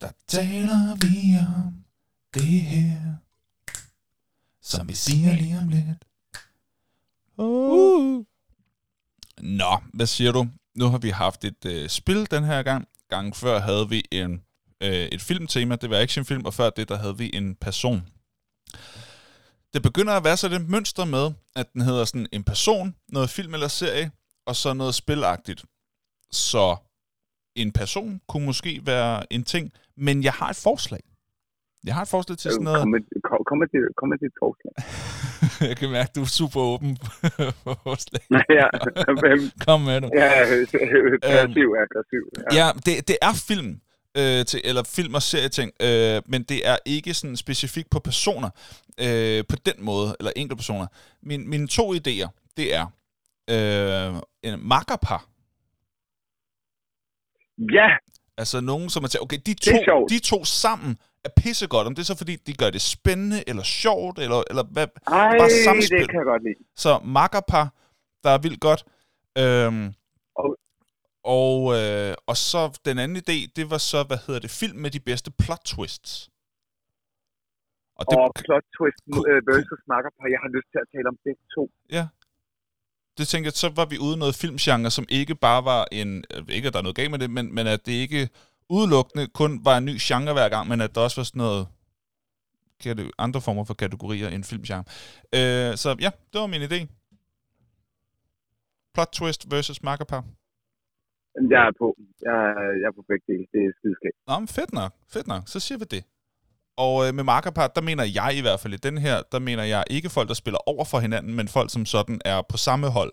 der taler vi om det her, som vi siger lige om lidt. Uh. Nå, hvad siger du? Nu har vi haft et øh, spil den her gang gange før havde vi en, øh, et filmtema, det var actionfilm, og før det, der havde vi en person. Det begynder at være sådan et mønster med, at den hedder sådan en person, noget film eller serie, og så noget spilagtigt. Så en person kunne måske være en ting, men jeg har et forslag. Jeg har et forslag til sådan noget... Kom med, kom, med, dit- kom med dit forslag. jeg kan mærke, at du er super åben for forslag. ja, hvem? Kom med det. ja, passiv, aggressiv. Ja. Ja, det, det er film, øh, til, eller film- og serieting, øh, men det er ikke sådan specifikt på personer, øh, på den måde, eller enkelte personer. Min, mine to idéer, det er øh, en makkerpar. ja, Altså nogen, som man siger, okay, de er to, de to sammen er pissegodt. Om det er så fordi, de gør det spændende, eller sjovt, eller, eller hvad. ej, Bare samspil. det kan jeg godt lide. Så makkerpar, der er vildt godt. Øhm, Og- Og, øh, og så den anden idé, det var så, hvad hedder det, film med de bedste plot twists. Og, det, og plot twist øh, versus makkerpar, jeg har lyst til at tale om begge to. Ja. Det tænker jeg, så var vi ude noget filmgenre, som ikke bare var en... Ikke, at der er noget galt med det, men, men at det ikke udelukkende kun var en ny genre hver gang, men at der også var sådan noget andre former for kategorier end filmgenre. Øh, så ja, det var min idé. Plot twist versus makkerpar. Jeg er på. Jeg, er- jeg er på begge dele. Det er skideskægt. Nå, men fedt nok. Fedt nok. Så siger vi det. Og øh, med makkerpar, der mener jeg i hvert fald i den her, der mener jeg ikke folk, der spiller over for hinanden, men folk, som sådan er på samme hold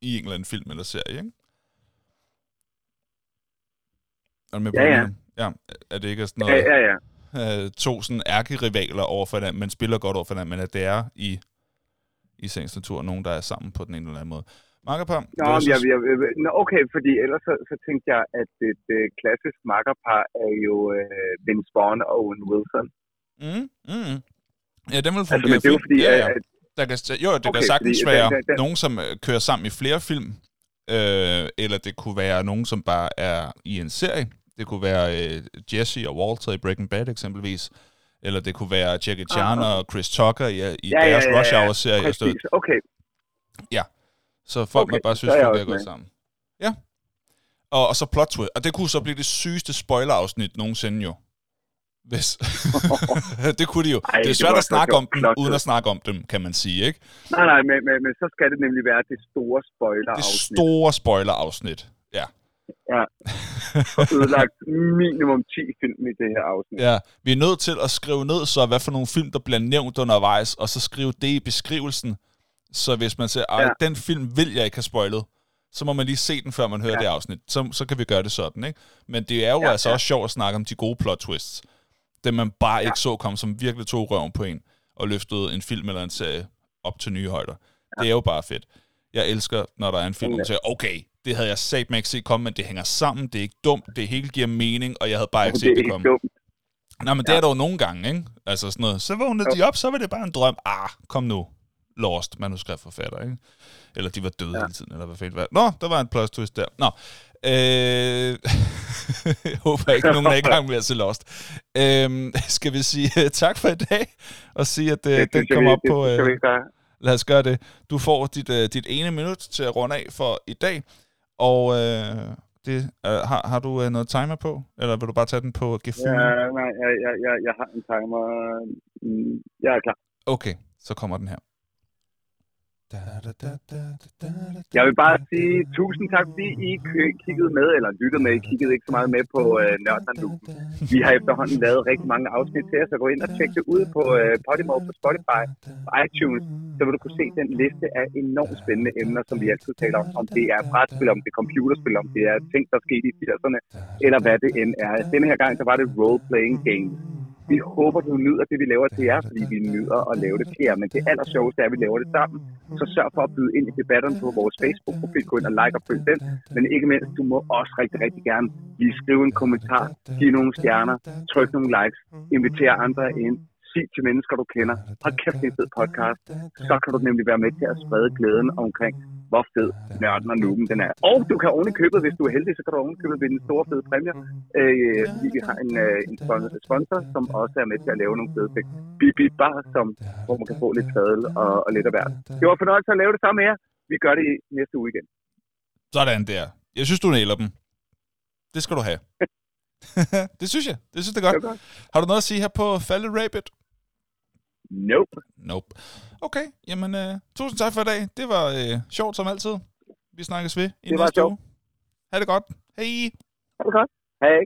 i en eller anden film eller serie, ikke? Er du med på, Ja, ja. Ja, er det ikke sådan Ja, noget, ja, ja. øh, to sådan ærkerivaler over for hinanden, men spiller godt over for hinanden, men at det er i, i sagens natur nogen, der er sammen på den ene eller anden måde. Makkerpar Nå, men jeg, jeg, jeg, okay, fordi ellers så, så tænkte jeg, at et øh, klassisk makkerpar er jo øh, Vince Vaughn og Owen Wilson. Mm, mm. Ja, den vil Altså, fungere men det er jo fordi, ja, ja. at, Der kan, jo, det okay, Okay, kan sagtens fordi være den- den- den- nogen, som øh, kører sammen i flere film, øh, eller det kunne være nogen, som bare er i en serie. Det kunne være øh, Jesse og Walter i Breaking Bad eksempelvis, eller det kunne være Jackie Chan Ah. og Chris Tucker i, i Ja, ja, deres ja, ja, Rush ja. Hour-serie. præcis, okay. Så folk okay, man bare synes, er jeg fungerer også godt sammen. Ja. Og, og så plot twist. Og det kunne så blive det sygeste spoiler-afsnit nogensinde jo. Hvis. det kunne de jo. Ej, det er det svært var at snakke om dem, uden at snakke om dem, kan man sige, ikke? Nej, nej, men, men, men så skal det nemlig være det store spoiler Det store spoiler-afsnit. Ja. Ødelagt minimum 10 film i det her afsnit. ja. Vi er nødt til at skrive ned, så hvad for nogle film, der bliver nævnt undervejs, og så skrive det i beskrivelsen. Så hvis man siger, at Ja. den film vil jeg ikke have spoilet, så må man lige se den, før man hører Ja. det afsnit. Så, så kan vi gøre det sådan, ikke? Men det er jo Ja, altså ja. også sjovt at snakke om de gode plot twists. Dem man bare Ja. ikke så komme, som virkelig tog røven på en, og løftede en film eller en serie op til nye højder. Det er jo bare fedt. Jeg elsker, når der er en film, man siger, okay, det havde jeg sagt ikke set komme, men det hænger sammen, det er ikke dumt, det hele giver mening, og jeg havde bare ikke set er det komme. dumt. Nej, men det er der jo nogle gange, ikke? Altså sådan noget, så vågnede de op, så var det bare en drøm. Ah, kom nu. Lost, manuskriptforfatter, ikke? Eller de var døde ja. hele tiden, eller hvad fanden var Nå, der var en plot twist der. Nå. Øh, jeg håber ikke, nogen er i gang med at se Lost. Øh, skal vi sige uh, tak for i dag, og sige, at uh, Det den kommer op det på... gør. lad os gøre det. Du får dit, uh, dit ene minut til at runde af for i dag, og uh, det, uh, har, har du uh, noget timer på? Eller vil du bare tage den på gefühl? Ja, nej, jeg, jeg, jeg, jeg har en timer. Mm, Jeg er klar. Okay, så kommer den her. Jeg vil bare sige tusind tak, fordi I kiggede med, eller lyttede med. I kiggede ikke så meget med på øh, Nørdland. Vi har efterhånden lavet rigtig mange afsnit til jer, så gå ind og tjek det ud på øh, Podimo, på Spotify, på iTunes. Så vil du kunne se den liste af enormt spændende emner, som vi altid taler om. Om det er brætspil, om det er computerspil, om det er ting, der skete i 80'erne, eller hvad det end er. Denne her gang, så var det role-playing games. Vi håber, du nyder det, vi laver til jer, fordi vi nyder at lave det til jer. Men det aller sjoveste er, at vi laver det sammen. Så sørg for at byde ind i debatterne på vores Facebook-profil. Gå ind og like og følg den. Men ikke mindst, du må også rigtig, rigtig gerne lige skrive en kommentar, give nogle stjerner, tryk nogle likes, invitere andre ind, sig til mennesker, du kender. Hold kæft, det er en fed podcast. Så kan du nemlig være med til at sprede glæden omkring, hvor fed nørden og nuben den er. Og du kan oven i købet, hvis du er heldig, så kan du oven i købet vinde en stor fed præmie. Øh, fordi vi har en, øh, en sponsor, som også er med til at lave nogle fede ting. Bibi Bar, som, hvor man kan få lidt fadel og, og lidt af hvert. Det var fornøjelse at lave det sammen med jer. Vi gør det i næste uge igen. Sådan der. Jeg synes, du nailer dem. Det skal du have. det synes jeg. Det synes jeg er Det godt. Har du noget at sige her på Faldet Rabbit? Nope. Nope. Okay, jamen uh, tusind tak for i dag. Det var uh, sjovt som altid. Vi snakkes ved i Det var næste sjovt. uge. Ha' det godt. Hej. Ha' det godt. Hej.